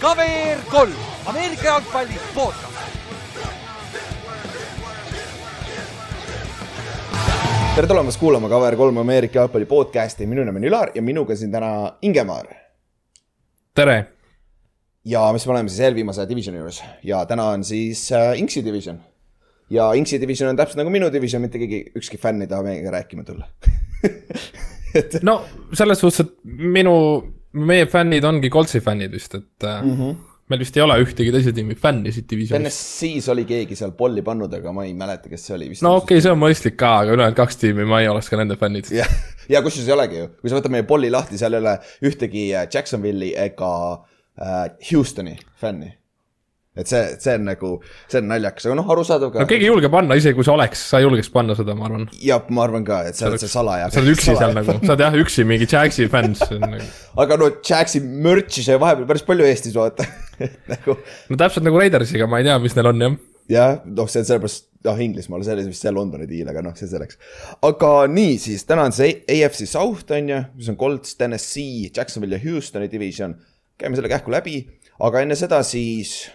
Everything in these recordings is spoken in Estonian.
KVR kolm, Ameerika jalgpalli podcast. tere tulemast kuulama KVR3 Ameerika jalgpalli podcasti, minu nimi on Ülar ja minuga siin täna Ingemaar. tere. ja mis me oleme siis eelviimase divisioni juures ja täna on siis äh, Inksi division. ja Inksi division on täpselt nagu minu division, mitte keegi, ükski fänn ei taha meiega rääkima tulla et... no selles suhtes, et minu, meie fännid ongi Coltsi fännid vist, et mm -hmm. meil vist ei ole ühtegi teise tiimi fänni siit divisionist. TNS-is oli keegi seal polli pannud, aga ma ei mäleta, kes see oli. no okei okay,, see on mõistlik ka, aga ülejäänud kaks tiimi, ma ei oleks ka nende fännid. jah, ja kusjuures ei olegi ju, kui sa võtad meie polli lahti, seal ei ole ühtegi äh, Jacksonville'i ega äh, Houstoni fänni et see, see on nagu, see on naljakas, aga noh, arusaadav ka. no keegi ei julge panna, isegi kui sa oleks, sa ei julgeks panna seda, ma arvan. jah, ma arvan ka, et sa oled see salaja. sa oled üksi seal nagu, sa oled jah üksi mingi Jaxi fänn nagu. aga no Jaxi merch'i sai vahepeal päris palju Eestis vaata nagu. no täpselt nagu Raidersiga, ma ei tea, mis neil on jah. jah, noh, see on sellepärast, noh Inglismaal, see oli vist see Londoni diil, aga noh, see selleks. aga nii, siis täna on see AFC South on ju, mis on Colts, Tennessee, Jacksonville ja Houstoni division. käime selle kähku läbi, aga enne seda siis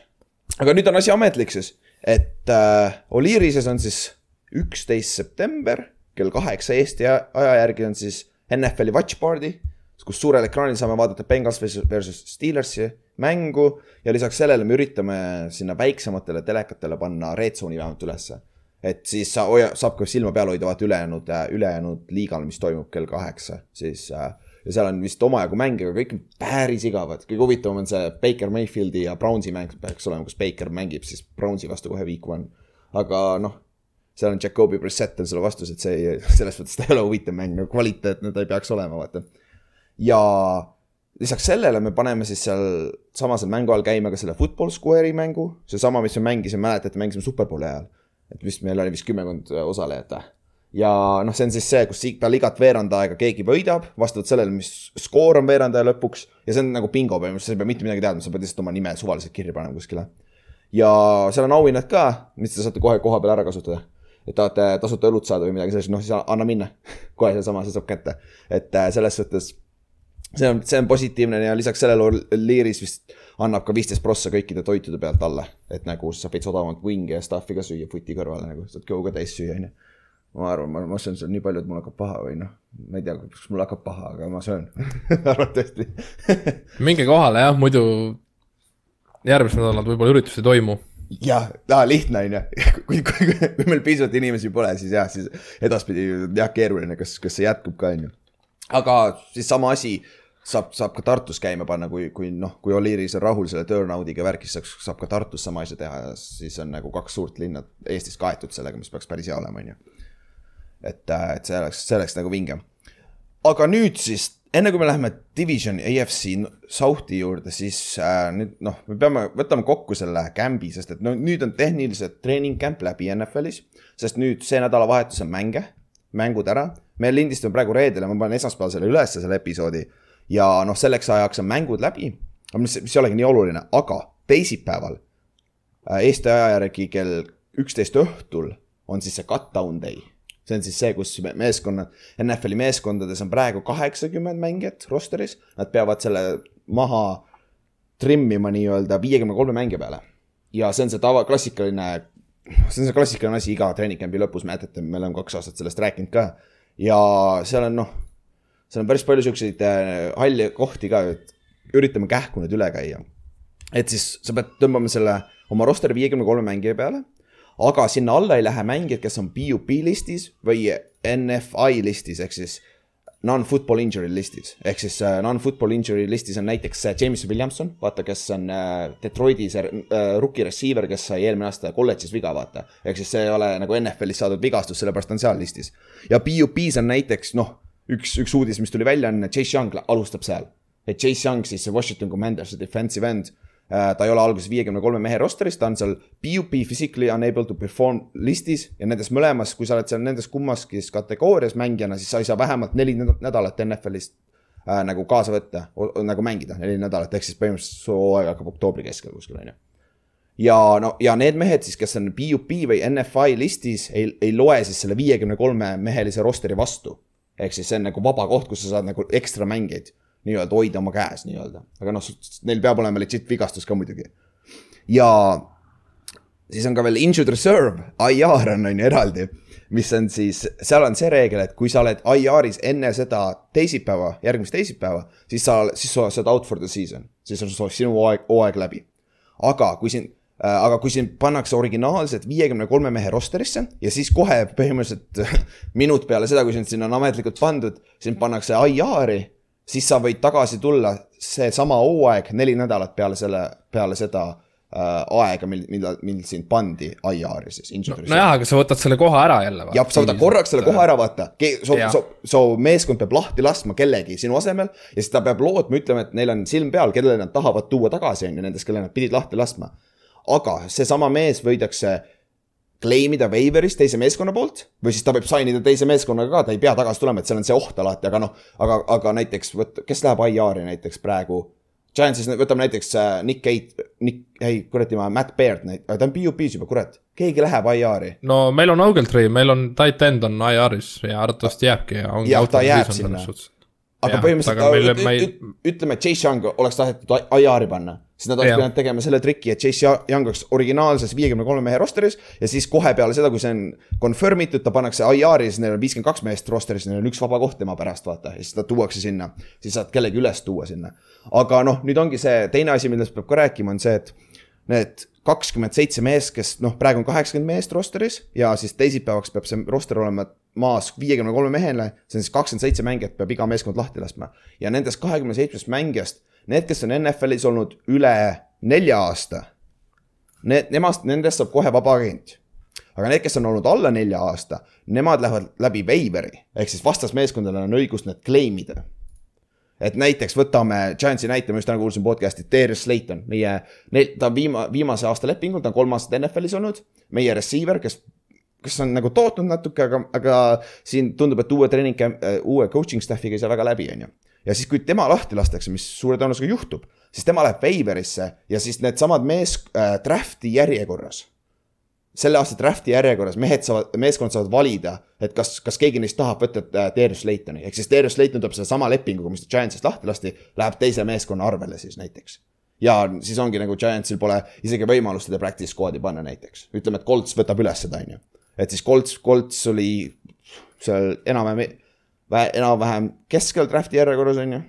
aga nüüd on asi ametlik siis, et äh, Oliirises on siis üksteist september kell kaheksa Eesti aja järgi on siis NFL-i watch party, kus suurel ekraanil saame vaadata Bengals versus Steelersi mängu ja lisaks sellele me üritame sinna väiksematele telekatele panna red zone'i vähemalt ülesse. et siis sa hoia, saab ka silma peal hoida vaata ülejäänud, ülejäänud liigal, mis toimub kell kaheksa, siis äh, ja seal on vist omajagu mänge, aga kõik on päris igavad. kõige huvitavam on see Baker Mayfieldi ja Brownsi mäng peaks olema, kus Baker mängib siis Brownsi vastu kohe week one. aga noh, seal on Jacobi Brissett on selle vastus, et see ei, selles mõttes ta ei ole huvitav mäng, no kvaliteetne ta ei peaks olema, vaata. ja lisaks sellele me paneme siis seal samasel mängu all käima ka selle Football Square'i mängu, seesama, mis me mängisime, mäletate, mängisime Superbowli ajal. et vist meil oli vist kümmekond osalejat või ja noh, see on siis see, kus peale igat veerand aega keegi võidab, vastavalt sellele, mis skoor on veerand aja lõpuks. ja see on nagu bingo põhimõtteliselt, sa ei pea mitte midagi teadma, sa pead lihtsalt oma nime suvaliselt kirja panema kuskile. ja seal on auhinnad ka, mis te saate kohe koha peal ära kasutada. et tahate tasuta õlut saada või midagi sellist, noh siis anna minna kohe seesama, see saab kätte. et äh, selles suhtes see on, see on positiivne ja lisaks sellele Liiris vist annab ka viisteist prossa kõikide toitude pealt alla. et nagu sa võid odavamalt wing'e ja stuff'i ka süüa footi kõrvale nagu, saad kõhu ka täis süüa, on ju ma arvan, ma, ma söön seal nii palju, et mul hakkab paha või noh, ma ei tea, kas mul hakkab paha, aga ma söön arvatavasti minge kohale jah, muidu järgmised nädalad võib-olla üritust ei toimu. jah, lihtne on ju, kui, kui, kui, kui meil piisavalt inimesi pole, siis jah, siis edaspidi jah, keeruline, kas, kas see jätkub ka on ju. aga siis sama asi saab, saab ka Tartus käima panna, kui, kui noh, kui Oliiris on rahul selle turnout'iga värkis, saaks, saab ka Tartus sama asja teha ja siis on nagu kaks suurt linna Eestis kaetud sellega, mis peaks päris hea olema, on ju et, äh, et see oleks, see oleks nagu vinge. aga nüüd siis, enne kui me läheme Division AFC South'i juurde, siis äh, nüüd noh, me peame, võtame kokku selle camp'i, sest et no nüüd on tehniliselt treening camp läbi NFL-is. sest nüüd see nädalavahetus on mänge, mängud ära. me lindistame praegu reedel ja ma panen esmaspäeval selle ülesse, selle episoodi. ja noh, selleks ajaks on mängud läbi, mis, mis ei olegi nii oluline, aga teisipäeval äh, Eesti aja järgi kell üksteist õhtul on siis see cut-down day see on siis see, kus meeskonnad, NFL-i meeskondades on praegu kaheksakümmend mängijat roster'is, nad peavad selle maha trimmima nii-öelda viiekümne kolme mängija peale. ja see on see tava, klassikaline, see on see klassikaline asi iga treeningcampi lõpus, mäletate, me oleme kaks aastat sellest rääkinud ka. ja seal on noh, seal on päris palju siukseid äh, halli kohti ka, et üritame kähku need üle käia. et siis sa pead tõmbama selle oma roster'i viiekümne kolme mängija peale aga sinna alla ei lähe mängijad, kes on PUP listis või NFI listis ehk siis non-football injury listis. ehk siis uh, non-football injury listis on näiteks uh, James Williamson, vaata, kes on uh, Detroiti see rookie receiver, kes sai eelmine aasta kolledžis viga, vaata. ehk siis see ei ole nagu NFL-is saadud vigastus, sellepärast on seal listis. ja PUP-s on näiteks noh, üks, üks uudis, mis tuli välja, on Chase Young alustab seal. et Chase Young siis Washington Commandersi defensive end Äh, ta ei ole alguses viiekümne kolme mehe roster'is, ta on seal PUP physically unable to perform listis ja nendes mõlemas, kui sa oled seal nendes kummaski kategoorias mängijana, siis sa ei saa vähemalt neli nädalat NFL-ist äh, nagu kaasa võtta, nagu mängida neli nädalat, ehk siis põhimõtteliselt su hooaeg hakkab oktoobri keskel kuskil, on ju. ja no, ja need mehed siis, kes on PUP või NFI listis, ei, ei loe siis selle viiekümne kolme mehelise roster'i vastu. ehk siis see on nagu vaba koht, kus sa saad nagu ekstra mängijaid nii-öelda hoida oma käes nii-öelda, aga noh, neil peab olema legit vigastus ka muidugi. ja siis on ka veel injured reserve, IR on on ju eraldi, mis on siis, seal on see reegel, et kui sa oled IR-is enne seda teisipäeva, järgmist teisipäeva, siis sa, siis sa oled out for the season, siis on sinu hooaeg, hooaeg läbi. aga kui sind äh, aga kui sind pannakse originaalselt viiekümne kolme mehe rosterisse ja siis kohe põhimõtteliselt minut peale seda, kui sind sinna on ametlikult pandud, sind pannakse IR-i, siis sa võid tagasi tulla seesama hooaeg neli nädalat peale selle, peale seda äh, aega, mil, millal, mil sind pandi IR-i siis. nojah, aga sa võtad selle koha ära jälle. jah, sa võtad korraks selle koha ära, vaata. su, su, su meeskond peab lahti laskma kellegi sinu asemel ja siis ta peab lootma, ütlema, et neil on silm peal, kellele nad tahavad tuua tagasi, on ju, nendest, kelle nad pidid lahti laskma. aga seesama mees võidakse claim ida waiver'is teise meeskonna poolt või siis ta võib sign ida teise meeskonnaga ka, ta ei pea tagasi tulema, et seal on see oht alati, aga noh, aga, aga näiteks vot, kes läheb IR-i näiteks praegu Giantsis, võtame näiteks äh, Nick Kate, Nick, ei kuradi ma, Matt Baird, ta on PUP-s juba, kurat. keegi läheb IR-i. no meil on Ogletree, meil on tight end on IR-is ja arvatavasti jääbki ja. jah, ta jääb sinna. Aga ja, põhimõtteliselt meil... ütleme, et Chase Young oleks tahetud IR-i panna siis nad oleks pidanud tegema selle triki, et Chase Young oleks originaalses viiekümne kolme mehe roster'is ja siis kohe peale seda, kui see on confirm itud, ta pannakse IR-i, siis neil on viiskümmend kaks meest roster'is, neil on üks vaba koht tema pärast, vaata, ja siis ta tuuakse sinna. siis saad kellegi üles tuua sinna. aga noh, nüüd ongi see teine asi, millest peab ka rääkima, on see, et need kakskümmend seitse meest, kes noh, praegu on kaheksakümmend meest roster'is ja siis teisipäevaks peab see roster olema maas viiekümne kolme mehele, see on siis kakskümmend seitse mängijat peab iga meeskond lahti laskma. ja nendest kahekümne seitsmest mängijast need, kes on NFL-is olnud üle nelja aasta, need, nemast, nendest saab kohe vaba agent. aga need, kes on olnud alla nelja aasta, nemad lähevad läbi waiveri, ehk siis vastasmeeskondadel on õigus need claim ida et näiteks võtame Giantsi näite, ma just täna kuulsin podcast'i, Darius Slayton, meie, ta on viima-, viimase aasta lepingul, ta on kolm aastat NFL-is olnud, meie receiver, kes kes on nagu tootnud natuke, aga, aga siin tundub, et uue treening, uue coaching staff'iga ei saa väga läbi, on ju ja siis, kui tema lahti lastakse, mis suure tõenäosusega juhtub, siis tema läheb waiver'isse ja siis needsamad mees äh, draft'i järjekorras. Selle aasta draft'i järjekorras mehed saavad, meeskond saavad valida, et kas, kas keegi neist tahab võtta äh, Darius Laytoni, ehk siis Darius Layton tuleb sellesama lepinguga, mis Giantsist lahti lasti, läheb teise meeskonna arvele siis näiteks ja siis ongi nagu Giantsil pole isegi võimalust teda practice squad'i panna näiteks, ütleme, et Colts võtab üles seda, on ju. et siis Colts, Colts oli seal enam-vähem enam-vähem keskel draft'i järjekorras, on ju.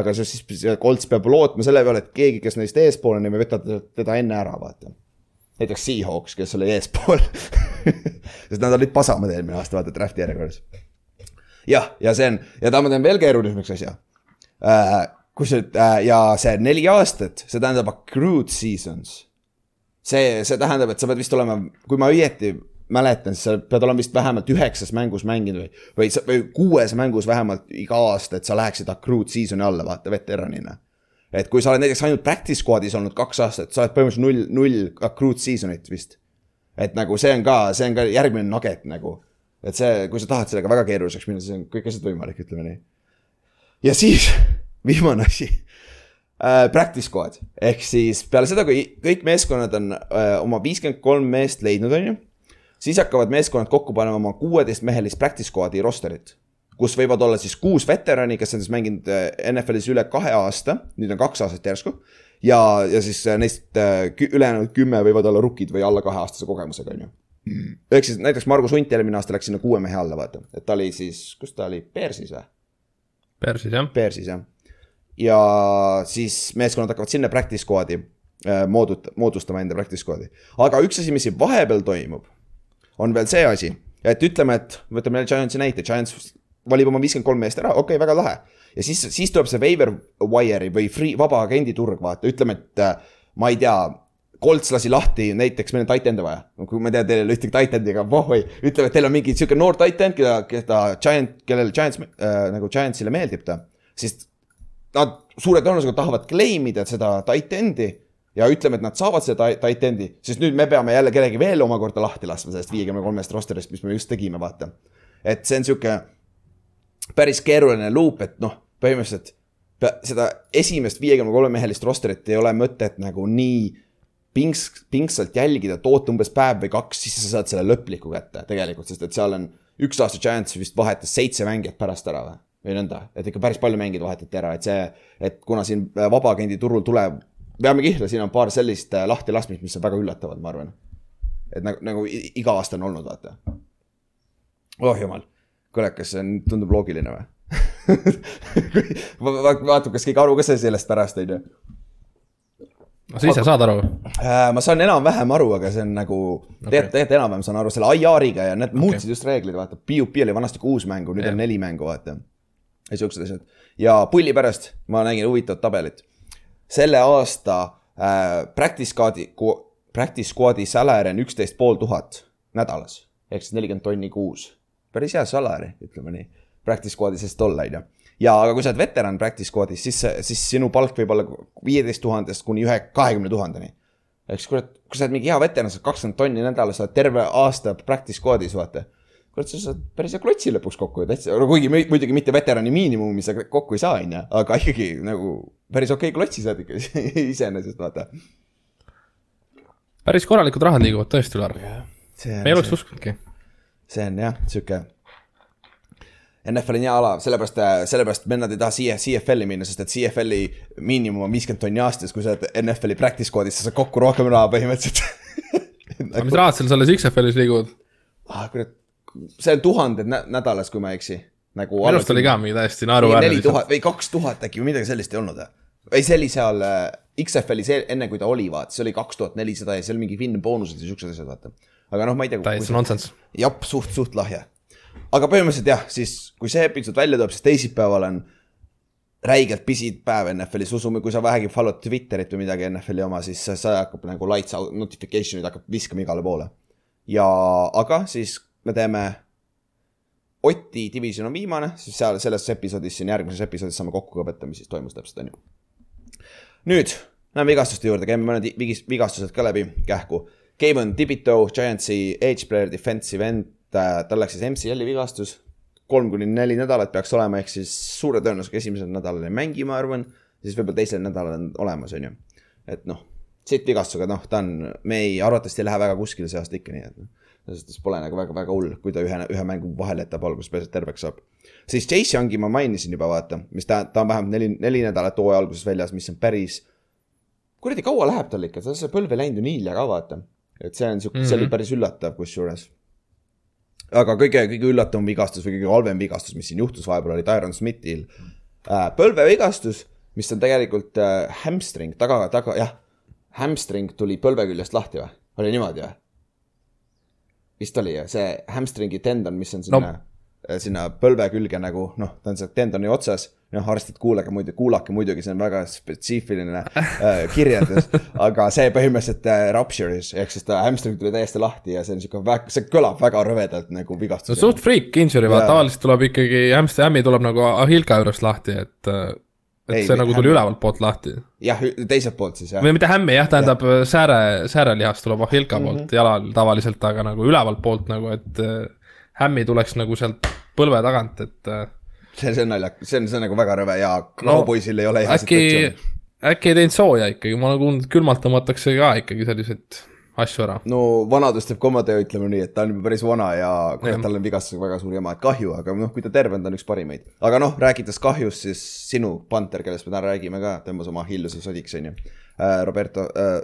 aga see siis, Colts peab lootma selle peale, et keegi, kes neist eespool on, ei võta teda enne ära, vaata. Näiteks Seahawks, kes oli eespool sest nad olid pasamad eelmine aasta, vaata, draft'i järjekorras. jah, ja see on, ja ta, ma teen veel keerulisemaks asja äh,. kus nüüd äh, ja see neli aastat, see tähendab accrued seasons. see, see tähendab, et sa pead vist olema, kui ma õieti mäletan, siis sa pead olema vist vähemalt üheksas mängus mänginud või, või, või kuues mängus vähemalt iga aasta, et sa läheksid accrued season'i alla, vaata, veteranina. Et kui sa oled näiteks ainult practice squad'is olnud kaks aastat, sa oled põhimõtteliselt null, null accrued season'it vist. et nagu see on ka, see on ka järgmine nugget nagu. et see, kui sa tahad sellega väga keeruliseks minna, siis on kõik asjad võimalik, ütleme nii. ja siis viimane asi äh, practice squad ehk siis peale seda, kui kõik meeskonnad on äh, oma viiskümmend kolm meest leidnud, on ju siis hakkavad meeskonnad kokku panema oma kuueteistmehelist practice squad'i rosterit. Kus võivad olla siis kuus veterani, kes on siis mänginud äh, NFL-is üle kahe aasta, nüüd on kaks aastat järsku. ja, ja siis äh, neist äh, ülejäänud kümme võivad olla rukid või alla kaheaastase kogemusega, on ju mm.. ehk siis näiteks Margus Hunt eelmine aasta läks sinna kuue mehe alla, vaata, et ta oli siis, kus ta oli, Bearsis või? Bearsis jah. Bearsis jah. ja siis meeskonnad hakkavad sinna practice squad'i moodut-, moodustama enda practice squad'i. aga üks asi, mis siin vahepeal toimub on veel see asi, et ütleme, et võtame Giantsi näite, Giants valib oma viiskümmend kolm meest ära, okei okay,, väga lahe. ja siis, siis tuleb see waiver wire'i või free, vaba agendi turg, vaata, ütleme, et äh, ma ei tea Colts lasi lahti, näiteks meil on titan'e vaja. kui ma tean, teil ei ole ühtegi titan'i, aga vohoi, ütleme, et teil on mingi sihuke noor titan, keda, keda Giant, kellele Giants äh, nagu Giantsile meeldib ta. siis nad suure tõenäosusega tahavad claim ida seda titan'i ja ütleme, et nad saavad seda tight end'i, sest nüüd me peame jälle kellegi veel omakorda lahti laskma sellest viiekümne kolmest roster'ist, mis me just tegime, vaata. et see on sihuke päris keeruline loop, et noh, põhimõtteliselt seda esimest viiekümne kolme mehelist roster'it ei ole mõtet nagu nii pings, pingsalt jälgida, toota umbes päev või kaks, siis sa saad selle lõpliku kätte tegelikult, sest et seal on üks aasta Giants vist vahetas seitse mängijat pärast ära või, või nõnda, et ikka päris palju mängijaid vahetati ära, et see, et kuna siin äh, vabaagendi turul tuleb, peame kihla, siin on paar sellist äh, lahtilaskmist, mis on väga üllatavad, ma arvan. et nagu, nagu iga aasta on olnud, vaata. oh jumal, kuule, kas see on, tundub loogiline või? vaatab, kas keegi aru ka sai sellest pärast, on ju no sa ise saad aru? Äh, ma saan enam-vähem aru, aga see on nagu okay., tegelikult, tegelikult enam-vähem saan aru selle IR-iga ja need muutsid just reegleid, vaata. PUP oli vanasti kuus mängu, nüüd Jah. on neli mängu, vaata. ja siuksed asjad. ja pulli pärast ma nägin huvitavat tabelit. selle aasta äh, practice squad'i, practice squad'i salary on üksteist pool tuhat nädalas. ehk siis nelikümmend tonni kuus. Päris hea salary, ütleme nii. Practice squad'i seest olla, on ju ja aga kui sa oled veteran practice squad'is, siis, siis sinu palk võib olla viieteist tuhandest kuni ühe, kahekümne tuhandeni. eks kurat, kui sa oled mingi hea veteran, saad kakskümmend tonni nädalas, sa oled terve aasta practice squad'is, vaata. kurat, sa saad päris hea klotsi lõpuks kokku ju täitsa, kuigi mu- muidugi mitte veterani miinimumi sa kokku ei saa, on ju, aga ikkagi nagu päris okei klotsi saad ikka iseenesest, vaata. päris korralikud rahad liiguvad tõesti, Ülar. see me ei oleks, uskunudki. See on jah, sihuke. NFL on hea ala, sellepärast, sellepärast vennad ei taha siia CFL-i minna, sest et CFL-i miinimum on viiskümmend tonni aastas, kui sa oled NFL-i practice squad'is, sa saad kokku rohkem raha põhimõtteliselt. aga mis rahad seal selles XFL-is liiguvad? ah, kurat, see on tuhanded nä nädalas, kui ma ei eksi. nagu minu arust oli ka mingi täiesti neli naeruväärne. tuhat või kaks tuhat äkki või midagi sellist ei olnud või? ei, see oli seal äh, XFL-is e- enne, kui ta oli, vaata, see oli kaks tuhat nelisada ja seal mingi Finn boonused ja siuksed asjad, vaata. Aga noh, ma ei tea. täitsa nonsense. jah, suht, suht lahja. aga põhimõtteliselt jah, siis kui see episood välja tuleb, siis teisipäeval on räigelt pisid päev NFL-is, usume, kui sa vähegi follow'd Twitterit või midagi NFL-i oma, siis see, hakkab nagu lights out, notification'id hakkab viskama igale poole. ja, aga siis me teeme Oti division on viimane, siis seal selles episoodis, siin järgmises episoodis saame kokku võtta, mis siis toimus täpselt, on ju. nüüd läheme vigastuste juurde, käime mõned vigastused ka läbi kähku. Kevin Tibito, Giantsi edge player, defensive end, tal läks siis MCL-i vigastus. kolm kuni neli nädalat peaks olema, ehk siis suure tõenäosusega esimesel nädalal ei mängi, ma arvan. siis võib-olla teisel nädalal on olemas, on ju. et noh, siit vigastusega, noh, ta on, me ei, arvatavasti ei lähe väga kuskile see aasta ikka, nii et noh selles suhtes pole nagu väga-väga hull, kui ta ühe, ühe mängu vahele jätab alguses, et terveks saab. siis Chase Youngi ma mainisin juba, vaata, mis ta, ta on vähemalt neli, neli nädalat hooaja alguses väljas, mis on päris. kuradi kaua läheb tal ikka, ta see põlv ei läinud ju nii hilja ka, vaata. Et see on siuke mm, -hmm. see oli päris üllatav kusjuures. aga kõige, kõige üllatavam vigastus või kõige halvem vigastus, mis siin juhtus vahepeal, oli Tyron Smithil äh,. põlvevigastus, mis on tegelikult äh, hamstring, taga, taga, jah, hamstring tuli põlve küljest lahti või? oli niimoodi või? vist oli ju, see hamstringi tendon, mis on sinna no., sinna põlve külge nagu noh, ta on seal tendoni otsas. noh, arstid, kuulake muidu, kuulake muidugi, see on väga spetsiifiline äh, kirjeldus, aga see põhimõtteliselt äh, rupture'is ehk siis ta hamstring tuli täiesti lahti ja see on siuke väga, see kõlab väga rõvedalt nagu no vigastus. suht freak injury, vaata tavaliselt tuleb ikkagi, hamster hämmi tuleb nagu ahilka juurest lahti, et, et Ei, see nagu tuli ülevalt poolt lahti. jah, teiselt poolt siis jah. või mitte hämmi jah, tähendab sääre, säärelihas tuleb ahilka Mhm. poolt jalal tavaliselt, aga nagu ülevalt poolt nagu, et äh, hämmi tuleks nagu sealt põlve tagant, et äh, see, see on naljakas, see on, see on nagu väga rõve ja No, kauboisil ei ole hea äkki, äkki ei teinud sooja ikkagi, ma olen kuulnud, et külmalt tõmmatakse ka ikkagi selliseid asju ära. no vanadus teeb ka oma töö, ütleme nii, et ta on juba päris vana ja kurat tal on vigastusega väga suur jama, et kahju, aga noh, kui ta terve on, ta on üks parimaid. aga noh, rääkides kahjust, siis sinu panter, kellest me täna räägime ka, tõmbas oma hilluse sodiks, on ju. Roberto äh,,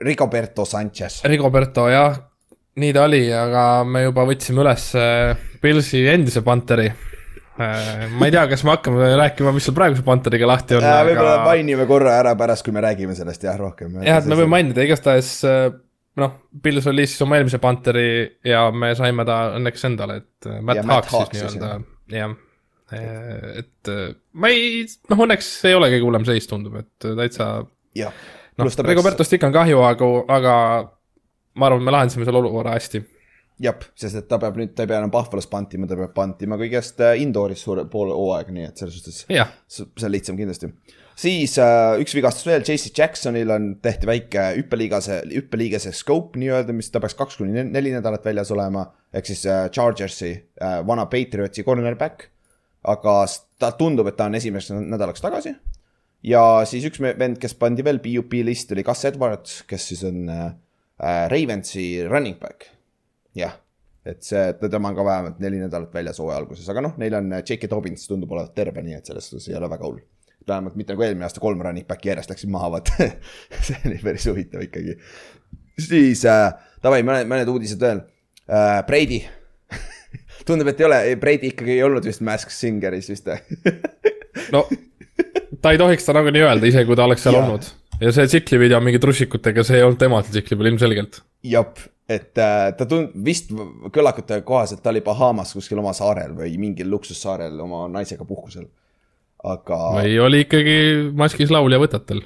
Rigoberto Sanchez. Rigoberto jah, nii ta oli, aga me juba võtsime üles äh, Pilsi endise Panteri. Ma ei tea, kas me hakkame rääkima, mis seal praeguse Panteriga lahti on, võib-olla aga mainime korra ära pärast, kui me räägime sellest jah, rohkem. jah, et me võime mainida, igastahes äh, noh, Pils oli siis oma eelmise Panteri ja me saime ta õnneks endale, et äh, Matt Hawks siis nii-öelda, jah. et äh, ma ei, noh õnneks ei ole kõige hullem seis, tundub, et äh, täitsa noh Rigobertost ikka on kahju, aga, aga ma arvan, me lahendasime selle olukorra hästi jah, sest et ta peab nüüd, ta ei pea enam Buffalo's pantima, ta peab pantima kõigest äh, indoor'is suure poole hooaega, nii et selles suhtes jah, see on lihtsam kindlasti. siis äh, üks vigastus veel, JC Jacksonil on, tehti väike hüppeliigase, hüppeliigese scope nii-öelda, mis ta peaks kaks kuni nel- neli nädalat väljas olema. ehk siis äh, Chargersi äh, vana Patriotsi cornerback. aga ta tundub, et ta on esimeseks nädalaks tagasi. ja siis üks vend, kes pandi veel PUP listi, oli Gus Edwards, kes siis on äh, äh, Ravensi running back. jah, et see, tema on ka vähemalt neli nädalat väljas hooaja alguses, aga noh, neil on äh, J.K. Dobbins tundub olevat terve, nii et selles suhtes ei ole väga hull. vähemalt mitte nagu eelmine aasta kolm running back'i järjest läksid maha, vaata. see oli päris huvitav ikkagi. siis äh, davai, mõned, mõned uudised veel äh,. Brady tundub, et ei ole, Brady ikkagi ei olnud vist Mask Singeris vist no ta ei tohiks seda nagunii öelda, isegi kui ta oleks seal Jaa. olnud. ja see tsiklivideo mingi trussikutega, see ei olnud tema tsikli peal ilmselgelt. jep, et äh, ta tund-, vist kõlakute kohaselt ta oli Bahamas kuskil oma saarel või mingil luksussaarel oma naisega puhkusel. aga või oli ikkagi maskis laulja võtetel.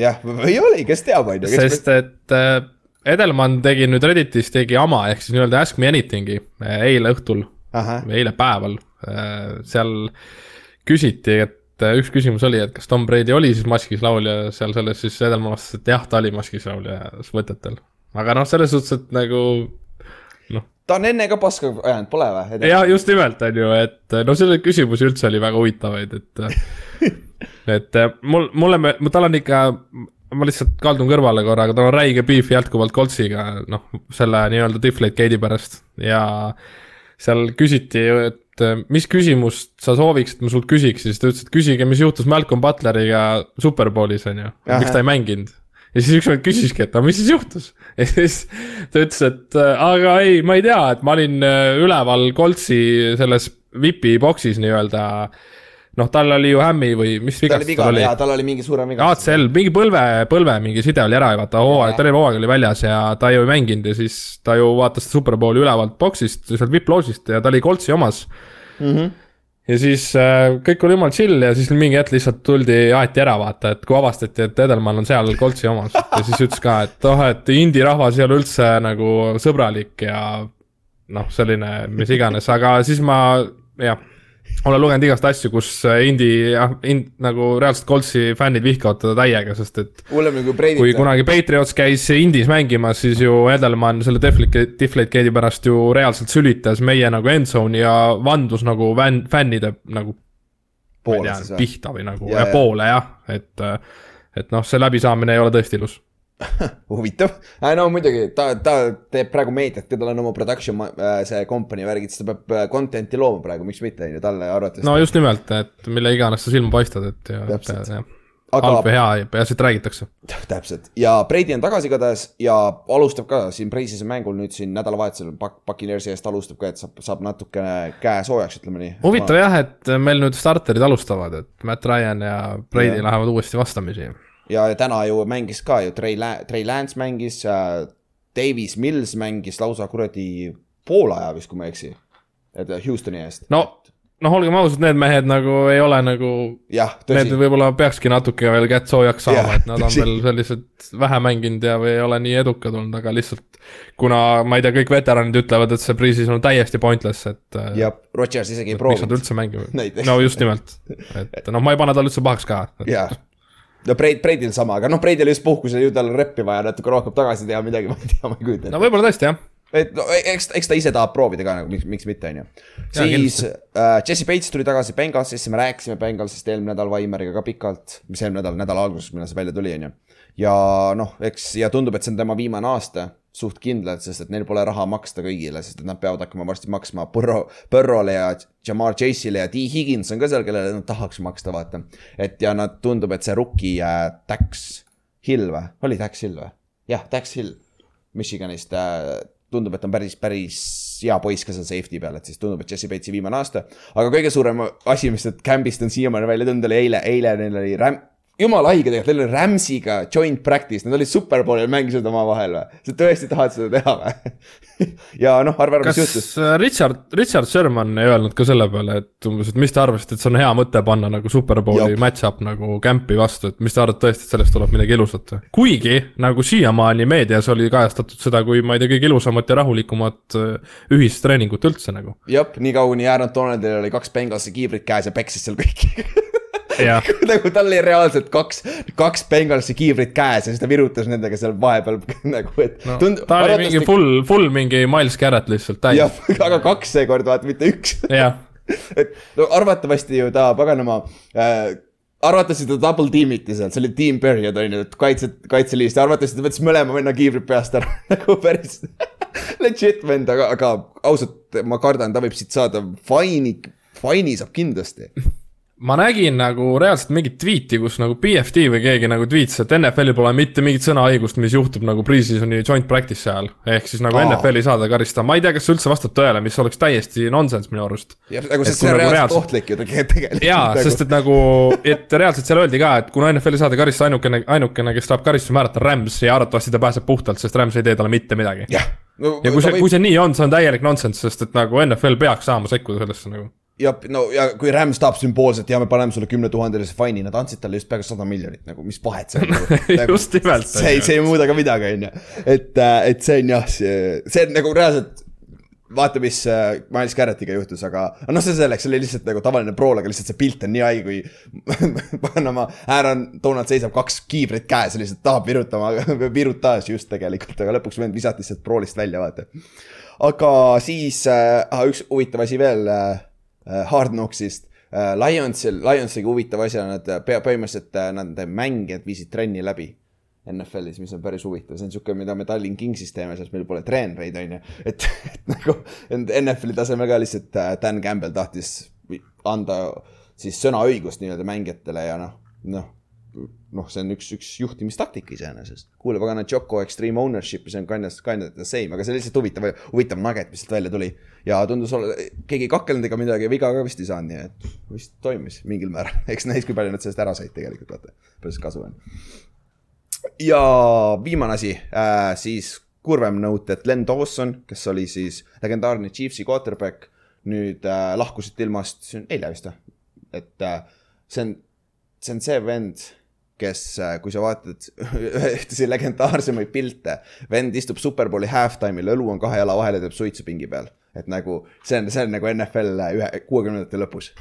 jah, või oli, kes teab, on ju. sest et äh, Edelman tegi nüüd Redditis tegi ama ehk siis nii-öelda Ask me anything'i äh, eile õhtul ahah, või eile päeval. seal küsiti, et üks küsimus oli, et kas Tom Brady oli siis maskis laulja seal selles, siis Edelman vastas, et jah, ta oli maskis laulja võtetel. Aga noh, selles suhtes, et nagu ta on enne ka paska ajanud, pole või? ja just nimelt on ju, et no selle küsimusi üldse oli väga huvitavaid, et et äh, mul, mulle, tal on ikka, ma lihtsalt kaldun kõrvale korra, aga tal on räige beef jätkuvalt Coltsiga, noh, selle nii-öelda Deflate Gate'i pärast. Ja seal küsiti, et äh, mis küsimust sa sooviksid, et ma sult küsiks, siis ta ütles, et küsige, mis juhtus Malcolm Butleriga Superbowlis on ju, miks ta ei mänginud ja siis üks vend küsiski, et aga mis siis juhtus? ja siis ta ütles, et äh, aga ei, ma ei tea, et ma olin äh, üleval Coltsi selles VIP-i boksis nii-öelda. noh, tal oli ju hämmi või mis oli vigastus tal oli ja? tal oli mingi suurem vigastus. ACL, mingi põlve, põlve mingi side oli ära ja vaata hooaeg, terve hooaeg oli väljas ja ta ju ei mänginud ja siis ta ju vaatas Superbowli ülevalt boksist, sealt VIP-loožist ja ta oli Coltsi omas mm. -hmm. Ja siis äh, kõik oli jumala chill ja siis mingi hetk lihtsalt tuldi, aeti ära vaata, et kui avastati, et Edelman on seal Coltsi omas. Ja siis ütles ka, et oh, et indie rahvas ei ole üldse nagu sõbralik ja noh, selline mis iganes, aga siis ma jah, olen lugenud igast asju, kus indie jah, ind- nagu reaalselt Coltsi fännid vihkavad teda täiega, sest et hullem nagu Brady. kui kunagi Patriots käis Indies mängimas, siis ju Edelman selle Deflate, Deflate Gate'i pärast ju reaalselt sülitas meie nagu endzone'i ja vandus nagu fänn, fännide nagu ma ei tea pihta või nagu Ja, ja, ja. poole jah, et et noh, see läbisaamine ei ole tõesti ilus. huvitav, no muidugi ta, ta teeb praegu meediat, tal on oma production ma- äh, see company värgid, siis ta peab äh, content'i looma praegu, miks mitte, on ju, talle arvates no just nimelt, et mille iganes sa silma paistad, et ja ja- Aga- halb või hea, peaasi, et räägitakse. täpselt ja Brady on tagasi igatahes ja alustab ka siin Preisise mängul nüüd siin nädalavahetusel Buck- Buccaneersi eest alustab ka, et saab, saab natukene käe soojaks, ütleme nii. huvitav jah, et meil nüüd starterid alustavad, et Matt Ryan ja Brady Jah. lähevad uuesti vastamisi. Ja täna ju mängis ka ju Trey Trey Lance mängis äh,, Davis Mills mängis lausa kuradi poole aja vist, kui ma ei eksi. et äh, Houstoni eest. no, noh, olgem ausad, need mehed nagu ei ole nagu Need võib-olla peakski natuke veel kätt soojaks saama et nad on tõsi. veel sellised vähe mänginud ja, või ei ole nii edukad olnud, aga lihtsalt kuna ma ei tea, kõik veteranid ütlevad, et see priisis on täiesti pointless, et äh, ja Rodgers isegi ei miks nad proovinud. üldse mängivad. No just nimelt, et noh, ma ei pane talle üldse pahaks ka. jah, no Breid, Breidil sama, aga noh, Breidil just puhkusel ju tal on reppi vaja natuke rohkem tagasi teha midagi, ma ei tea, ma ei kujuta ette no võib-olla tõesti jah, et no eks, eks ta ise tahab proovida ka nagu miks, miks mitte, on ju. Siis äh, Jesse Bates tuli tagasi Bengalsisse, me rääkisime Bengalsist eelmine nädal Vaimeriga ka pikalt, mis eelmine nädal, nädala alguses, millal see välja tuli, on ju. Ja noh, eks ja tundub, et see on tema viimane aasta suht kindlalt, sest et neil pole raha maksta kõigile, sest et nad peavad hakkama varsti maksma Burro, Burrole ja Jamar Chase'ile ja T Higgins on ka seal, kellele nad tahaks maksta, vaata. et ja nad tundub, et see rookie äh, Dax Hill või, oli Dax Hill või? jah, Dax Hill Michiganist äh, tundub, et on päris, päris hea poiss ka seal safety peal, et siis tundub, et Jesse Bates'i viimane aasta. aga kõige suurem asi, mis sealt camp'ist on siiamaani välja tulnud, oli eile, eile neil oli räm-, jumala haige tegelikult, neil oli Rams'iga joint practice, nad olid superbowlil, mängisid omavahel või? sa tõesti tahad seda teha või? ja noh, arva ära, mis juhtus. Richard, Richard Sherman ei öelnud ka selle peale, et umbes, et mis te arvasite, et see on hea mõte panna nagu Superbowli match-up nagu camp'i vastu, et mis te arvate tõesti, et sellest tuleb midagi ilusat või? kuigi nagu siiamaani meedias oli kajastatud seda kui ma ei tea, kõige ilusamat ja rahulikumat äh, ühistreeningut üldse nagu. jah, nii kaua, kuni Aaron Donaldil oli kaks Bengalsi kiivrit käes ja peksis seal kõiki nagu tal oli reaalselt kaks, kaks Bengalsi kiivrit käes ja siis ta virutas nendega seal vahepeal nagu, et no, ta oli mingi arvatavasti- full, full mingi Miles Garrett lihtsalt täis. Aga kaks seekord vaata, mitte üks. et no arvatavasti ju ta paganama äh,, arvatasid, et double team iti seal, see oli team period on ju, et kaitse, kaitseliist arvatasid, et võttis mõlema venna kiivrid peast ära nagu päris legit vend, aga, aga ausalt ma kardan, ta võib siit saada faini, faini saab kindlasti ma nägin nagu reaalselt mingit tweet'i, kus nagu BFD või keegi nagu tweetis, et NFL-il pole mitte mingit sõnaõigust, mis juhtub nagu pre-season'i joint practice ajal. ehk siis nagu Aa. NFL ei saa ta karistada, ma ei tea, kas see üldse vastab tõele, mis oleks täiesti nonsense minu arust. ja nagu Et see, on nagu reaalselt reaalselt- ohtlik ju tege- tegelikult. jaa, sest et nagu, et reaalselt seal öeldi ka, et kuna NFL ei saa ta karistada, ainukene, ainukene, kes saab karistuse määrata, on Rams ja arvatavasti ta pääseb puhtalt, sest Rams ei tee talle mitte midagi. jah. ja kui see, kui see nii on, see on täielik nonsense, sest et nagu NFL peaks saama sekkuda sellesse nagu. Ja no ja kui Rams tahab sümboolselt ja me paneme sulle kümnetuhandelise faini, nad andsid talle just peaaegu sada miljonit nagu, mis vahet see on nagu, Just nimelt, see see ei muuda ka midagi, on ju. et, et see on jah, see, see on nagu reaalselt vaata, mis äh, Miles Garrettiga juhtus, aga no see selleks, see oli lihtsalt nagu tavaline prool, aga lihtsalt see pilt on nii haige, kui Panama Aaron Donald seisab kaks kiivrit käes lihtsalt tahab virutama, virutaaž just tegelikult, aga lõpuks vend visati lihtsalt proolist välja, vaata. aga siis äh,, üks huvitav asi veel äh, äh, Hard Knocksist äh,. Lionsil, Lionsiga huvitav asi on, et pea, põhimõtteliselt äh, nende mängijad viisid trenni läbi NFL-is, mis on päris huvitav, see on siuke, mida me Tallinn Kingsis teeme, sest meil pole treenereid, on ju. et, et nagu NFL-i tasemel ka lihtsalt äh, Dan Campbell tahtis anda siis sõnaõigust nii-öelda mängijatele ja noh, noh, noh, see on üks, üks juhtimistaktika iseenesest. kuule, pagana Choco Extreme Ownership, see on kind of, kind of the same, aga see oli lihtsalt huvitav, huvitav nugget, mis sealt välja tuli. ja tundus olla, keegi ei kakelnud ega midagi, viga ka vist ei saanud, nii et vist toimis mingil määral. eks näis, kui palju nad sellest ära said tegelikult, vaata, palju sellest kasu on ja viimane asi äh,, siis kurvem note, et Len Dawson, kes oli siis legendaarne Chiefsi quarterback, nüüd äh, lahkus siit ilmast, see on eile vist või? et äh, see on, see on see vend, kes äh,, kui sa vaatad ühtesid legendaarsemaid pilte, vend istub Superbowli halftime'il, õlu on kahe jala vahel ja teeb suitsu pingi peal. et nagu see on, see on nagu NFL ühe, kuuekümnendate lõpus.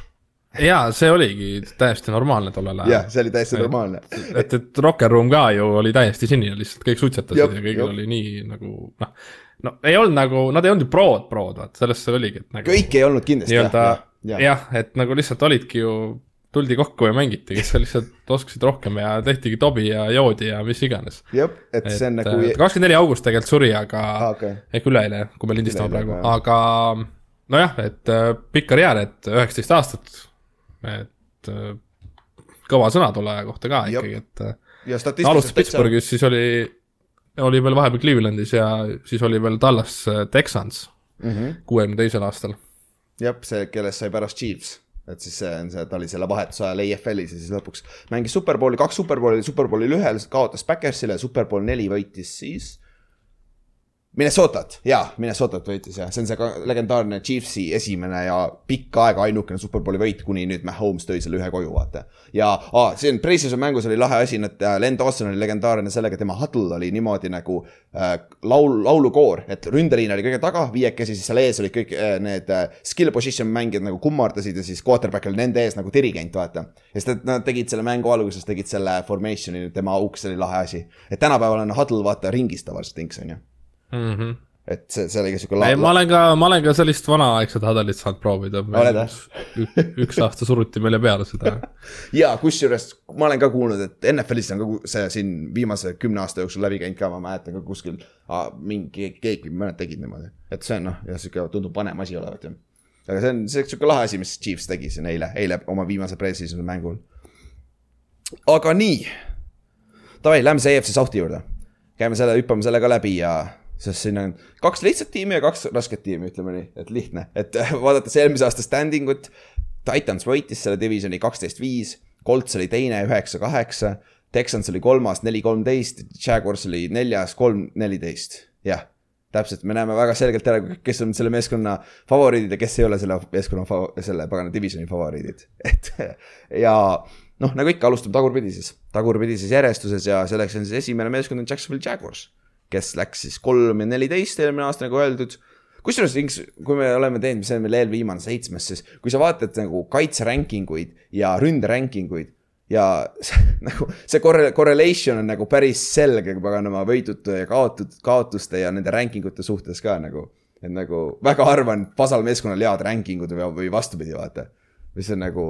jaa, see oligi täiesti normaalne tollel ajal jah, see oli täiesti normaalne. et, et Rocker Room ka ju oli täiesti sinine, lihtsalt kõik suitsetasid Jop, ja kõigil jop. oli nii nagu noh, no ei olnud nagu, nad ei olnud ju prod, prod, vaat sellest see oligi, et nagu kõik ei olnud kindlasti nii-öelda jah, jah, et nagu lihtsalt olidki ju, tuldi kokku ja mängiti, kes lihtsalt oskasid rohkem ja tehtigi tobi ja joodi ja mis iganes. jah, et see on nagu, kakskümmend neli august tegelikult suri, aga aa okei, ehk üleeile, kui me lindistame praegu, aga nojah, et äh, pikk karjäär, et üheksateist aastat, et äh, kõva sõna tolle aja kohta ka Jop. ikkagi, et äh, ja alustas Pittsburghis, siis oli, oli veel vahepeal Clevelandis ja siis oli veel Tallas äh, Texans Mhm. kuuekümne teisel aastal. jah, see, kellest sai pärast Chiefs, et siis see on see, ta oli selle vahetuse ajal EFL-is ja siis lõpuks mängis Superbowli, kaks Superbowli oli Superbowlil ühel, kaotas Backersile, Superbowl neli võitis siis. Minnesotat, jaa, Minnesotat võitis jah, see on see legendaarne Chiefsi esimene ja pikka aega ainukene Superbowli võit, kuni nüüd Mahomes tõi selle ühe koju, vaata. ja aa, on Preseason mängus oli lahe asi, et äh, Len Dawson oli legendaarne sellega, tema huddle oli niimoodi nagu äh, laul, laulukoor, et ründeliin oli kõige taga, viiekesi, siis seal ees olid kõik äh, need äh, skill position mängijad nagu kummardasid ja siis quarterback oli nende ees nagu dirigent, vaata. ja siis nad- nad tegid selle mängu alguses, tegid selle formation'i, tema auks, oli lahe asi. et tänapäeval on huddle vaata ringis tavaliselt tinks on ju, Mm -hmm. et see, see oli ka siuke ei, ma olen ka, ma olen ka sellist vanaaegset hadalit saanud proovida. Oled, jah? üks aasta suruti meile peale seda. ja kusjuures ma olen ka kuulnud, et NFL-is on ka see siin viimase kümne aasta jooksul läbi käinud ka, ma mäletan ka kuskil ah, mingi keegi, mõned tegid niimoodi, et see on noh, jah, sihuke tundub vanem asi olevat ju. aga see on, see on sihuke lahe asi, mis Chiefs tegi siin eile, eile oma viimase pre-season'i mängul. aga nii, davai, lähme see EFC South'i juurde. käime selle, hüppame selle ka läbi ja, sest siin on kaks lihtsat tiimi ja kaks rasket tiimi, ütleme nii, et lihtne, et vaadates eelmise aasta standing ut. Titans võitis selle divisioni kaksteist viis, Colts oli teine üheksa kaheksa, Texans oli kolmas neli kolmteist, Jaguars oli neljas kolm neliteist, jah täpselt, me näeme väga selgelt ära, kes on selle meeskonna favoriidid ja kes ei ole selle meeskonna selle pagana divisioni favoriidid, et ja noh, nagu ikka, alustame tagurpidi siis, tagurpidi siis järjestuses ja selleks on siis esimene meeskond on Jacksonville Jaguars, kes läks siis kolm ja neliteist eelmine aasta, nagu öeldud. kusjuures, kui me oleme teinud, see on meil eelviimane seitsmes, siis kui sa vaatad nagu kaitserankinguid ja ründerankinguid ja nagu see corre-, correlation on nagu päris selge, paganama võidute ja kaotud, kaotuste ja nende ranking ute suhtes ka nagu. et nagu väga harva on pasal meeskonnal head ranking ud või, või vastupidi, vaata. mis on nagu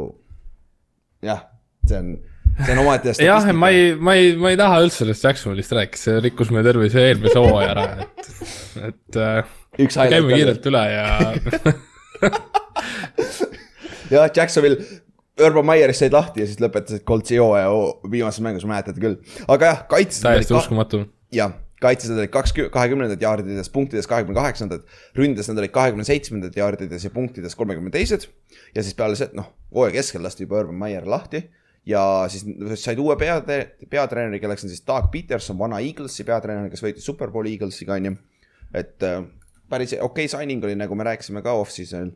jah, see on, see on omaette jah, ma ei, ma ei, ma ei taha üldse sellest Jacksonville'ist rääkida, see rikkus meie tervise eelmise hooaja ära, et, et äh, üks käime kiirelt üle ja jah, Jacksonville, Urban Meyerist said lahti ja siis lõpetasid Coltsi hooaja viimases mängus, mäletate küll. aga jah, kaitsjad täiesti. uskumatu. jah, kaitsjad olid kaks, kahekümnendad jaardides, punktides kahekümne kaheksandad, ründes nad olid kahekümne seitsmendad jaardides ja punktides kolmekümne teised. ja siis peale seda, noh, hooaja keskel lasti juba Urban Meyer lahti ja siis said uue pea, peatreeneri, kelleks on siis Doug Peterson, vana Eaglesi peatreener, kes võitis Superbowli Eaglesiga, onju. et äh, päris okei okay signing oli, nagu me rääkisime ka off-season'il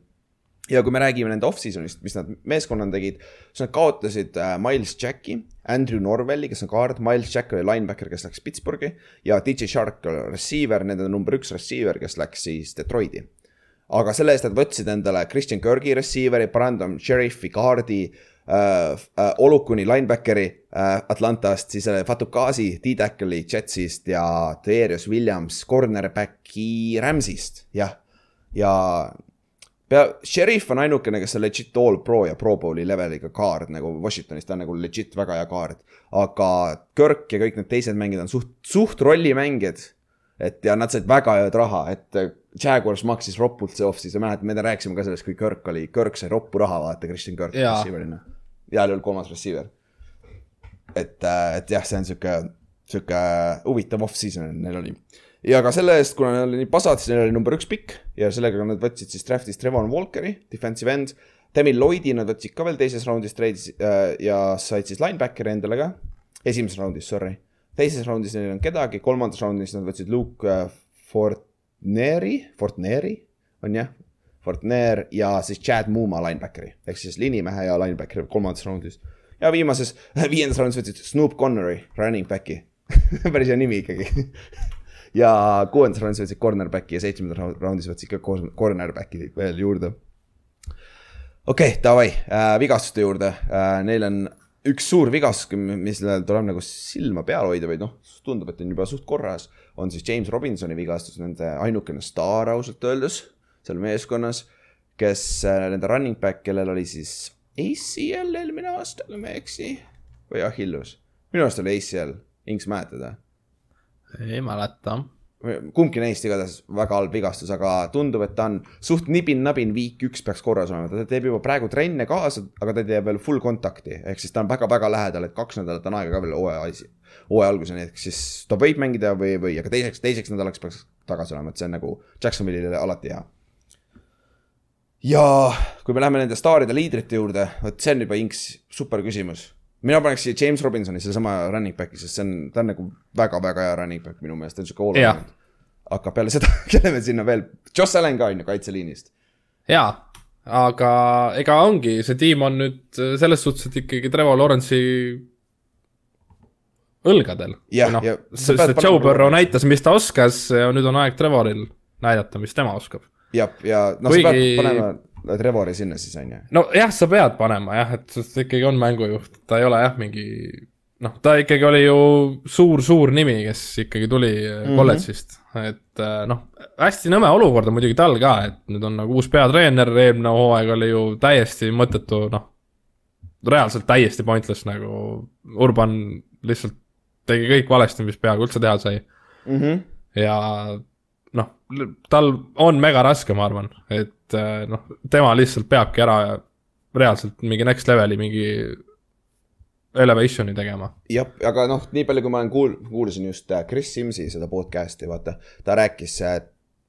ja kui me räägime nende off-season'ist, mis nad meeskonnana tegid, siis nad kaotasid äh, Miles Jacki, Andrew Norvelli, kes on kaart, Miles Jack oli linebacker, kes läks Pittsburghi ja DJ Shark, receiver, nende number üks receiver, kes läks siis Detroiti. aga selle eest nad võtsid endale Christian Kirgi receiver'i, Brandon Sheriffi kaardi äh,, äh, Olukuni linebackeri äh, Atlantast, siis äh, Fatukasi D-Tackle'i Jetsist ja Darius Williams cornerback'i Rams'ist, jah. ja pea, Sheriff on ainukene, kes on legit all pro ja pro bowl'i leveliga kaard nagu Washingtonis, ta on nagu legit väga hea kaard. aga Kirk ja kõik need teised mängijad on suht, suht rollimängijad. et ja nad said väga head raha, et Jaguars maksis ropult see off-season, mäletad, me rääkisime ka sellest, kui Kirk oli, Kirk sai roppu raha, vaata, Christian Kirk receiver'ina. Heal juhul kolmas receiver. et, et jah, see on sihuke, sihuke huvitav off-season neil oli ja ka selle eest, kuna neil oli nii pasad, siis neil oli number üks pikk ja sellega nad võtsid siis draft'is Trevon Walkeri, defensive end. Demi Lloydi nad võtsid ka veel teises raundis treidis äh, ja said siis linebackeri endale ka. esimeses raundis, sorry. teises raundis neil ei olnud kedagi, kolmandas raundis nad võtsid Luke äh, Fortneri, Fortneri on jah, Fortner ja siis Chad Muma linebackeri. Ehk siis liinimehe ja linebackeri kolmandas raundis. ja viimases, viiendas raundis võtsid Snoop Connery, running back'i. Päris hea nimi ikkagi. Ja kuuendas raundis võtsid cornerback'i ja seitsmendas raund- raundis võtsid ka cor- cornerback'i veel juurde. okei okay,, davai äh,, vigastuste juurde. Äh,, neil on üks suur vigastus, mis neil tuleb nagu silma peal hoida või noh, tundub, et on juba suht korras, on siis James Robinsoni vigastus, nende ainukene staar ausalt öeldes seal meeskonnas, kes äh, nende running back, kellel oli siis ACL eelmine aasta, kui ma ei eksi, või Achilles, minu arust oli ACL, Inks mäletad või? ei mäleta. kumbki neist igatahes väga halb vigastus, aga tundub, et ta on suht nibin-nabin, viik üks peaks korras olema, ta teeb juba praegu trenne kaasa, aga ta teeb veel full kontakti, ehk siis ta on väga-väga lähedal, et kaks nädalat on aega ka veel hooaja asi, hooaja alguseni, ehk siis ta võib mängida või, või, aga teiseks, teiseks nädalaks peaks tagasi olema, et see on nagu Jacksonville'ile alati hea. Ja kui me läheme nende staaride liidrite juurde, vot see on juba inks super küsimus. mina paneks siia James Robinsoni sellesama running back'i, sest see on, ta on nagu väga-väga hea running back minu meelest, ta on sihuke all-around. aga peale seda, kelle me sinna veel, Joss Allan ka on ju kaitseliinist. jaa, aga ega ongi, see tiim on nüüd selles suhtes, et ikkagi Trevor Lawrence'i õlgadel. Noh sest Joe Burrow näitas, mis ta oskas ja nüüd on aeg Trevoril näidata, mis tema oskab. jah, ja noh, sa pead Kuigi- panema Trevori sinna siis on ju. nojah, sa pead panema jah, et sest ikkagi on mängujuht, ta ei ole jah, mingi noh, ta ikkagi oli ju suur-suur nimi, kes ikkagi tuli kolledžist mm, -hmm. et äh, noh, hästi nõme olukord on muidugi tal ka, et nüüd on nagu uus peatreener, eelmine hooaeg oli ju täiesti mõttetu, noh, reaalselt täiesti pointless nagu Urban lihtsalt tegi kõik valesti, mis peaaegu üldse teha sai Mm -hmm. ja noh, tal on mega raske, ma arvan, et äh, noh, tema lihtsalt peabki ära reaalselt mingi next leveli mingi elevation'i tegema. jah, aga noh, nii palju, kui ma olen kuul-, kuulasin just äh, Chris Simsi seda podcast'i, vaata, ta rääkis äh,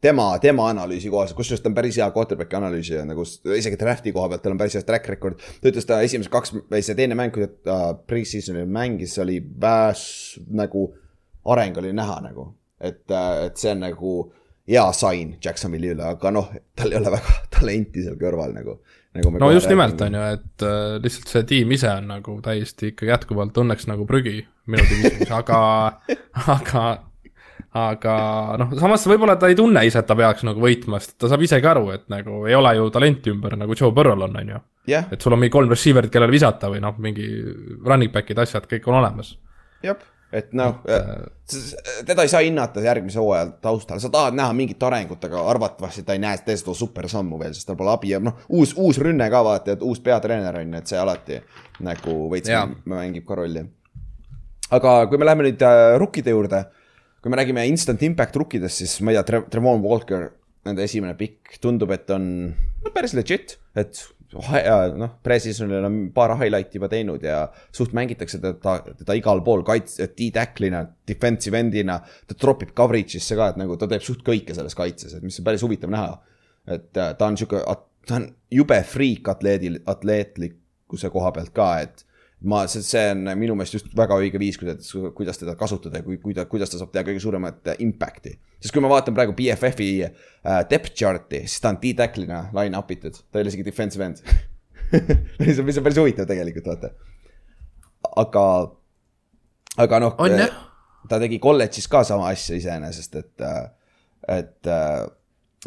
tema, tema analüüsi kohaselt, kusjuures ta on päris hea quarterback'i analüüsija nagu isegi draft'i koha pealt, tal on päris hea track record. ta ütles, ta esimesed kaks või see teine mäng, kui ta pre-season'il mängis, oli väes nagu areng oli näha nagu, et, et see on nagu hea sign Jacksonville'i üle, aga noh, tal ei ole väga talenti seal kõrval nagu, nagu. no just nimelt, on ju, et äh, lihtsalt see tiim ise on nagu täiesti ikkagi jätkuvalt õnneks nagu prügi minu divisionis, aga, aga aga noh, samas võib-olla ta ei tunne ise, et ta peaks nagu võitma, sest ta saab isegi aru, et nagu ei ole ju talenti ümber nagu Joe Burrow'l on, on ju. jah, et sul on mingi kolm receiver'it, kellele visata või noh, mingi running back'id, asjad, kõik on olemas. jah, et noh, teda ei saa hinnata järgmise hooaja taustal, sa tahad näha mingit arengut, aga arvatavasti ta ei näe tee seda supersammu veel, sest tal pole abi ja noh, uus, uus rünne ka vaata, et uus peatreener on ju, et see alati nagu veits mängib ka rolli. aga kui me läheme nüüd äh, rukkide juurde, kui me räägime instant impact rukkidest, siis ma ei tea Tre, Trevon Walker, nende esimene pikk, tundub, et on no, päris legit, et noh, pre-seasonil on paar highlight'i juba teinud ja suht mängitakse teda, teda igal pool kaits-, D-tackle'ina, defensive end'ina, ta tropib coverage'isse ka, et nagu ta teeb suht kõike selles kaitses, et mis on päris huvitav näha. et äh, ta on sihuke, ta on jube friik atleedil, atleetlikkuse koha pealt ka, et ma, see, see on minu meelest just väga õige viis, kuidas, kuidas teda kasutada ja kui, kui ta, kuidas ta saab teha kõige suuremat äh, impact'i. sest kui ma vaatan praegu BFF-i äh, depth chart'i, siis ta on D-tackle'ina line up itud, ta ei ole isegi defensive end mis on, mis on päris huvitav tegelikult, vaata. aga, aga noh. Jah. ta tegi kolledžis ka sama asja iseenesest, et, et,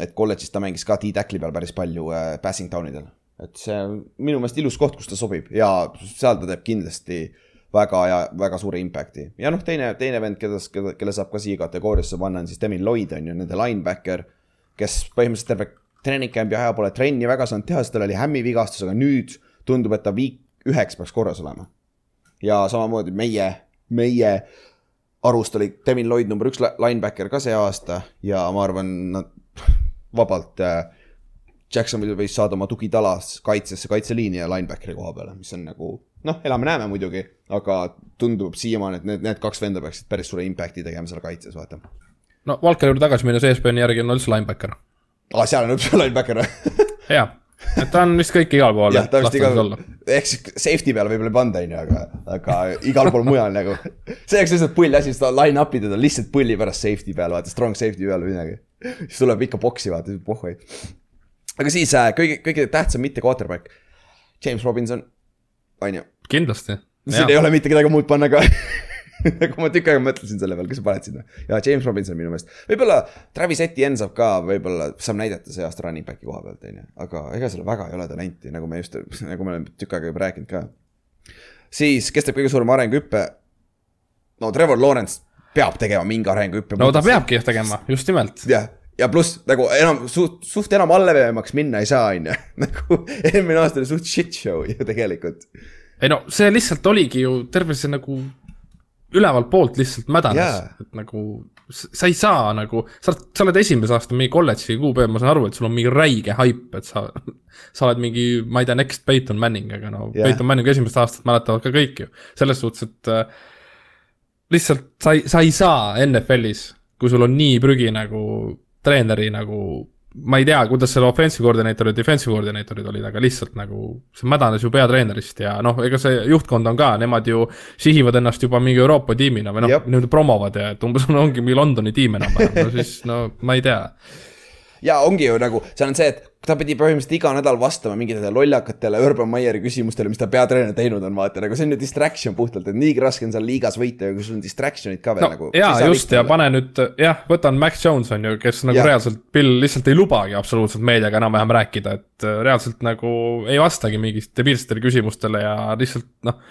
et kolledžis ta mängis ka D-tackle'i peal päris palju äh, passing down idel. Et see on minu meelest ilus koht, kus ta sobib ja seal ta teeb kindlasti väga hea, väga suure impact'i. ja noh, teine, teine vend, keda, keda, kelle saab ka siia kategooriasse panna, on siis Devin Lloyd on ju, nende linebacker, kes põhimõtteliselt terve treening camp'i aja pole trenni väga saanud teha, sest tal oli hämmi vigastus, aga nüüd tundub, et ta viik üheks peaks korras olema. ja samamoodi meie, meie arust oli Devin Lloyd number üks li- linebacker ka see aasta ja ma arvan, nad vabalt äh, Jacksonville võis saada oma tugitalas kaitsesse, kaitseliini ja linebackeri koha peale, mis on nagu noh, elame-näeme muidugi, aga tundub siiamaani, et need, need kaks venda peaksid päris suure impact'i tegema seal kaitses, vaata. no Valkeri juurde tagasi minnes ESPN-i järgi on üldse linebacker. aa, seal on üldse linebacker jaa, et ta on vist kõik igal pool. jah, ta vist igal, ehk siis safety peale võib-olla ei panda, on ju, aga, aga igal pool mujal nagu. see oleks lihtsalt pull asi, seda line-up ida ta lihtsalt pulli pärast safety peal, vaata, strong safety peal või midagi. siis tuleb ikka boksi, vaata, pohhui. Aga siis äh, kõige, kõige tähtsam mitte quarterback, James Robinson, on ju. kindlasti. siin ei ole mitte kedagi muud panna ka nagu ma tükk aega mõtlesin selle peale, kes sa paned sinna. ja James Robinson minu meelest, võib-olla Travis Etienne saab ka, võib-olla saab näidata see aasta running back'i koha pealt, on ju. aga ega seal väga ei ole talenti, nagu me just, nagu me oleme tükk aega juba rääkinud ka. siis, kes teeb kõige suurema arenguhüppe? no Trevor Lawrence peab tegema mingi arenguhüppe. no ta peabki tegema, just nimelt. jah, ja pluss nagu enam suht, suht enam allveemaks minna ei saa, on ju. nagu eelmine aasta oli suht shit show ju tegelikult. ei no see lihtsalt oligi ju terve see nagu ülevalt poolt lihtsalt mädanes yeah., et nagu sa ei saa nagu, sa oled, sa oled esimese aasta mingi kolledži QB, ma saan aru, et sul on mingi räige haip, et sa, sa oled mingi, ma ei tea, next Peyton Manning, aga no yeah. Peyton Manningu esimest aastat mäletavad ka kõik ju. selles suhtes, et äh, lihtsalt sa ei, sa ei saa NFL-is, kui sul on nii prügi nagu treeneri nagu ma ei tea, kuidas seal offensive koordineetor ja defensive koordineetorid olid, aga lihtsalt nagu see mädanes ju peatreenerist ja noh, ega see juhtkond on ka, nemad ju sihivad ennast juba mingi Euroopa tiimina või noh niimoodi promovad ja et umbes ongi mingi Londoni tiim enam-vähem, no siis no ma ei tea ja ongi ju nagu, seal on see, et ta pidi põhimõtteliselt iga nädal vastama mingitele lollakatele Urban Meyeri küsimustele, mis ta peatreener teinud on, vaata nagu see on ju distraction puhtalt, et niigi raske on seal liigas võita ja kui sul on distraction'id ka veel no nagu. jaa, just ja pane nüüd jah, võtan Max Jones on ju, kes nagu ja. reaalselt Bill lihtsalt ei lubagi absoluutselt meediaga enam-vähem rääkida, et äh, reaalselt nagu ei vastagi mingist debiilsetele küsimustele ja lihtsalt noh,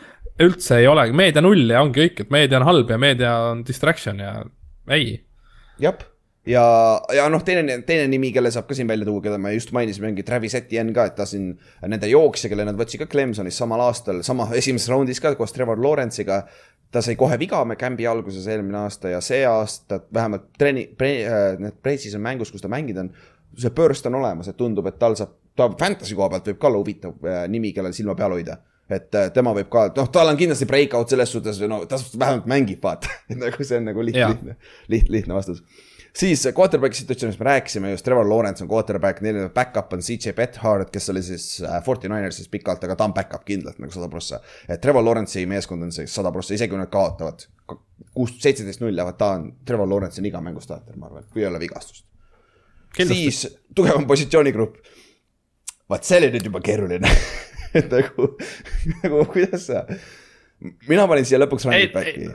üldse ei olegi, meedia null ja ongi kõik, et meedia on halb ja meedia on distraction ja ei. jah, ja, ja noh, teine, teine nimi, kelle saab ka siin välja tuua, keda me just mainisime, ongi Travis Etienne ka, et ta siin nende jooksja, kelle nad võtsid ka Clemsonis samal aastal, sama esimeses raundis ka koos Trevor Lawrence'iga ta sai kohe viga me kämbi alguses eelmine aasta ja see aasta vähemalt treeni- pre,, need pre-season mängus, kus ta mänginud on, see burst on olemas, et tundub, et tal saab, ta fantasy koha pealt võib ka olla huvitav äh, nimi, kellel silma peal hoida. et äh, tema võib ka, noh, tal on kindlasti breakout selles suhtes, no ta vähemalt mängib, vaata, nagu see on nagu lihtne, lihtne, lihtne vastus siis quarterback'i situatsioonist me rääkisime just, Trevor Lawrence on quarterback, neil back-up on CJ Bethard, kes oli siis äh, Forty Ninersis pikalt, aga ta on back-up kindlalt nagu sada prossa. et Trevor Lawrence'i meeskond on see sada prossa, isegi kui nad kaotavad kuus, seitseteist null jäävad, ta on, Trevor Lawrence on iga mängu starter, ma arvan, kui ei ole vigastust. siis tugevam positsioonigrupp. vaat see oli nüüd juba keeruline et nagu, nagu kuidas sa, mina panin siia lõpuks running, back'i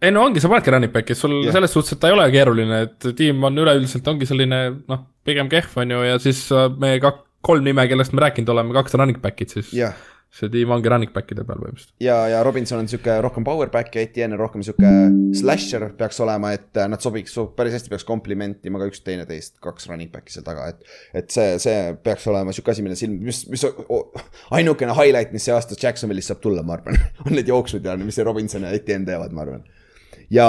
ei, no ongi, sa panedki running back'i, sul yeah. selles suhtes, et ta ei ole keeruline, et tiim on üleüldiselt ongi selline noh, pigem kehv on ju ja siis äh, meie kak-, kolm nime, kellest me rääkinud oleme, kaks running back'id siis jah, see tiim ongi running back'ide peal põhimõtteliselt. ja, ja Robinson on sihuke rohkem power back ja Etienne on rohkem sihuke slasher peaks olema, et äh, nad sobiks, päris hästi peaks komplimentima ka üks teineteist, kaks running back'i seal taga, et. et see, see peaks olema sihuke asi, mille silm, mis, mis o- ainukene highlight, mis see aasta Jacksonvilis saab tulla, ma arvan, on need jooksud ja mis see Robinson ja Etienne teevad, ma arvan. ja,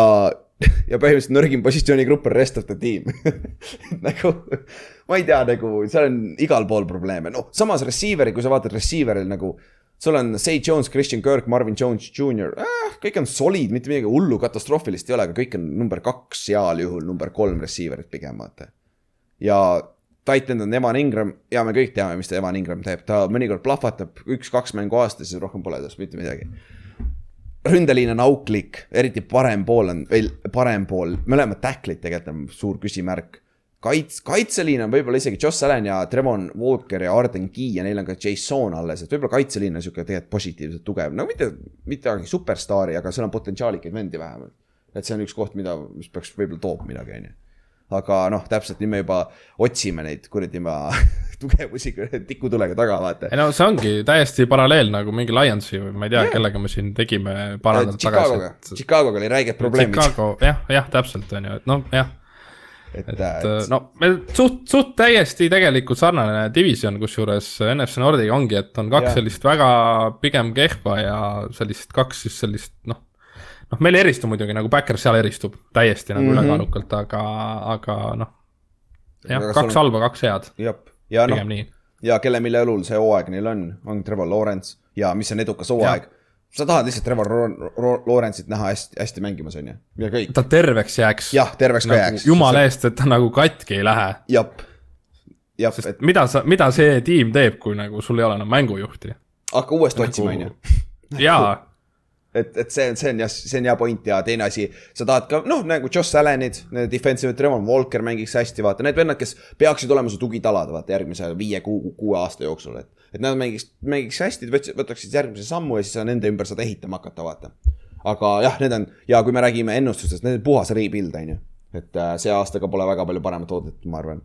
ja põhimõtteliselt nõrgim positsioonigrupp on rest of the team nagu ma ei tea, nagu seal on igal pool probleeme, noh, samas receiver'i, kui sa vaatad receiver'il nagu. sul on Say Jones, Christian Kirk, Marvin Jones Jr äh,, kõik on solid, mitte midagi hullu katastroofilist ei ole, aga kõik on number kaks, heal juhul number kolm receiver'it pigem vaata. ja Titan on Evan Ingram ja me kõik teame, mis ta Evan Ingram teeb, ta mõnikord plahvatab üks-kaks mängu aastas ja rohkem pole tast mitte midagi ründeliin on auklik, eriti parem pool on, veel parem pool, mõlemad tacklid tegelikult on suur küsimärk. kaits-, kaitseliin on võib-olla isegi Joss Allan ja Trevon Walker ja Arden Key ja neil on ka Jason alles, et võib-olla kaitseliin on sihuke tegelikult positiivselt tugev, no mitte, mitte midagi superstaari, aga seal on potentsiaalikaid vendi vähemalt. et see on üks koht, mida, mis peaks võib-olla toob midagi, on ju aga noh, täpselt nüüd me juba otsime neid kuradi ma tugevusi tikutulega taga, vaata. ei no see ongi täiesti paralleel nagu mingi Lionsi või ma ei tea, kellega me siin tegime paar nädalat Chicagoga, tagasi. Chicagoga oli räiged probleemid, Chicago, jah, jah, täpselt on ju, et noh, jah, et, et et no meil suht, suht täiesti tegelikult sarnane division, kusjuures NFC Nordiga ongi, et on kaks ja. sellist väga pigem kehva ja sellist kaks siis sellist noh, noh, meil ei eristu muidugi nagu Backers seal eristub täiesti nagu mm. -hmm. ülekaalukalt, aga, aga noh, jah kaks sul on- halba, kaks head, ja noh ja kelle, mille õlul see hooaeg neil on, on Trevor Lawrence ja mis on edukas hooaeg. sa tahad lihtsalt Trevor Lawrence'it näha hästi, hästi mängimas, on ju, ja kõik. ta terveks jääks. jah, terveks ka nagu, jääks. jumala eest, et ta nagu katki ei lähe. jah, jah, sest et mida sa, mida see tiim teeb, kui nagu sul ei ole enam mängujuhti? hakka uuesti nagu- otsima, on ju. jaa, et, et see, see on jah, see on hea point ja teine asi, sa tahad ka noh, nagu Josh Allan'id, need defensive, Trevor Walker mängiks hästi, vaata need vennad, kes peaksid olema su tugitalad, vaata järgmise viie kuu, kuue aasta jooksul, et. et nad mängiks, mängiks hästi, võtaksid järgmise sammu ja siis sa nende ümber saad ehitama hakata, vaata. aga jah, need on ja kui me räägime ennustustest, need on puhas rebuild, on ju. et äh, see aasta ka pole väga palju paremat oodatud, ma arvan.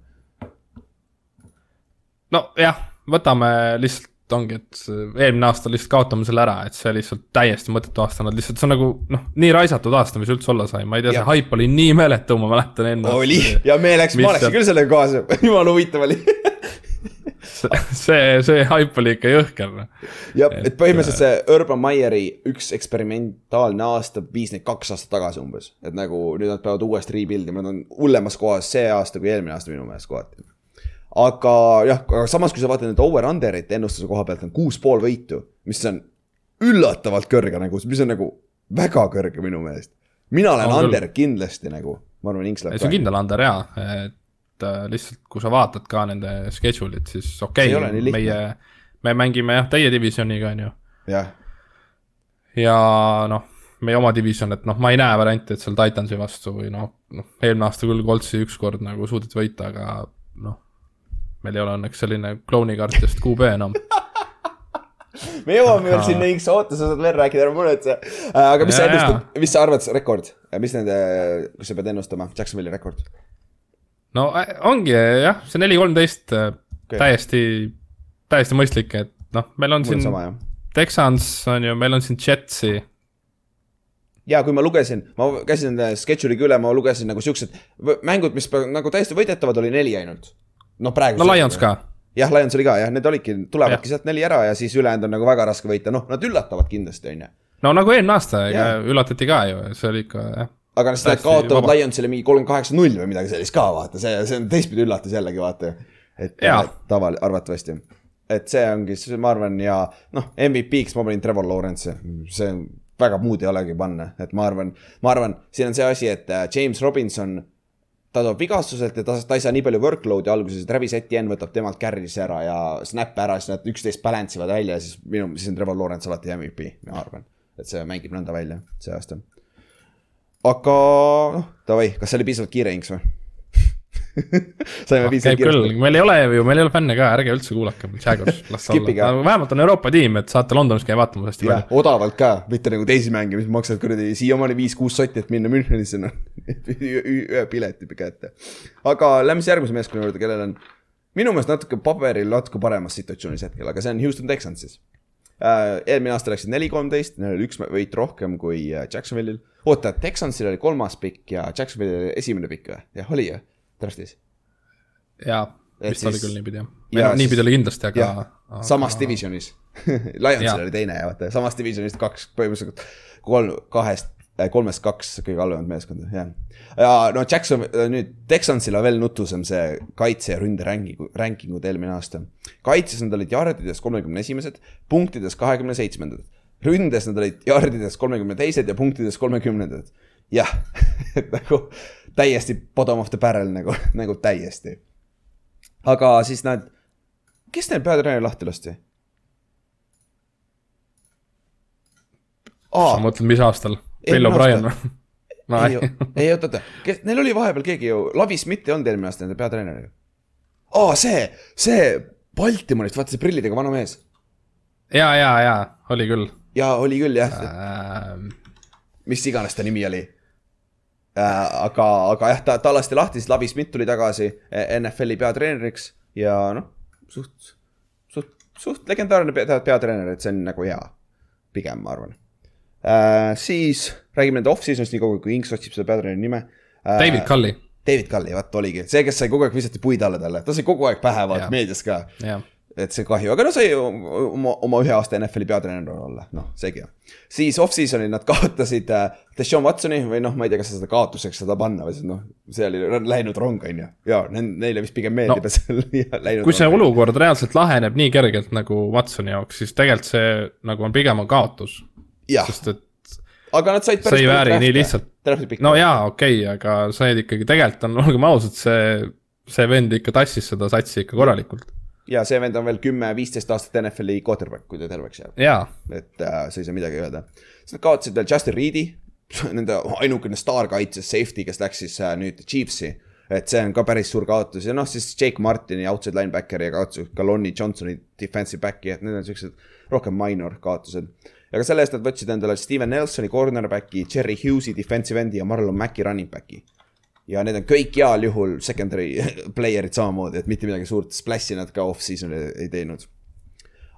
nojah, võtame lihtsalt ongi, et eelmine aasta lihtsalt kaotame selle ära, et see lihtsalt täiesti mõttetu aasta, nad lihtsalt, see on nagu noh, nii raisatud aasta, mis üldse olla sai, ma ei tea, see haip oli nii meeletu, ma mäletan enne. oli ja me läks, ma läksin küll sellega kaasa, jumala huvitav oli see, see haip oli ikka jõhker. jah, Et, et põhimõtteliselt see Urban Meyeri üks eksperimentaalne aasta viis neid kaks aastat tagasi umbes. et nagu nüüd nad peavad uuesti rebuild ima, nad on hullemas kohas see aasta kui eelmine aasta minu meelest kohati. Aga jah, aga samas, kui sa vaatad nüüd over-under'it ennustuse koha pealt on kuus pool võitu, mis on üllatavalt kõrge nagu, mis on nagu väga kõrge minu meelest. mina olen On küll. under kindlasti nagu, ma arvan, Inks läheb see on kindel under jaa, et äh, lihtsalt kui sa vaatad ka nende schedule'it, siis okei okay,, meie, me mängime jah, teie divisioniga, on ju. jah, ja noh, meie oma division, et noh, ma ei näe varianti, et seal Titansi vastu või noh, noh, eelmine aasta küll Coltsi ükskord nagu suudeti võita, aga noh, meil ei ole õnneks selline klounikartidest QB enam. me jõuame veel sinna Inks, oota, sa saad veel rääkida, ära muretse. aga mis sa Jaa, jaa. ennustad, mis sa arvad, rekord, mis nende, kus sa pead ennustama, Jacksonville'i rekord? no äh, ongi jah, see neli kolmteist äh, Okei. täiesti, täiesti mõistlik, et noh, meil on mul siin. Texans on ju, meil on siin Jetsi, ja kui ma lugesin, ma käisin schedule'iga üle, ma lugesin nagu siuksed mängud, mis nagu täiesti võidetavad oli neli ainult. noh, praegu. no Lions. ka, jah, Lions oli ka jah, need olidki, tulevadki sealt neli ära ja siis ülejäänud on nagu väga raske võita, noh, nad üllatavad kindlasti, on ju. no nagu eelmine aasta, ega üllatati ka ju, see oli ikka jah. aga siis nad Täiesti kaotavad. Lionsile mingi kolmkümmend kaheksa null või midagi sellist ka, vaata, see, see on teistpidi üllatus jällegi, vaata. et taval-, arvatavasti. et see ongi, ma arvan ja noh, MVP-ks ma panin Trevor Lawrence'i, see väga muud ei olegi panna, et ma arvan, ma arvan, siin on see asi, et äh, James Robinson ta tuleb vigastuselt ja ta, ta ei saa nii palju workload'i alguses, Travis Etienne võtab temalt carry'si ära ja snap'e ära, siis nad üksteist balance ivad välja ja siis minu, siis on Trevor Lawrence alati MVP, ma arvan. et see mängib nõnda välja see aasta. aga noh, davai, kas see oli piisavalt kiire, Inks või? saime piisavalt käib küll meil ei ole ju, meil ei ole fänne ka, ärge üldse kuulake, Jaguars, las olla, vähemalt on Euroopa tiim, et saate Londonis käia vaatamas hästi jah palju., odavalt ka, mitte nagu teisi mänge, mis maksavad kuradi siiamaani viis-kuus sotti, et minna Münchenisse, noh. ühe pileti kätte. aga lähme siis järgmise meeskonna juurde, kellel on minu meelest natuke paberil natuke paremas situatsioonis hetkel, aga see on Houston Texans siis. äh,. eelmine aasta läksid neli, kolmteist, neil oli üks võit rohkem kui äh, Jacksonville'il. oota, Texansil oli kolmas pikk ja Jacksonville'il esimene pikk või? jah, oli ju, draft'is. jaa, vist oli siis- küll niipidi jah. ja või noh, niipidi oli kindlasti, aga jah, samas divisionis. Lionsil oli teine ja vaata, samas divisionis kaks, põhimõtteliselt kolm, kahest, kolmest kaks kõige halvemat meeskonda, jah. ja no Jackson, nüüd Texansil on veel nutusem see kaitse ja ründe rankingu, rankingud eelmine aasta. kaitses nad olid jardides kolmekümne esimesed, punktides kahekümne seitsmendad. ründes nad olid jardides kolmekümne teised ja punktides kolmekümnendad. jah, et nagu täiesti bottom of the barrel nagu, nagu täiesti. aga siis nad, kes neil peatreener lahti lasti? sa mõtled, mis aastal? Bill O'Brien või? no ei, ei oota, oota, kes, neil oli vahepeal keegi ju, Lavi Smith ei olnud eelmine aasta nende peatreener ju. aa, see, see Baltimorist, vaata see prillidega vana mees. ja, ja, ja oli küll ja oli küll jah, ähm,. mis iganes ta nimi oli äh,. aga, aga jah, ta, ta lasti lahti, siis Lavi Smith tuli tagasi eh, NFL-i peatreeneriks ja noh, suht, suht, suht legendaarne pea, peatreener, et see on nagu hea. pigem, ma arvan äh,. siis räägime nende off-season'ist nii kaua, kui Inks otsib seda peatreeneri nime äh,. David Cully, David Cully, vot oligi, see, kes sai kogu aeg visati puid alla talle, ta sai kogu aeg pähe vaata meedias ka. jah. Et see kahju, aga no sai oma, oma ühe aasta NFL-i peatreener olla, noh, seegi hea. siis off-season'il nad kaotasid äh, Deshaun Watsoni või noh, ma ei tea, kas seda kaotuseks seda panna või noh, see oli läinud rong, on ju. ja neile vist pigem meeldib No. et see on läinud kui see rong. olukord reaalselt laheneb nii kergelt nagu Watsoni jaoks, siis tegelikult see nagu on pigem on kaotus, sest et aga nad said see ei vääri nii lihtsalt. No jaa, okei okay,, aga said ikkagi tegelikult on, olgem ausad, see, see vend ikka tassis seda satsi ikka korralikult. Ja see vend on veel kümme-viisteist aastat NFL-i quarterback, kui ta terveks jääb. jaa, et äh, sa ei saa midagi öelda. siis nad kaotasid veel Justin Reed'i, nende ainukene staarkaitses safety, kes läks siis äh, nüüd Chiefsi. et see on ka päris suur kaotus ja noh, siis Jake Martini outside linebackeri ja kaotasid ka Lonnie Johnsoni defensive back'i, et need on siuksed rohkem minor kaotused. ja ka selle eest nad võtsid endale Steven Nelsoni cornerback'i, Cherry Hughes'i defensive end'i ja Marlon Mack'i running back'i. Ja need on kõik heal juhul secondary player'id samamoodi, et mitte midagi suurt splash'i nad ka off-season'il ei teinud.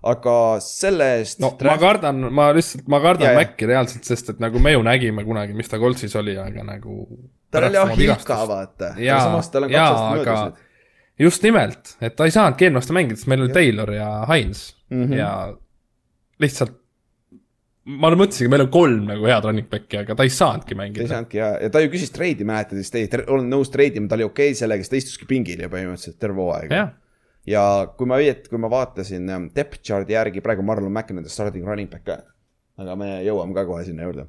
aga selle eest no ma kardan, ma lihtsalt, ma kardan. Maci reaalselt, sest et nagu me ju nägime kunagi, mis ta Coltsis oli, aga nagu. tal oli ahilka, vaata. jaa, aastat aga just nimelt, et ta ei saanudki eelmine aasta mängida, sest meil oli Taylor ja Hines mm. -hmm. ja lihtsalt. Ma mõtlesingi, meil on kolm nagu head running back'i, aga ta ei saanudki ei mängida. saanudki ja, ja ta ju küsis treidi, mäletad, siis te ei olnud nõus treidima, ta oli okei okay sellega, siis ta istuski pingil ju põhimõtteliselt terve hooaeg. ja kui ma õieti, kui ma vaatasin ähm, depth chart'i järgi, praegu Marlon Mack on nende starting running back ka. aga me jõuame ka kohe sinna juurde.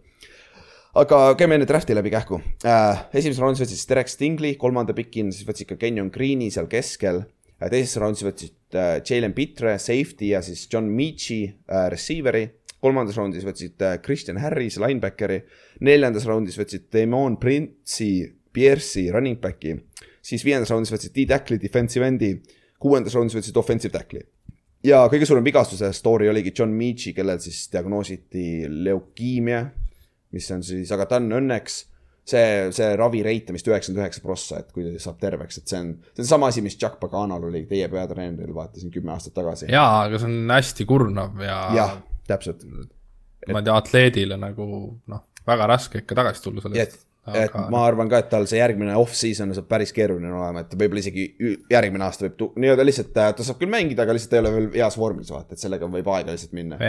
aga käime enne draft'i läbi kähku äh,. esimeses raundis võtsid siis Derek Stingley, kolmanda pikina siis võtsid ka Kenyon Green'i seal keskel äh,. teises raundis võtsid äh, Jalen Pitre, safety ja siis John Meach'i äh, receiver'i. Kolmandas raundis võtsid äh, Christian Harris, linebackeri. neljandas raundis võtsid Damon Prince'i, Pierce'i, running back'i. siis viiendas raundis võtsid D-tackli, defensive end'i. kuuendas raundis võtsid offensive tackli. ja kõige suurem vigastuse story oligi John Meach'i, kellel siis diagnoositi leukiimia, mis on siis, aga ta on õnneks see, see ravireit on vist üheksakümmend üheksa prossa, et kui ta saab terveks, et see on, see on sama asi, mis Chuck Paganal oli teie peatreeneril, vaatasin kümme aastat tagasi. jaa, aga see on hästi kurnav ja, jah, täpselt. ma ei tea, atleedile nagu noh, väga raske ikka tagasi tulla sellest., et ma arvan ka, et tal see järgmine off-season saab päris keeruline olema, et võib-olla isegi järgmine aasta võib nii-öelda lihtsalt, ta saab küll mängida, aga lihtsalt ei ole veel heas vormis, vaata, et sellega võib aega lihtsalt minna.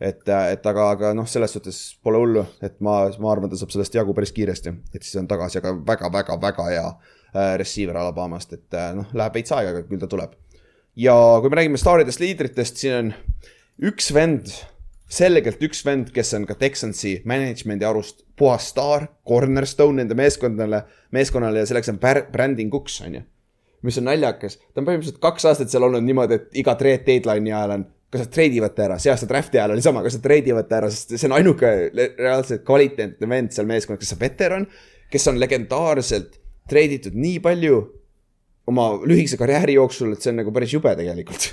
et, et aga, aga noh, selles suhtes pole hullu, et ma, ma arvan, ta saab sellest jagu päris kiiresti, et siis on tagasi, aga väga-väga-väga hea äh, receiver Alabamast, et äh, noh, läheb veits aega, aga küll ta tuleb. ja kui me räägime staaridest, liidritest, siin on üks vend, selgelt üks vend, kes on ka Texansi management'i arust puhas staar, cornerstone nende meeskondadele, meeskonnale ja selleks on Cooks, on ju mis on naljakas, ta on põhimõtteliselt kaks aastat seal olnud niimoodi, et iga trade deadline'i ajal on, kas nad trade ivad ta ära, see aasta draft'i ajal oli sama, kas nad trade ivad ta ära, sest see on ainuke reaalselt kvaliteetne vend seal meeskonnas, kes on veteran, kes on legendaarselt trade itud nii palju oma lühikese karjääri jooksul, et see on nagu päris jube tegelikult.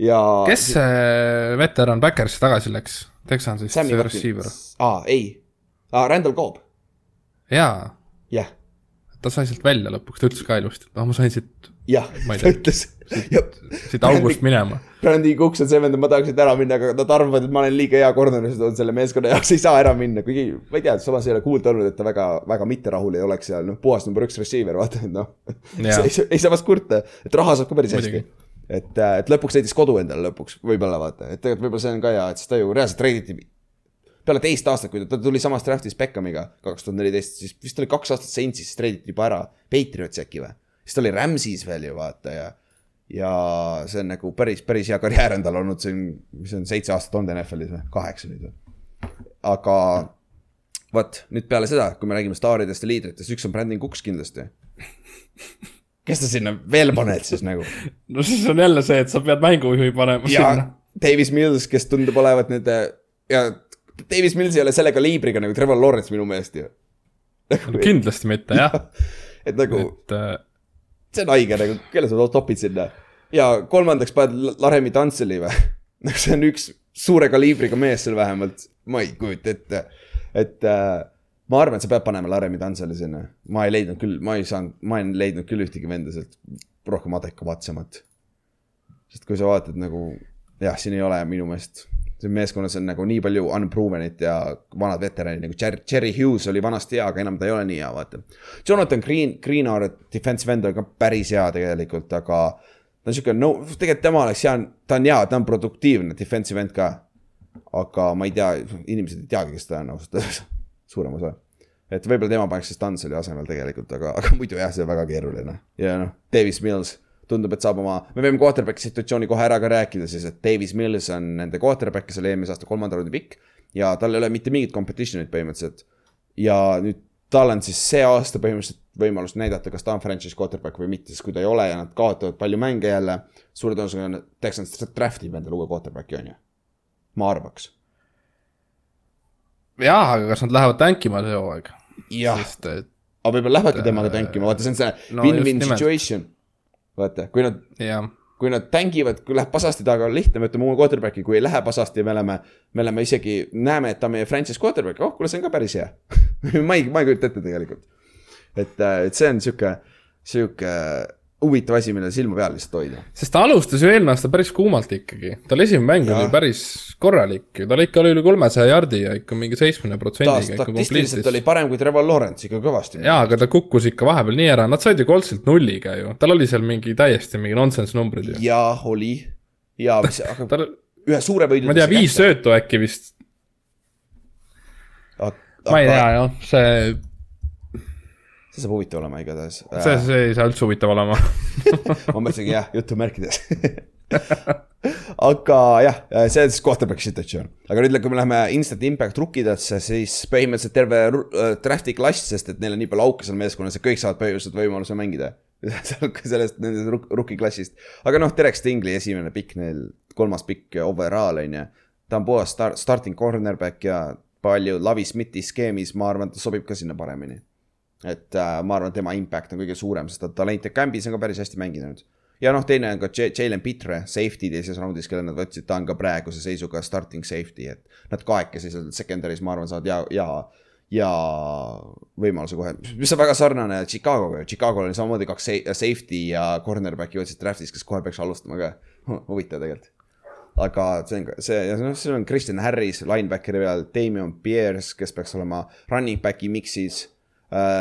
ja. kes see veteran Backersi tagasi läks? Texansist, see receiver. aa, ei, aa, Randall Cobb, jaa, jah. ta sai sealt välja lõpuks, ta ütles ka ilusti, et noh, ma sain siit, jah, ta ütles. siit august minema. Brandi Cooks on see vend, et ma tahaks siit ära minna, aga nad arvavad, et ma olen liiga hea corner, siis on selle meeskonna jaoks ei saa ära minna, kuigi ma ei tea, samas ei ole kuulda olnud, et ta väga, väga mitte rahul ei oleks seal, noh, puhas number üks receiver, vaata, et noh. Ei, ei saa vast kurta, et raha saab ka päris hästi. et, et lõpuks leidis kodu endale lõpuks, võib-olla vaata, et tegelikult võib-olla see on ka hea, et siis ta ju reaalselt treiditi peale teist aastat, kui ta, ta tuli samast draft'ist Beckhamiga kaks tuhat neliteist, siis vist oli kaks aastat Saintsis, siis treiditi juba ära Patriots äkki või. siis ta oli Rams'is veel ju vaata ja, ja see on nagu päris, päris hea karjäär on tal olnud siin, mis on seitse aastat olnud NFL-is või, kaheksa nüüd või. aga vot nüüd peale seda, kui me räägime staaridest ja liidritest, üks on Brandon Cooks kindlasti. Kes sa sinna veel paned siis nagu? no siis on jälle see, et sa pead mängujuhi panema ja sinna. Davis Mills, kes tundub olevat nende ja Davis Mills ei ole selle kaliibriga nagu Trevor Lawrence minu meelest ju. kindlasti mitte jah, et nagu et äh, see on haige nagu, kelle sa topid sinna. ja kolmandaks paned Laremi Tantseli või? nagu see on üks suure kaliibriga mees seal vähemalt, ma ei kujuta ette, et äh, ma arvan, et sa pead panema Laremi Tantseli sinna. ma ei leidnud küll, ma ei saanud, ma ei leidnud küll ühtegi venda sealt rohkem adekvaatsemat. sest kui sa vaatad nagu jah, siin ei ole minu meelest, siin meeskonnas on nagu nii palju unproven'it ja vanad veteranid nagu Jerry, Jerry Hughes oli vanasti hea, aga enam ta ei ole nii hea, vaata. Jonathan Green, Greenar, defensive end on ka päris hea tegelikult, aga ta on siuke no, tegelikult tema oleks hea, ta on hea, ta on produktiivne defensive end ka. aga ma ei tea, inimesed ei teagi, kes ta on ausalt öeldes, suurem osa et võib-olla tema paneks siis Tanseli asemel tegelikult, aga, aga muidu jah, see on väga keeruline. ja noh, Davis Mills tundub, et saab oma, me võime quarterback'i situatsiooni kohe ära ka rääkida siis, et Davis Mills on nende quarterback, kes oli eelmise aasta kolmanda raundi pikk. ja tal ei ole mitte mingit competition'it põhimõtteliselt. ja nüüd tal on siis see aasta põhimõtteliselt võimalus näidata, kas ta on franchise quarterback või mitte, sest kui ta ei ole ja nad kaotavad palju mänge jälle. suure tõenäosusega Texans draft ib endale uue quarterback'i on ju, ma arvaks. jah, aga kas nad lähevad tänkima see hooaeg? jah, aga võib-olla lähevadki temaga tänkima, vaata, see on see no win-win nimelt. situation. vaata, kui nad kui nad tängivad, kui läheb pasasti taga, on lihtne, me võtame uue quarterback'i, kui ei lähe pasasti, me oleme, me oleme isegi, näeme, et ta on meie franchise quarterback, oh, kuule, see on ka päris hea. ma ei, ma ei kujuta ette tegelikult. et, et see on sihuke, sihuke huvitav asi, millele silma peal lihtsalt hoida. sest ta alustas ju eelmine aasta päris kuumalt ikkagi, tal esimene mäng oli päris korralik ju, tal ikka oli üle kolmesaja jardi ja ikka mingi seitsmekümne ta protsendiga ikka statistiliselt oli parem kui Trevor Lawrence ikka kõvasti. jaa, aga ta kukkus ikka vahepeal nii ära, nad said ju Coltsilt nulliga ju, tal oli seal mingi täiesti mingi nonsense numbrid ju. ja oli ja mis, aga tal, ühe suure võidu. ma ei tea, viis. söötu äkki vist, ma ei tea jah, see, see saab huvitav olema igatahes. see, see ei saa üldse huvitav olema. ma mõtlesingi jah, jutumärkides aga jah, see on siis quarterback'i situatsioon. aga nüüd, kui me läheme instant impact rukkidesse, siis põhimõtteliselt terve ru- äh, draft'i klass, sest et neil on nii palju auke seal meeskonnas ja kõik saavad põhimõtteliselt võimaluse mängida. sellest, nendest rookie klassist. aga noh, Derek Stingli esimene pikk neil, kolmas pikk overall on ju. ta on puhas star-, starting cornerback ja palju Lavi Smithi skeemis, ma arvan, ta sobib ka sinna paremini et äh, ma arvan, et tema impact on kõige suurem, sest ta talent ja Cambis on ka päris hästi mänginud. ja noh, teine on ka Jalen Pitre, safety teises raundis, kelle nad võtsid, ta on ka praeguse seisuga starting safety, et nad kahekesi seal secondary's, ma arvan, saavad ja, ja, ja võimaluse kohe, mis on väga sarnane Chicagoga, Chicago'l oli samamoodi kaks sa- safety ja cornerback'i võtsid draft'is, kes kohe peaks alustama ka, huvitav tegelikult aga see on, see, noh, see on Kristjan Harris linebackeri peal, Damien Pierce, kes peaks olema running back'i mix'is.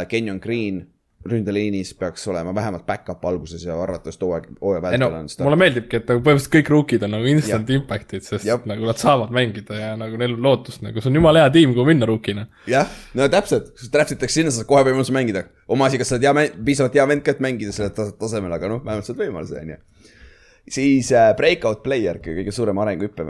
Kenyon Green ründeliinis peaks olema vähemalt back-up alguses ja arvatavasti hooaeg, hooaja ei no vältel on mulle meeldibki, et nagu põhimõtteliselt kõik rookid on nagu instant impact'id, sest Jep. nagu nad saavad mängida ja nagu neil on lootust nagu, see on jumala hea tiim, kuhu minna rookina. jah, no täpselt, draft itakse sinna, saad kohe võimaluse mängida. oma asi, kas sa oled hea, piisavalt hea vend ka, et mängida sellel tas- tasemel, aga noh, vähemalt saad võimaluse, on ju. siis äh, breakout player, kõige suurem arenguhüppe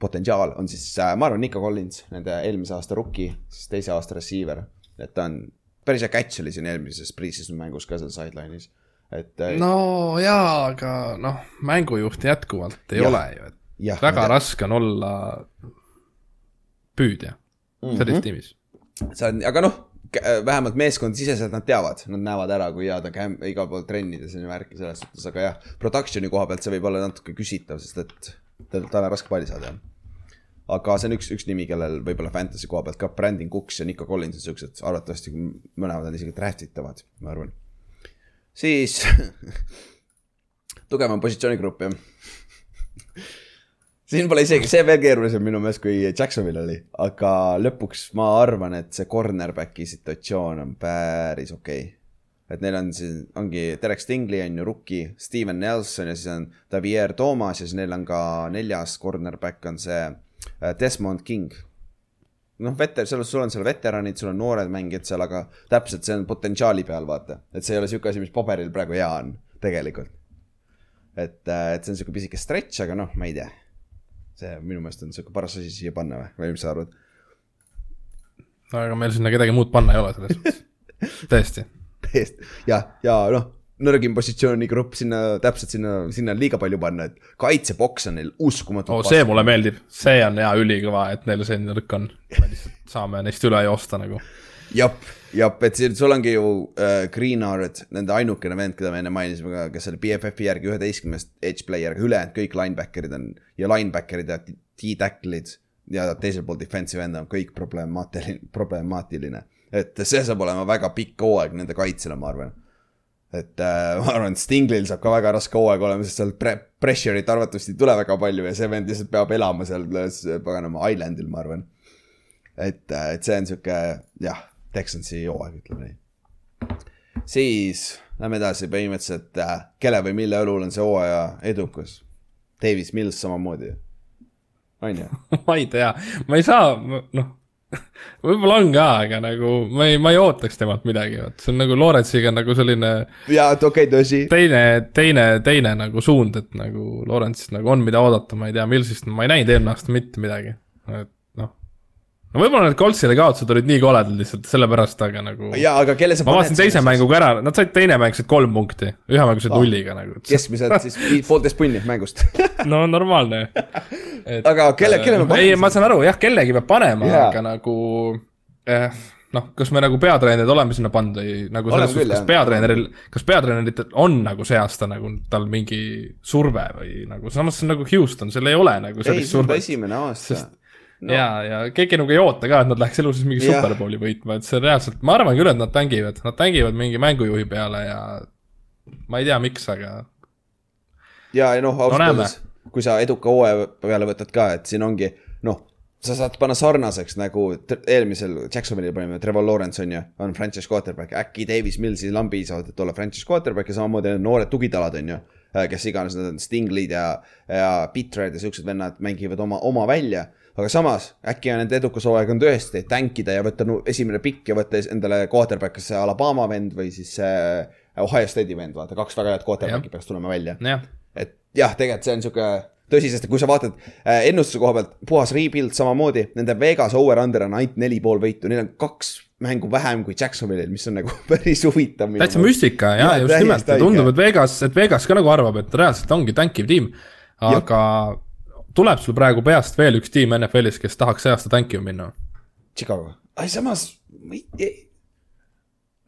potentsiaal on siis äh,, ma arvan, Nico Collins, nende eelmise aasta rookie, siis teise aasta receiver. Et ta on, päris hea catch oli siin eelmises pre-season mängus ka seal sideline'is, et äh, no jaa, aga noh, mängujuht jätkuvalt ei Jah. ole ju, et jah, väga raske on olla püüdja Mhm. sellises tiimis. see on, aga noh, vähemalt meeskondsiseselt nad teavad, nad näevad ära, kui hea ta käib igal pool trennides ju värki selles suhtes, aga jah, production'i koha pealt see võib olla natuke küsitav, sest et tal on raske palli saada jah. Aga see on üks, üks nimi, kellel võib-olla fantasy koha pealt ka Brandon Cooks ja Nico Collins on siuksed, arvatavasti mõlemad on isegi draft itavad, ma arvan. siis tugevam positsioonigrupp jah. siin pole isegi see veel keerulisem minu meelest kui Jacksonvil oli, aga lõpuks ma arvan, et see cornerback'i situatsioon on päris okei okay.. et neil on siin, ongi Derek Stingley on ju rookie, Steven Nelson ja siis on Javier Thomas ja siis neil on ka neljas cornerback on see Desmond King. noh, veter-, sul, sul on seal veteranid, sul on noored mängijad seal, aga täpselt see on potentsiaali peal, vaata. et see ei ole sihuke asi, mis paberil praegu hea on, tegelikult. et, et see on sihuke pisike stretch, aga noh, ma ei tea. see minu meelest on sihuke paras asi siia panna või, või mis sa arvad? aga meil sinna kedagi muud panna ei ole selles suhtes. tõesti. täiesti ja, ja noh, nõrgim positsioonigrupp sinna, täpselt sinna, sinna on liiga palju panna, et kaitseboks on neil uskumatult oo, see mulle meeldib, see on hea, ülikõva, et neil see nõrk on. me lihtsalt saame neist üle joosta nagu. jap, jap, et siin sul ongi ju äh, Greenard, nende ainukene vend, keda me enne mainisime ka, kes oli BFF-i järgi üheteistkümnest edge player, aga ülejäänud kõik linebacker'id on ja linebacker'id ja T-tackle'id ja teisel pool defensive end on kõik problemaatiline, problemaatiline. et see saab olema väga pikk hooaeg nende kaitsele, ma arvan. Et äh, ma arvan, et Stinglil saab ka väga raske hooaeg olema, sest seal pre-, pressure'it arvatavasti ei tule väga palju ja see vend lihtsalt peab elama seal äh, paganama island'il, ma arvan. et, et see on sihuke jah, Texansi hooaeg, ütleme nii. siis lähme edasi põhimõtteliselt, kelle või mille õlul on see hooaja edukus. Davis Mills samamoodi, on ju? ma ei tea, ma ei saa, noh, võib-olla on ka, aga nagu ma ei, ma ei ootaks temalt midagi, vot see on nagu Lawrence'iga nagu selline jaa, et okei okay,, tõsi. teine, teine, teine nagu suund, et nagu Lawrence'ist nagu on, mida oodata, ma ei tea, Millsist ma ei näinud eelmine aasta mitte midagi, et. No võib-olla need Coltsile kaotused olid nii koledad lihtsalt sellepärast, aga nagu. jaa, aga kelle sa ma vaatasin teise. mänguga ära, nad said teine mäng said kolm punkti, ühe mängu said Ah. nulliga nagu. keskmiselt siis poolteist punni mängust. no normaalne. aga kelle, kelle me ei, ma saan aru jah, kellegi peab panema yeah., aga nagu eh, noh, kas me nagu peatreenerid oleme sinna pannud või nagu selles suhtes, kas peatreeneril, kas peatreeneritel on nagu see aasta nagu tal mingi surve või nagu samas nagu Houston, seal ei ole nagu sellist survet. esimene aasta. No. ja, ja keegi nagu ei oota ka, et nad läheks elu sees mingi Jah. superbowli võitma, et see reaalselt, ma arvan küll, et nad tängivad, nad tängivad mingi mängujuhi peale ja ma ei tea, miks, aga ja, ja noh, ausalt öeldes, kui sa eduka hooaja peale võtad ka, et siin ongi noh, sa saad panna sarnaseks nagu eelmisel Jacksonville'il panime Trevor Lawrence on ju, on franchise quarterback, äkki Davis Millsi lamb piisavalt, et olla franchise quarterback ja samamoodi need noored tugitalad on ju. kes iganes need on, Stinglid ja, ja Pitred ja siuksed vennad mängivad oma, oma välja. Aga samas äkki on nende edukas hooaeg on tõesti tankida ja võtta nu- esimene pikk ja võtta endale quarterback, kas see Alabama vend või siis see Ohio State'i vend, vaata kaks väga head quarterback'i peaks tulema välja. Et jah, tegelikult see on sihuke tõsi, sest kui sa vaatad äh, ennustuse koha pealt, puhas rebuild samamoodi, nende Vegas over-under on ainult neli pool võitu, neil on kaks mängu vähem kui Jacksonville'il, mis on nagu päris huvitav. täitsa müstika ja, ja just nimelt. Ja tundub, et Vegas, et Vegas ka nagu arvab, et reaalselt ongi tankiv tiim. aga tuleb sul praegu peast veel üks tiim NFL-is, kes tahaks see aasta tankima minna? Chicago, ai samas, ma ei,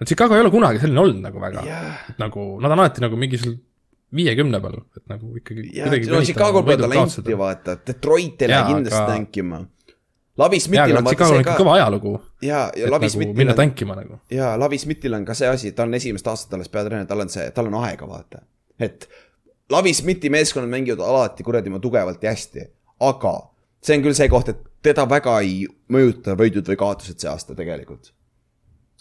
no Chicago ei ole kunagi selline olnud nagu väga, jah, nagu nad on alati nagu mingi seal viiekümne peal, et nagu ikkagi. no Chicago'l pole talenti vaata, Detroit ei lähe kindlasti aga- tankima. Lavi jaa, Smithil aga on vaata Chicago'l see ka kõva ajalugu, ja, ja Lavi nagu Smithil minna on tankima nagu. ja Lavi Smithil on ka see asi, ta on esimest aastat alles peatreener, tal on see, tal on aega, vaata. et Lavi Smithi meeskonnad mängivad alati kuradi oma tugevalt ja hästi, aga see on küll see koht, et teda väga ei mõjuta võidud või kaotused see aasta tegelikult.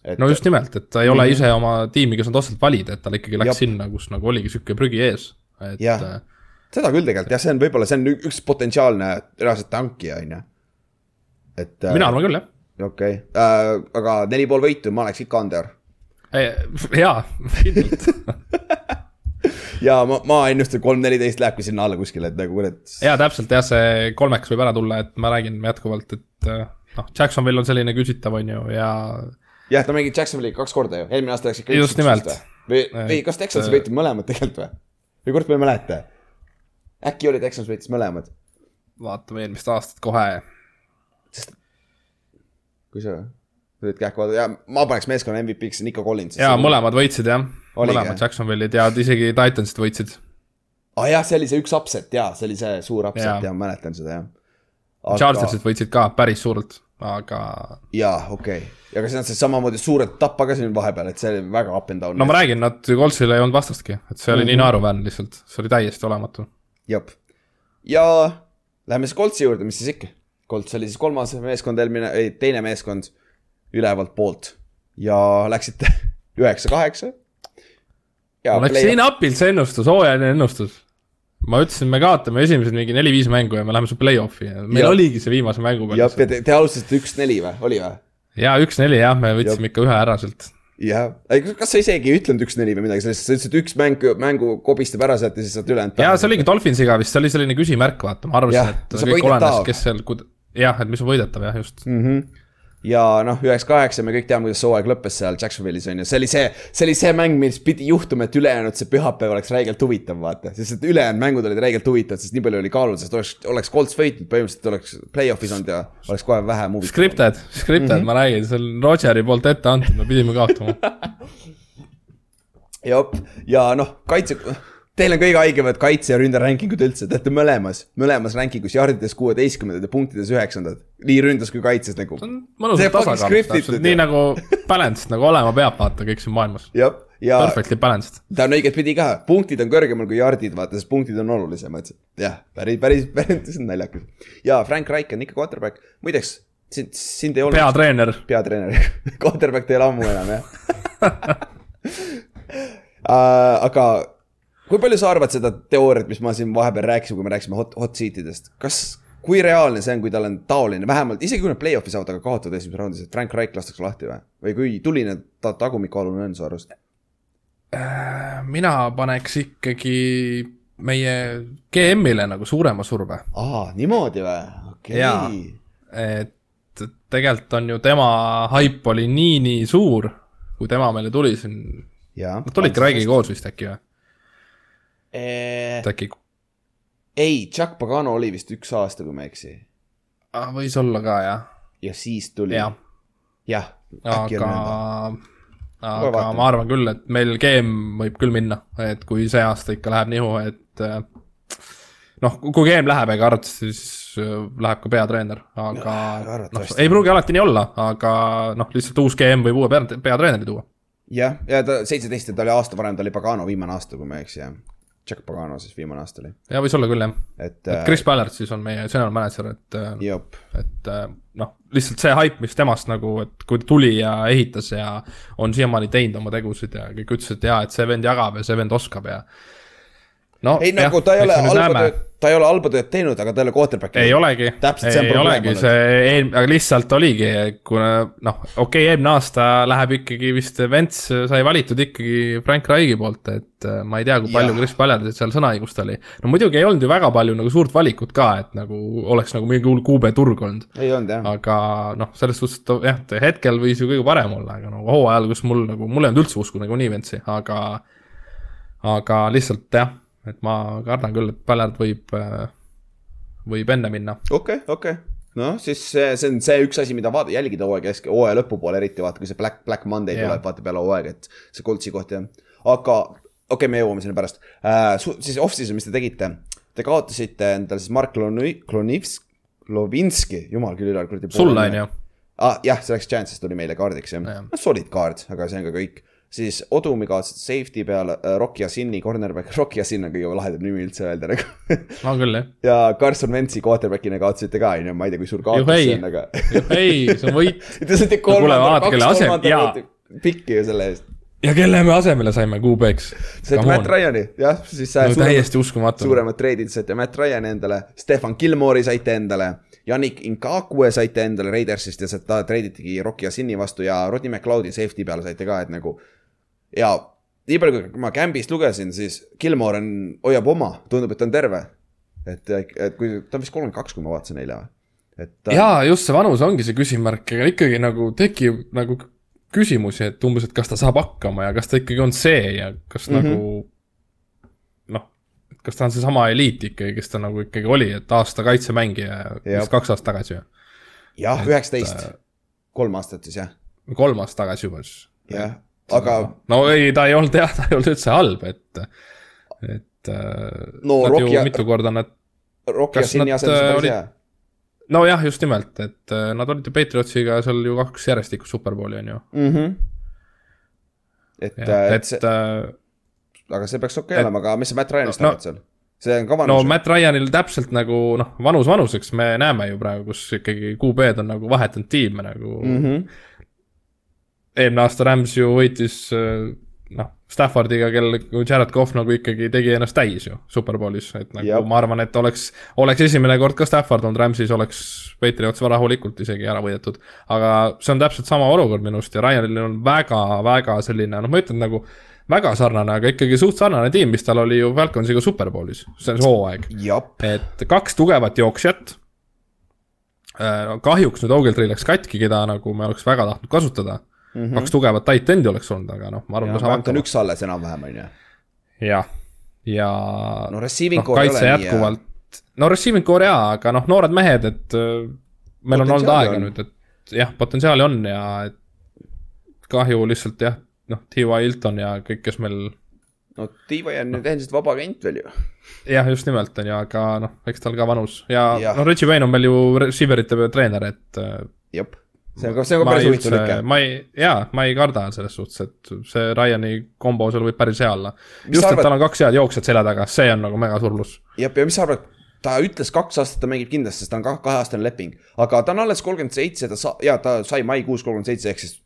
et no just nimelt, et ta ei ole ise oma tiimi, kes nad otseselt valida, et tal ikkagi läks Jap. sinna, kus nagu oligi sihuke prügi ees, et Jah. äh, seda küll tegelikult jah, see on võib-olla, see on üks potentsiaalne reaalselt tankija, on ju. et mina arvan küll jah. okei okay. äh,, aga neli pool võitu, ma oleks ikka under. jaa, kindlalt. Ja ma, ma ennustan kolm neliteist lähebki sinna alla kuskile, et nagu kurat. jaa, täpselt jah, see kolmeks võib ära tulla, et ma räägin jätkuvalt, et äh, noh, Jacksonville on selline küsitav, on ju, ja jah, ta mängib Jacksonville'i kaks korda ju, eelmine aasta läks ikka. Just nimelt. või, või kas Texans Et- võitis mõlemad tegelikult või? või kurat, ma ei mäleta. äkki oli Texans võitis mõlemad, vaatame eelmist aastat kohe. kui sa võid kähku vaadata ja ma paneks meeskonna MVP-ks Nico Collins. jaa, mõlemad võitsid jah, mõlemad? Jacksonville'id ja isegi Titansid võitsid. aa ah, jah, see oli see üks upset jaa, see oli see suur upset Jaa. ja ma mäletan seda jah. Chargersid võitsid ka päris suurelt, aga jaa, okei okay.. ja kas nad said samamoodi suurelt tappa ka siin vahepeal, et see oli väga up and down. no ma räägin, nad Coltsil ei olnud vastastki, et see oli mm -hmm. nii naeruväärne lihtsalt, see oli täiesti olematu. jep. ja läheme siis Coltsi juurde, mis siis ikka. Colts oli siis kolmas meeskond eelmine, ei teine meeskond ülevalt poolt ja läksite üheksa-kaheksa. mul läks nii napilt see ennustus, hooajaline ennustus. ma ütlesin, me kaotame esimesed mingi neli-viis mängu ja me läheme su play-off'i ja meil Ja- ja. oligi see viimase mängu peal jah, te, te alustasite üks-neli või, oli või? ja üks-neli jah, me võtsime ikka ühe ära sealt. jah, kas sa isegi ei ütlenud üks-neli või midagi sellist, sa ütlesid, üks mäng, mängu kobistab ära sealt ja siis saad ülejäänud. ja see oligi Dolphinsiga vist, see oli selline küsimärk, vaata, ma arvasin et kõik olenes, kes seal, jah, et mis on võidetav jah, just. mm. -hmm. Ja noh, üheks-kaheksa, me kõik teame, kuidas see hooaeg lõppes seal Jacksonvilis on ju, see oli see, see oli see mäng, mis pidi juhtuma, et ülejäänud see pühapäev oleks räigelt huvitav, vaata. sest et ülejäänud mängud olid räigelt huvitavad, sest nii palju oli kaalul, sest oleks, oleks Colts võitnud, põhimõtteliselt oleks play-off'is olnud ja oleks kohe vähem huvitav. Scripted, scripted mm, -hmm. ma räägin, see on Rodgeri poolt ette antud, me pidime kaotama. jep, ja noh, kaitse, teil on kõige haigemad kaitse ja ründe rankingud üldse, te olete mõlemas, mõlemas rankingus jardides kuueteistkümnendad ja punktides üheksandad. nii ründas kui kaitses nagu. nii nagu balanced nagu olema peab, vaata kõik siin maailmas. jah, ja Perfectly balanced. ta on õigetpidi ka, punktid on kõrgemal kui jardid, vaata, sest punktid on olulisemad. jah, päris, päris, päris naljakas. ja Frank Reich on ikka quarterback, muideks sind, sind ei olnud. peatreener, peatreener, quarterback teil ammu enam jah uh. aga kui palju sa arvad seda teooriat, mis ma siin vahepeal rääkisin, kui me rääkisime hot, hot seat'idest, kas, kui reaalne see on, kui tal on taoline, vähemalt isegi kui nad play-off'i saavad, aga kaotavad esimeses raundis, et Frank Reich lastakse lahti või? või kui tuline ta tagumikaalune on su arust? mina paneks ikkagi meie GM-ile nagu suurema surve. aa, niimoodi või? okei Jaa. et tegelikult on ju tema haip oli nii, nii suur, kui tema meile tuli siin, nad tulidki Raigiga koos vist äkki või? Eh, äkki, ei, Chuck Pagano oli vist üks aasta, kui ma ei eksi. võis olla ka jah, ja siis tuli. jah, jah, äkki on aga nõnda., aga vaatame. ma arvan küll, et meil GM võib küll minna, et kui see aasta ikka läheb nihu, et äh, noh, kui GM läheb, ega arvatavasti siis äh, läheb ka peatreener, aga noh ei pruugi alati nii olla, aga noh, lihtsalt uus GM võib uue pea- peatreeneri tuua. jah, ja ta seitseteist, ta oli aasta varem, ta oli Pagano viimane aasta, kui ma ei eksi, jah. Chuck Pagano siis viimane aasta oli, ja võis olla küll jah, et et äh, Chris Ballard siis on meie general manager, et äh, et äh, noh, lihtsalt see haip, mis temast nagu, et kui ta tuli ja ehitas ja on siiamaani teinud oma tegusid ja kõik ütlesid, et jaa, et see vend jagab ja see vend oskab ja no ei nagu ta ei ole halba tööd, ta ei ole halba tööd teinud, aga ta ei ole quarterback. ei olegi, ei olegi see eel-, aga lihtsalt oligi, kuna noh, okei okay,, eelmine aasta läheb ikkagi vist Vents sai valitud ikkagi Frank Raigi poolt, et äh, ma ei tea, kui palju Jah. Chris Ballardil seal sõnaõigust oli. no muidugi ei olnud ju väga palju nagu suurt valikut ka, et nagu oleks nagu mingi hull QB turg olnud. ei olnud jah, aga noh, selles suhtes, et jah, hetkel võis ju kõige parem olla, aga nagu hooajal, kus mul nagu, mul ei olnud üldse usku nagunii Ventsi, aga aga lihtsalt jah, et ma kardan küll, et Ballard võib, võib enne minna. okei, okei. noh, siis see, see on see üks asi, mida vaata, jälgida hooaja kesk, hooaja lõpupoole eriti vaata, kui see Black, Black Monday Jah. tuleb, vaata peale hooaega, et see Coltsi koht jah. aga okei okay,, me jõuame sinna pärast uh,. siis off-season, mis te tegite? Te kaotasite endale siis Mark Kloni- Klonivsk, Lovinski, jumal küll üleval kuradi. sulle on ju, ah,. jah, see läks Chance'ist tuli meile kaardiks jah Jah. ja., solid kaart, aga see on ka kõik. Siis Odumi kaotasite safety peale uh,, Rocky Yassini cornerback, Rocky Yassin on kõige lahedam nimi üldse öelda nagu on küll jah. ja Carson Wentzi quarterback'ina kaotasite ka, onju, ma ei tea, kui suur kaotus see on, aga ei, see on võit. Te saite kolmanda, kaks kelle asem- kolmanda jaa. minutit pikki ju selle eest. ja kelle me asemele saime QB-ks? saite Matt Ryan'i, jah, siis äh, no, suuremad, täiesti uskumatu. suuremad treidid saite Matt Ryan'i endale, Stefan Gilmore'i saite endale, Yannick Inkakue saite endale Raidersist ja ta treiditigi Rocky Yassini vastu ja Rodney McLeodi safety peale saite ka, et nagu ja nii palju, kui ma Gambist lugesin, siis Gilmore on, hoiab oma, tundub, et ta on terve. et, et kui ta on vist kolmkümmend kaks, kui ma vaatasin eile või, et ta... jaa, just see vanus ongi see küsimärk, aga ikkagi nagu tekib nagu küsimusi, et umbes, et kas ta saab hakkama ja kas ta ikkagi on see ja kas mm. -hmm. nagu noh, kas ta on seesama eliit ikkagi, kes ta nagu ikkagi oli, et aasta kaitsemängija vist kaks aastat tagasi ju, jah, üheksateist, kolm aastat siis jah, kolm aastat tagasi juba siis. jah, aga no ei, ta ei olnud jah, ta ei olnud üldse halb, et, et äh, No nad Rocky- ju mitu korda nad, Kas Yassini nad, asendas äh, olid- hea. nojah, just nimelt, et äh, nad olid ju Patriotsiga seal ju kaks järjestikust superbowli on ju. mm. -hmm. et, et, see, äh, aga see peaks okei okay et- olema, aga mis sa Matt Ryanist no- arvad seal? see on ka no vanus. Matt Ryanil täpselt nagu noh, vanus vanuseks me näeme ju praegu, kus ikkagi QB-d on nagu vahetanud tiime nagu mm. Mhm. -hmm. Eelmine aasta Rams ju võitis äh, noh, Staffordiga, kel Jared Cough nagu ikkagi tegi ennast täis ju Superbowlis, et nagu. Jab. ma arvan, et oleks, oleks esimene kord ka Stafford olnud Ramsis, oleks Patriots rahulikult isegi ära võidetud. aga see on täpselt sama olukord minu arust ja Ryanil on väga-väga selline, noh, ma ütlen nagu väga sarnane, aga ikkagi suht sarnane tiim, mis tal oli ju Falconsiga Superbowlis, see on see hooaeg. et kaks tugevat jooksjat. kahjuks nüüd Ogletree läks katki, keda nagu me oleks väga tahtnud kasutada mm. -hmm. kaks tugevat tight end'i oleks olnud, aga noh, ma arvan, vähemalt on hakkama. üks alles enam-vähem, on ju. jah, ja no receiving noh, core ei kaitse ole nii hea. jätkuvalt, no receiving core jaa, aga noh, noored mehed, et äh, meil on olnud aega on. nüüd, et jah, potentsiaali on ja et kahju lihtsalt jah, noh, T.Y. Hilton ja kõik, kes meil no Tiiva on nüüd endiselt vaba agent veel ju. jah, just nimelt on ju, aga noh, eks tal ka vanus ja, ja. noh, Richie Wayne on meil ju receiver'ite treener, et äh, jep, see on ka, see on ka päris ei huvitav lõke. ma ei, jaa, ma ei karda selles suhtes, et see Ryan'i kombo seal võib päris hea olla. Just, et tal on kaks head jooksjat selja taga, see on nagu mega surlus. jep, ja mis sa arvad, ta ütles kaks aastat ta mängib kindlasti, sest ta on ka kaheaastane leping, aga ta on alles kolmkümmend seitse, ta sa-, jaa, ta sai maikuus kolmkümmend seitse, ehk siis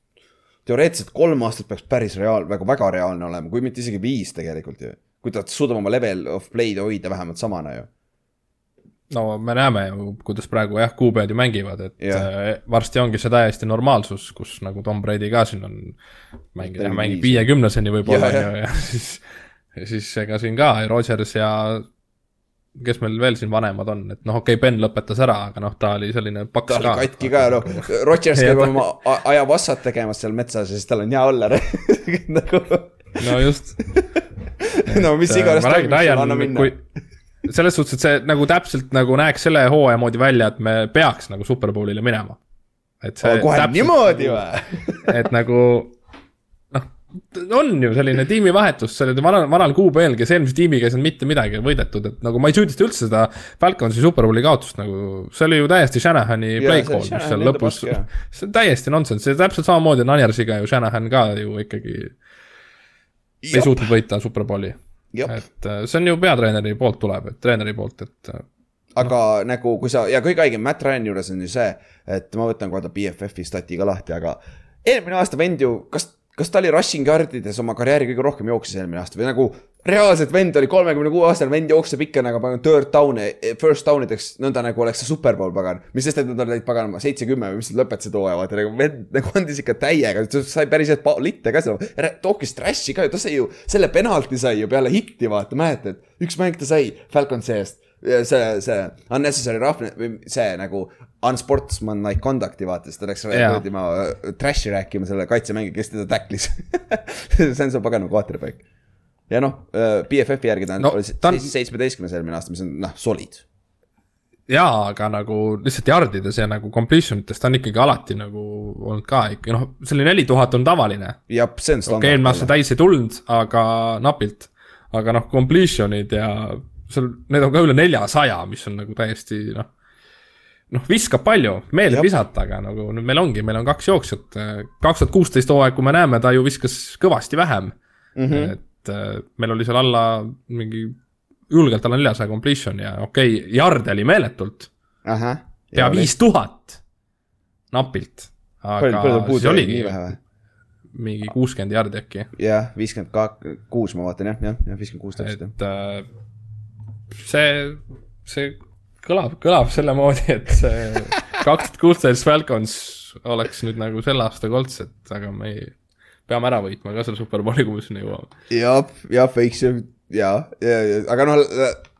teoreetiliselt kolm aastat peaks päris reaal-, väga, väga reaalne olema, kui mitte isegi viis tegelikult ju. kui ta suudab oma level of play'd hoida vähemalt samana ju. No me näeme ju, kuidas praegu jah, kuupäevad ju mängivad, et yeah. varsti ongi see täiesti normaalsus, kus nagu Tom Brady ka siin on mängib, Mängib viiekümneseni võib-olla Jah, on ju ja siis, siis ega siin ka Rodgers ja kes meil veel siin vanemad on, et noh, okei okay,, Ben lõpetas ära, aga noh, ta oli selline paks ta ka. katki ka, noh, Rodgers käib oma a- ajavassat tegemas seal metsas ja siis tal on hea olla nagu, no just. no mis iganes ma räägin, Ryan, kui selles suhtes, et see nagu täpselt nagu näeks selle hooaja moodi välja, et me peaks nagu Superbowlile minema. et see kohe täpselt niimoodi nagu- või? et nagu noh, on ju selline tiimivahetus, selle vanal, vanal QB-l, kes eelmise tiimiga ei saanud mitte midagi võidetud, et nagu ma ei süüdista üldse seda Falconsi Superbowli kaotust nagu, see oli ju täiesti Shanahani play call, mis seal lõpus see on täiesti nonsense, see täpselt samamoodi on Anjersiga ju Shanahan ka ju ikkagi ei suutnud võita Superbowli. Et äh, see on ju peatreeneri poolt tuleb, et treeneri poolt, et äh, aga nagu kui sa ja kõige haigem Matt Ryan'i juures on ju see, et ma võtan kohe ta BFF-i stati ka lahti, aga eelmine aasta vend ju, kas, kas ta oli rushing yard'ides oma karjääri kõige rohkem jooksis eelmine aasta või nagu reaalselt vend oli kolmekümne kuue aastane vend jookseb ikka nagu pagan third down'e, first down ideks nõnda nagu oleks see superbowl pagan. mis sest, et nad olid paganama seitse-kümme või mis nad lõpetasid hooaja, vaata nagu vend nagu andis ikka täiega, sai päris head litte ka seal, tookis trash'i ka ju, ta sai ju, selle penalti sai ju peale hitti, vaata, mäletad, üks mäng ta sai Falconsi eest see, see unnecessary roughness või see nagu unsportsmanlike conduct'i vaata, siis ta läks Jaa. tema trash'i rääkima selle kaitsemängiga, kes teda tacklis see on see pagana quarterback. Ja noh, BFF-i järgi ta on No, oli seitsmeteistkümnes eelmine aasta, mis on noh, solid. jaa, aga nagu lihtsalt jardides ja nagu completion ites ta on ikkagi alati nagu olnud ka ikka noh, selline neli tuhat on tavaline. jah, see on okei okay,, eelmine aasta täis ei tulnud, aga napilt. aga noh, completion'id ja seal, need on ka üle neljasaja, mis on nagu täiesti noh. noh, viskab palju, meeldib visata, aga nagu nüüd meil ongi, meil on kaks jooksjat. kaks tuhat kuusteist hooaeg, kui me näeme, ta ju viskas kõvasti vähem mm. -hmm. et äh, meil oli seal alla mingi julgelt alla neljasaja completion ja okei okay,, jarde oli meeletult, pea viis tuhat, napilt. aga siis oligi mingi kuuskümmend jardi äkki. Jah, viiskümmend kak-, kuus ma vaatan jah, jah, jah viiskümmend kuus täpselt et äh, see, see kõlab, kõlab selle moodi, et see kaks tuhat kuusteist Falcons oleks nüüd nagu selle aasta kolts, et aga me ei, peame ära võitma ka selle superbowli, kui me sinna jõuame. jah, jah, võiks ju, ja, ja, ja, aga noh,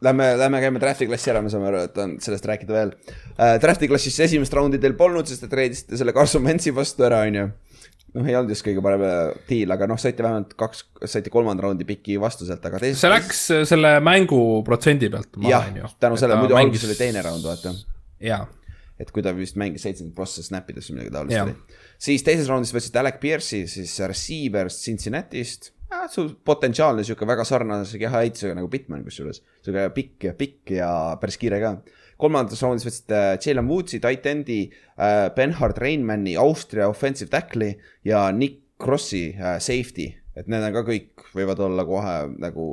lähme, lähme käime draft'i klassi ära, me saame aru, et on sellest rääkida veel äh,. draft'i klassis esimest raundi teil polnud, sest te treidisite selle Carson Wentzi vastu ära, on ju. noh, ei olnud just kõige parem äh, deal, aga noh, saite vähemalt kaks, saite kolmanda raundi piki vastu sealt, aga teises. see läks selle mängu protsendi pealt maha, on ju., tänu sellele, muidu alguses oli teine raund, vaata jaa, et kui ta vist mängis seitsekümmend prossa snap'idest või midagi taolist oli. siis teises raundis võtsite Alec Pierce'i siis receiver Cincinnati'st. ah, su potentsiaalne sihuke väga sarnase kehaehitusega nagu Bitman kusjuures. sihuke pikk ja pikk ja päris kiire ka. kolmandas raundis võtsite Jalen Woodsi, tight end'i äh,, Benhard Reinmanni, Austria offensive tackle'i ja Nick Crossi äh, safety et need on ka kõik, võivad olla kohe nagu,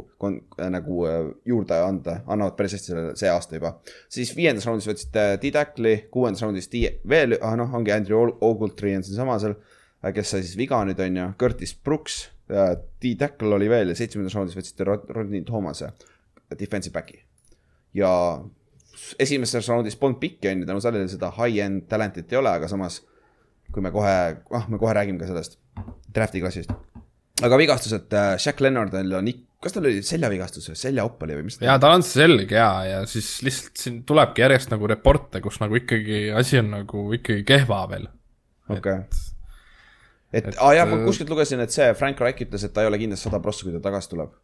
nagu äh, juurde anda, annavad päris hästi selle, see aasta juba. siis viiendas raundis võtsite D-Tackli, kuuendas raundis veel, ah noh, ongi Andrew Ogletree on siinsama seal, äh, kes sai siis viga nüüd on ju, Curtis Brooks, äh, D-Tackle oli veel ja seitsmendas raundis võtsite Rodney Thomas'e, defensive back'i. ja esimeses raundis polnud pikki on ju, tänu sellele seda high-end talent'it ei ole, aga samas kui me kohe, ah, me kohe räägime ka sellest draft'i klassist aga vigastused äh,, Jack Lennardil on ikka, kas tal oli seljavigastus või seljaopp oli või mis? jaa, tal on see selg ja, ja siis lihtsalt siin tulebki järjest nagu reporte, kus nagu ikkagi asi on nagu ikkagi kehva veel. okei okay. et, et, aa jaa, ma äh, kuskilt lugesin, et see Frank Reich ütles, et ta ei ole kindlasti sada prossa, kui ta tagasi tuleb.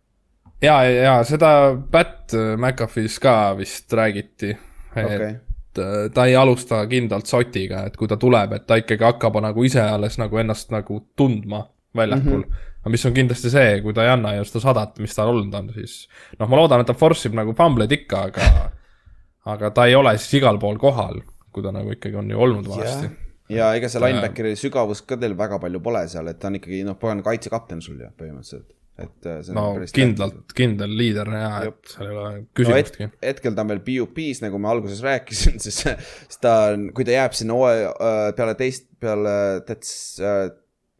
ja, ja, ja seda Pat McAfee's ka vist räägiti okay. et äh, ta ei alusta kindlalt sotiga, et kui ta tuleb, et ta ikkagi hakkab nagu ise alles nagu ennast nagu tundma väljakul mm. -hmm aga mis on kindlasti see, kui ta ei anna ju seda sadat, mis tal olnud on, siis noh, ma loodan, et ta force ib nagu fumbleid ikka, aga aga ta ei ole siis igal pool kohal, kui ta nagu ikkagi on ju olnud vanasti. Yeah ja ega see linebackeri sügavust ka teil väga palju pole seal, et ta on ikkagi noh, pagan kaitsekapten sul ju põhimõtteliselt. et äh, no kindlalt, kindel liider ja, et seal ei ole küsimustki. no,. hetkel ta on veel PUP-s, nagu ma alguses rääkisin, siis, siis ta on, kui ta jääb sinna hooaja äh, peale teist, peale täts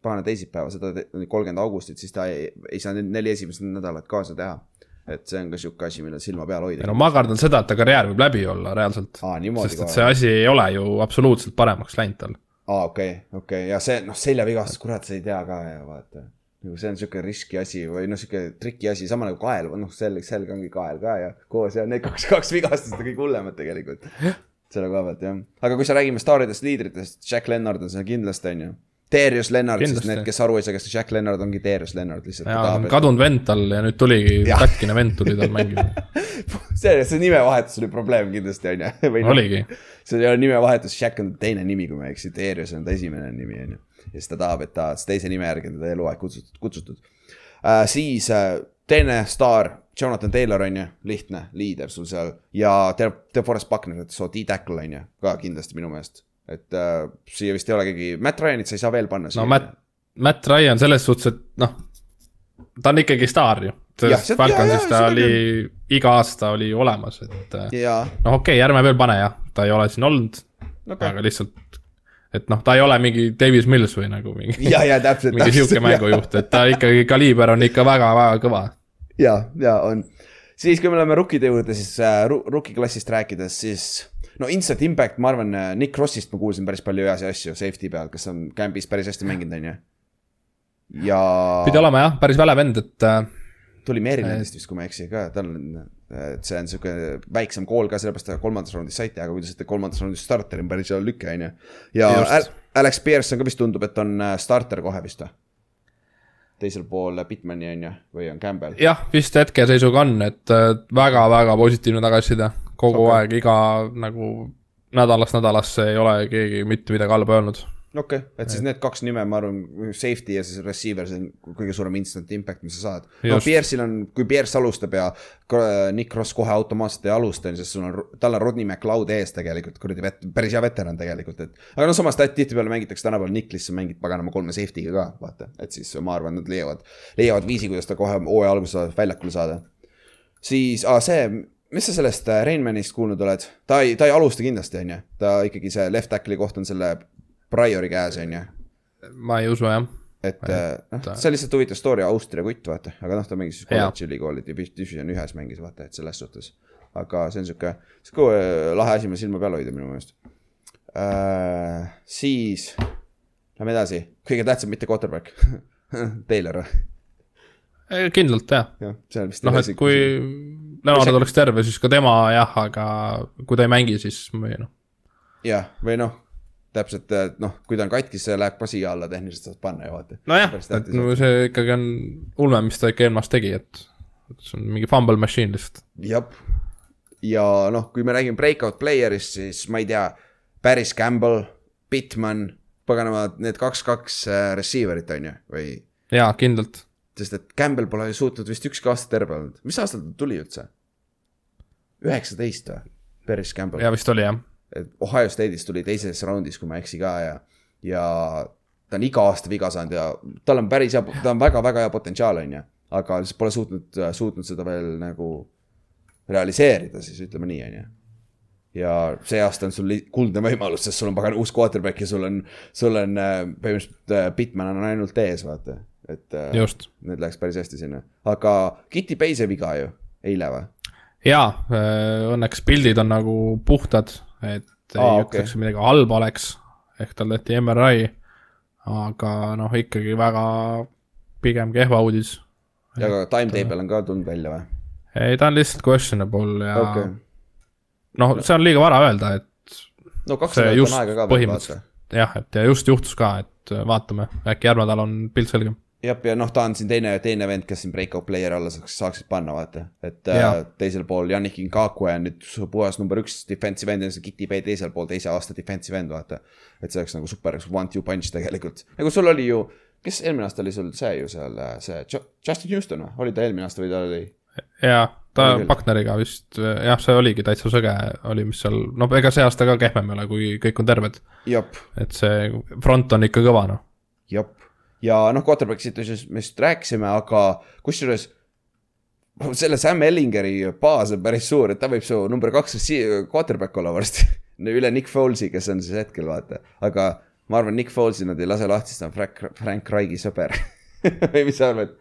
pahane teisipäeva, seda kolmkümmend augustit, siis ta ei, ei saa nüüd neli esimest nädalat kaasa teha. et see on ka sihuke asi, millel silma peal hoida. no ma kardan seda, et ta karjäär võib läbi olla reaalselt. sest et see asi ei ole ju absoluutselt paremaks läinud tal. aa, okei okay,, okei okay. ja see noh, seljavigastus, kurat, sa ei tea ka ja vaata nagu see on sihuke riski asi või noh, sihuke triki asi, sama nagu kael, noh, selg, selg ongi kael ka ja koos ja need kaks, kaks vigastust on kõik hullemad tegelikult. selle koha pealt jah, aga kui sa räägime staaridest, liidritest, Jack Lennart on seal kindlasti on ju Darius Lennart, sest need, kes aru ei saa, kes see Jack Lennart ongi Darius Lennart lihtsalt. jaa, kadunud vend tal ja nüüd tuligi, katkine vend tuli tal mängima see, see nimevahetus oli probleem kindlasti, on ju. No, oligi. see ei ole nimevahetus, Jack on teine nimi, kui ma ei eksi, Darius on ta esimene nimi, on ju. ja siis ta tahab, et ta teise nime järgi on teda eluaeg kutsutud, kutsutud uh,. siis uh, teine staar, Jonathan Taylor on ju, lihtne, liider sul seal ja DeForest Buckner, et so D-tackle on ju, ka kindlasti minu meelest et äh, siia vist ei ole keegi, Matt Ryanit sa ei saa veel panna. no Matt, Matt Ryan selles suhtes, et noh, ta on ikkagi staar ju. selles Falconsis ta oli, iga aasta oli olemas, et äh, noh, okei okay,, ärme veel pane jah, ta ei ole siin olnud okay., aga lihtsalt et noh, ta ei ole mingi Davis Mills või nagu mingi. ja, ja täpselt. mingi sihuke mängujuht, et ta ikkagi kaliiber on ikka väga-väga kõva. ja, ja on. siis, kui me läheme rukkide juurde, siis äh, rookie klassist rääkides, siis no instant impact, ma arvan, äh, Nick Rossist ma kuulsin päris palju heasi asju safety peal, kes on camp'is päris hästi mänginud, on ju. ja. pidi olema jah, päris väle vend, et. Äh, tuli Marylandist vist, kui ma ei eksi ka, tal on, et see on sihuke väiksem kool ka, sellepärast ta kolmandas raundis saite, aga kui te saite kolmandas raundis starteri, on päris hea lüke, on ju. ja. Alex Pearson ka vist tundub, et on äh, starter kohe vist või? teisel pool Bitmani on ju, või on Campbell? jah, vist hetkeseisuga on, et väga-väga positiivne tagasiside kogu okay. aeg, iga nagu nädalast nädalasse ei ole keegi mitte midagi halba öelnud. okei okay., et siis need kaks nime, ma arvan, safety ja siis receiver, see on kõige suurem instant impact, mis sa saad. no Pierce'il on, kui Pierce alustab ja Nick Ross kohe automaatselt ei alusta, sest sul on, tal on Rodney McLeod ees tegelikult, kuradi vet-, päris hea veteran tegelikult, et. aga no samas tihtipeale mängitakse tänapäeval Nicklisse mängib paganama kolme safety'ga ka, vaata, et siis ma arvan, nad leiavad, leiavad viisi, kuidas ta kohe hooaja alguses väljakule saada. siis, aa see mis sa sellest äh, Rainmanist kuulnud oled? ta ei, ta ei alusta kindlasti, on ju, ta ikkagi see left tackle'i koht on selle Priori käes, on ju. ma ei usu jah. et äh, noh, see on lihtsalt huvitav story, Austria kutt, vaata, aga noh, ta mängis siis kolledži ülikooli division ühes mängis, vaata, et selles suhtes. aga see on sihuke, sihuke äh, lahe asi, mida silma peal hoida minu meelest äh,. siis, lähme edasi, kõige tähtsam, mitte quarterback Taylor kindlalt jah. vist. noh, et kui Leonard oleks terve, siis ka tema jah, aga kui ta ei mängi, siis või noh. jah, või noh, täpselt, noh, kui ta on katkis, see läheb ka siia alla tehniliselt saad panna ju vaata. nojah, et no see ikkagi on ulme, mis ta ikka ENMAS tegi, et, et see on mingi fumble machine lihtsalt. jah, ja noh, kui me räägime breakout player'ist, siis ma ei tea, Paris Campbell, Bitman, paganama, need kaks-kaks äh, receiver'it on ju, või? jaa, kindlalt sest et Campbell pole suutnud vist ükski aasta terve olnud, mis aastal ta tuli üldse? üheksateist või? Paris Campbell ja vist oli jah. et Ohio State'is tuli teises raundis, kui ma ei eksi ka ja, ja ta on iga aasta viga saanud ja tal on päris hea, ta on väga-väga hea potentsiaal, on ju. aga lihtsalt pole suutnud, suutnud seda veel nagu realiseerida siis ütleme nii, on ju. ja see aasta on sul kuldne võimalus, sest sul on pagan uus quarterback ja sul on, sul on äh, põhimõtteliselt äh, Bitman on ainult ees, vaata. Et äh, just. need läks päris hästi sinna, aga Kitty Paise viga ju, eile või? jaa, õnneks pildid on nagu puhtad, et ei Aa, ah, okei. ütleks, midagi halba oleks. ehk tal tehti MRI, aga noh, ikkagi väga pigem kehva uudis. ja ka timetable on ka tulnud välja või? ei, ta on lihtsalt questionable ja okay., noh, see on liiga vara öelda, et no kaks nädalat on aega ka veel vaata jah, et ja just juhtus ka, et vaatame, äkki järgmine nädal on pilt selgem. jah, ja noh, ta on siin teine, teine vend, kes siin breakout player alla saaks, saaksid panna, vaata. et Jaa. äh, teisel pool Yannick Ngakwe on nüüd puhas number üks defensive end ja see Kitty Bay teisel pool teise aasta defensive end, vaata. et see oleks nagu super one-two punch tegelikult. nagu sul oli ju, kes eelmine aasta oli sul see ju seal, see Jo- Justin Houston või, oli ta eelmine aasta või ta oli? ja ta. Buckneriga vist jah, see oligi täitsa sõge oli, mis seal, no ega see aasta ka kehvem ei ole, kui kõik on terved. et see front on ikka kõva noh. jop. Ja noh, quarterback situation'ist me just rääkisime, aga kusjuures selle Sam Ellingeri baas on päris suur, et ta võib su number kaks quarterback olla varsti. üle Nick Folesi, kes on siis hetkel vaata, aga ma arvan, Nick Folesi nad ei lase lahti, sest ta on Frank, Frank Raigi sõber. või mis sa arvad?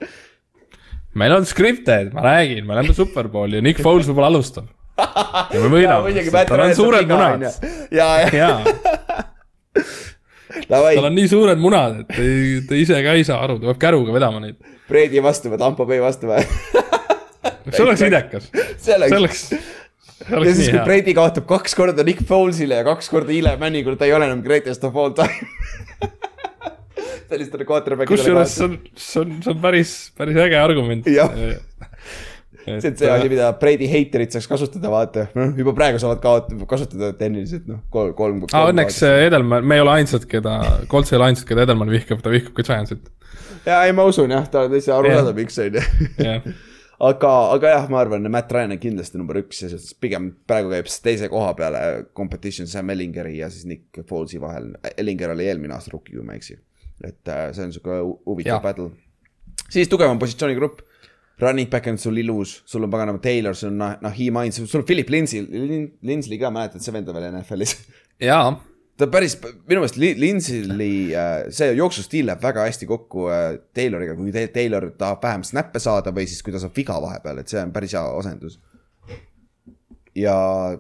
meil on scripted, ma räägin, me oleme superpool ja Nick Foles võib-olla alustab. ja me võidame, tal on suured munad. ja, ja, davai tal, on nii suured munad, et ta, ta ise ka ei saa aru, ta peab käruga vedama neid. Brady vastu või Tampo Bay vastu või? see oleks idekas, see oleks ja siis, kui. Brady kaotab kaks korda Nick Folesile ja kaks korda Eli Manningule, ta ei ole enam greatest of all time. sellistele quarterback'idele kusjuures see on, see on, see on päris, päris äge argument. Jah. see asi, mida Brady heiterid saaks kasutada, vaata, noh juba praegu saavad kaot-, kasutada tehniliselt noh, kolm, kolm. aa, õnneks äh, Edelman, me ei ole ainsad, keda, Colts ei ole ainsad, keda Edelman vihkab, ta vihkab ka Giantsit. ja ei, ma usun jah, ta on täitsa aru Jah. saada, miks on ju. aga, aga jah, ma arvan, Matt Ryan on kindlasti number üks siis pigem praegu käib siis teise koha peale competition Sam Ellingeri ja siis Nick Folesi vahel. Ellinger oli eelmine aasta rookie, kui ma ei eksi. et äh, see on sihuke hu- huvitav battle. siis tugevam positsioonigrupp. Running back on sul ilus, sul on paganama Taylor, sul on Nah- Naheem Hines, sul on Philip Lindsay, Lindsay ka mäletad, see vend on veel NFL-is. jaa, ta päris, minu meelest Li- Lindsay'li äh, see jooksustiil läheb väga hästi kokku äh, Tayloriga, kui Ta- Taylor tahab vähem snappe saada või siis kui ta saab viga vahepeal, et see on päris hea asendus. ja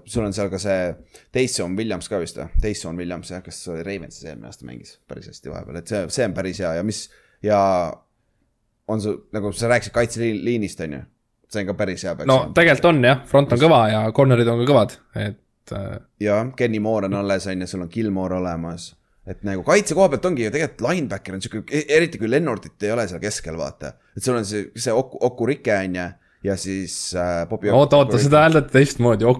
sul on seal ka see Taysom Williams ka vist või, Taysom Williams jah, kes Ravensis eelmine aasta mängis päris hästi vahepeal, et see, see on päris hea ja mis ja on su nagu sa rääkisid kaitseliinist on ju, see on ka päris hea. no tegelikult on jah, front on kõva ja corner'id on ka kõvad, et äh, ja Kenny Moore on alles, on ju, sul on Gilmore olemas. et nagu kaitse koha pealt ongi ju tegelikult linebacker on sihuke, eriti kui Lennartit ei ole seal keskel, vaata. et sul on see, see Oku, Okurike on ju, ja siis äh, Bobby. oota, oota, seda hääldati teistmoodi, O-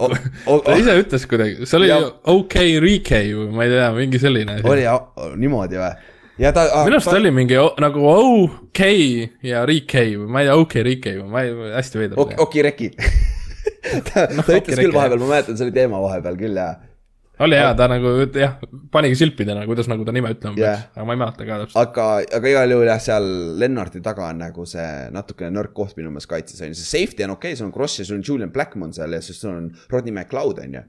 o- ta ise ütles kuidagi, see oli Ja- OK Rike või ma ei tea, mingi selline oli ja- niimoodi või? Ja ta. minu arust oli mingi nagu OK ja Rike või ma ei tea, OK Rike või ma ei, hästi veider Ok-. Okireki ta, ta ütles Okireki, küll vahepeal, ma mäletan, see oli teema vahepeal küll ja. oli hea, ta nagu jah, panigi silpidena, kuidas nagu ta nime ütlema Jah. peaks, aga ma ei mäleta ka täpselt. aga, aga igal juhul jah, seal Lennarti taga on nagu see natukene nõrk koht minu meelest kaitses on ju, see safety on okei okay,, sul on Kross ja sul on Julian Blackmon seal ja siis sul on Rodney McLeod on ju.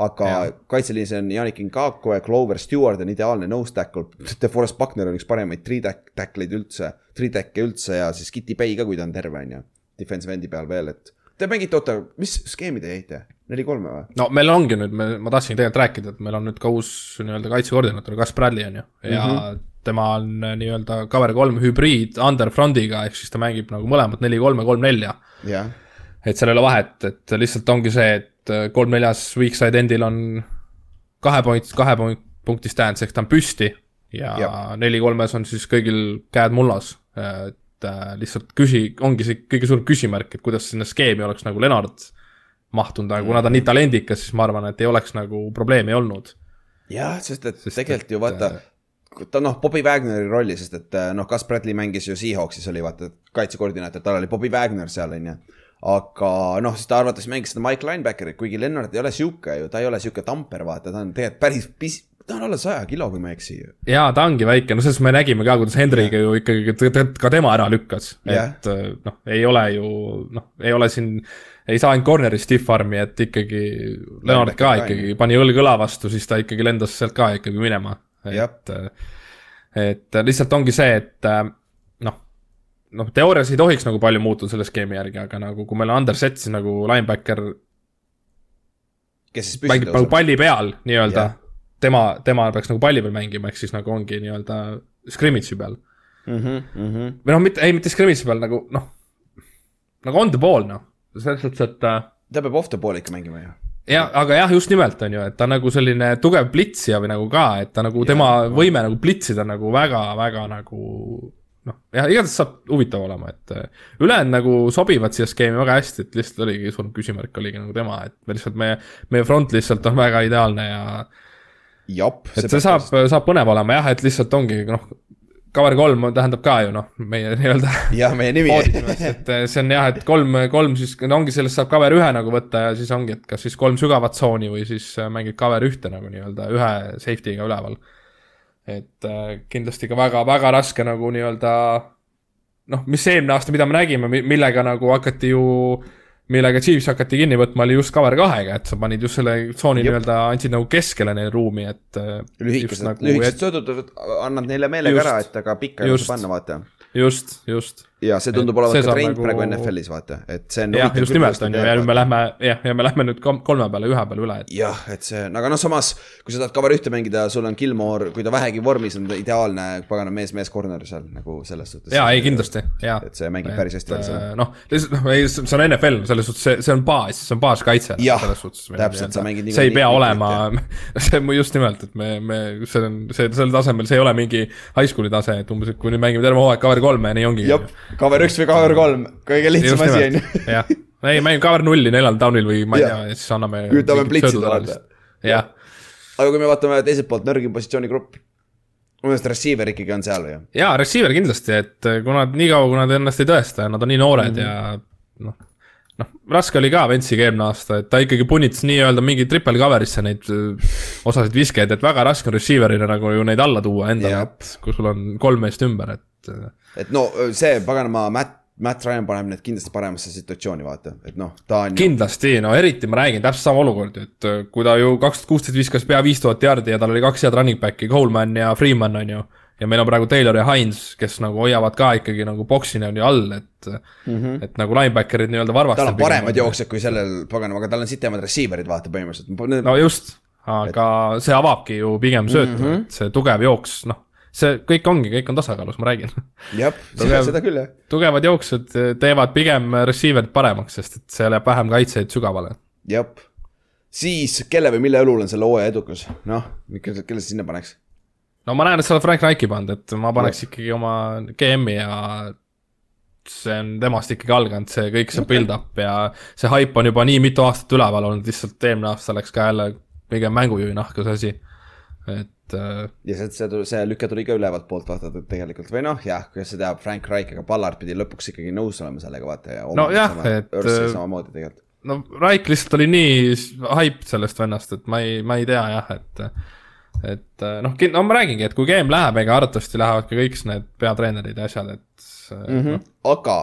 Aga Jaa. kaitseliinis on Yannick Ngakwe, Clover Stewart on ideaalne nose tackle, DeForest Buckner on üks paremaid three tack- tackle'id üldse, three tack'e üldse ja siis Kitty Bay ka, kui ta on terve on ju. Defensive endi peal veel, et te mängite, oota, mis skeemi te jäite, neli-kolme või? no meil ongi nüüd, me, ma tahtsin tegelikult rääkida, et meil on nüüd ka uus nii-öelda kaitsekoordinaator, Gus Bradley on ju, ja mm -hmm. tema on äh, nii-öelda cover kolm hübriid under front'iga, ehk siis ta mängib nagu mõlemat neli-kolme, kolm-nelja. et seal ei ole vahet, et lihtsalt ongi see, et äh, kolm-neljas weak side endil on kahe point, kahe point, punkti stance ehk ta on püsti ja neli-kolmes on siis kõigil käed mullas. et äh, lihtsalt küsi, ongi see kõige suurem küsimärk, et kuidas sinna skeemi oleks nagu Lennart mahtunud, aga kuna ta on nii talendikas, siis ma arvan, et ei oleks nagu probleemi olnud. jah, sest et Sest tegelikult ju et, vaata äh, ta noh, Bobby Wagneri rolli, sest et äh, noh, Gus Bradley mängis ju Seahawksis oli vaata kaitsekoordinaator, tal oli Bobby Wagner seal onju. Aga noh, siis ta arvates mängis seda Mike Linebackerit, kuigi Lennart ei ole sihuke ju, ta ei ole sihuke tamper, vaata, ta on tegelikult päris pis-, ta on alla saja kilo, kui ma ei eksi. Ju. jaa, ta ongi väike, no selles me nägime ka, kuidas Hendriga ju ikkagi ka tema ära lükkas, et äh, noh, ei ole ju noh, ei ole siin, ei saa ainult corner'i stiff arm'i, et ikkagi Leonard ka ka, ikkagi pani õlg õla vastu, siis ta ikkagi lendas sealt ka ikkagi minema. Et, et lihtsalt ongi see, et äh, noh, teoorias ei tohiks nagu palju muutuda selle skeemi järgi, aga nagu kui meil on Underset, siis nagu linebacker kes siis mängib nagu palli peal nii-öelda Jah. tema, tema peaks nagu palli peal mängima, ehk siis nagu ongi nii-öelda scrimmage'i peal. Mhm, või noh, mitte, ei mitte scrimmage'i peal nagu noh, nagu on the ball noh, selles suhtes, et äh, ta peab off the ball ikka mängima ju. jah, aga jah, just nimelt on ju, et ta nagu selline tugev plitsija või nagu ka, et ta nagu tema võime nagu plitsida nagu väga-väga nagu noh, jah, igatahes saab huvitav olema, et äh, ülejäänud nagu sobivad siia skeemi väga hästi, et lihtsalt oligi suur küsimärk oligi nagu tema, et me lihtsalt meie, meie front lihtsalt on väga ideaalne ja et see saab, saab põnev olema jah, et lihtsalt ongi noh, cover kolm tähendab ka ju noh, meie nii-öelda jah, meie nimi. et eh, see on jah, et kolm, kolm siis no ongi sellest saab cover ühe nagu võtta ja siis ongi, et kas siis kolm sügavat tsooni või siis äh, mängid cover ühte nagu nii-öelda ühe safety'ga üleval. Et äh, kindlasti ka väga-väga raske nagu nii-öelda noh, mis eelmine aasta, mida me nägime, millega nagu hakati ju millega Chiefs hakati kinni võtma, oli just cover kahega, et sa panid just selle tsooni nii-öelda, andsid nagu keskele neile ruumi, et äh, lühikesed just, lühikesed söödud, annad neile meelega Just. ära, et aga pikka ei Just. saa panna, vaata. just, just ja see tundub Et olevat ka trend nagu- praegu NFL-is, vaata, et see on. jah, just nimelt on ju, ja nüüd me lähme jah, ja me lähme nüüd kolme peale, ühe peale üle, et jah, et see aga noh, samas kui sa tahad cover ühte mängida, sul on Gilmore, kui ta vähegi vormis on, ta ideaalne pagana mees-mees corner seal nagu selles suhtes. jaa, ei. kindlasti, jaa. et see mängib päris hästi välja seda. noh, lihtsalt noh, ei, see on NFL, selles suhtes see, see on baas, see on baaskaitse. Jah, täpselt, sa mängid see ei pea olema, see on just nimelt, et me, me, see on, see, sel tasemel, see ei ole mingi high school'i tase, et umbes, et kui nüüd mängime terve hooaeg cover kolme ja nii ongi. Cover üks või cover kolm, kõige lihtsam asi on ju. jah, ei mängime cover nulli neljandal down'il või ma ei tea, ja siis anname. Üritame plitsida, vaata. jah, aga kui me vaatame teiselt poolt nõrgim positsioonigrupp, minu meelest receiver ikkagi on seal ju. jaa, receiver kindlasti, et kuna niikaua, kui nad ennast ei tõesta ja nad on nii noored mm -hmm. ja noh, noh, raske oli ka Ventsiga eelmine aasta, et ta ikkagi punitas nii-öelda mingi triple cover'isse neid öö, osasid viskeid, et väga raske on receiver'ina nagu ju neid alla tuua endale et kui sul on kolm meest ümber, et öö, et no see paganama Matt, Matt Ryan paneb need kindlasti paremasse situatsiooni, vaata, et noh, ta on kindlasti, no eriti ma räägin, täpselt sama olukord et kui ta ju kaks tuhat kuusteist viskas pea viis tuhat jaardi ja tal oli kaks head running back'i, Coleman ja Freeman on ju, ja meil on praegu Taylor ja Hines, kes nagu hoiavad ka ikkagi nagu boksina on ju all, et mm, -hmm. et nagu linebacker'id nii-öelda varvastel. tal on paremad jooksjad kui sellel paganama, aga tal on sitemad receiver'id, vaata põhimõtteliselt. no just, aga see avabki ju pigem söötu mm, -hmm. et see tugev jooks, noh, see kõik ongi, kõik on tasakaalus, ma räägin. jah, seda küll jah. tugevad jooksjad teevad pigem receiver'id paremaks, sest et seal jääb vähem kaitseid sügavale. jah, siis kelle või mille õlul on selle hooaja edukus, noh, kelle sa sinna paneks? no ma näen, et sa oled Frank Reiki pannud, et ma paneks ikkagi oma GM-i ja see on temast ikkagi alganud, see kõik see build-up ja see haip on juba nii mitu aastat üleval olnud, lihtsalt eelmine aasta läks ka jälle pigem mängujuhi nahka see asi. et äh, ja see, see, see lüke tuli ka ülevalt poolt vaata tegelikult või noh, jah, kes see teab, Frank Reich, aga Ballard pidi lõpuks ikkagi nõus olema sellega vaata ja. Nojah, et, äh, samamoodi tegelikult. no Raik lihtsalt oli nii haip sellest vennast, et ma ei, ma ei tea jah, et et noh, no ma räägingi, et kui game läheb, ega arvatavasti lähevad ka kõik need peatreenerid ja asjad, et mm Mhm. -hmm. aga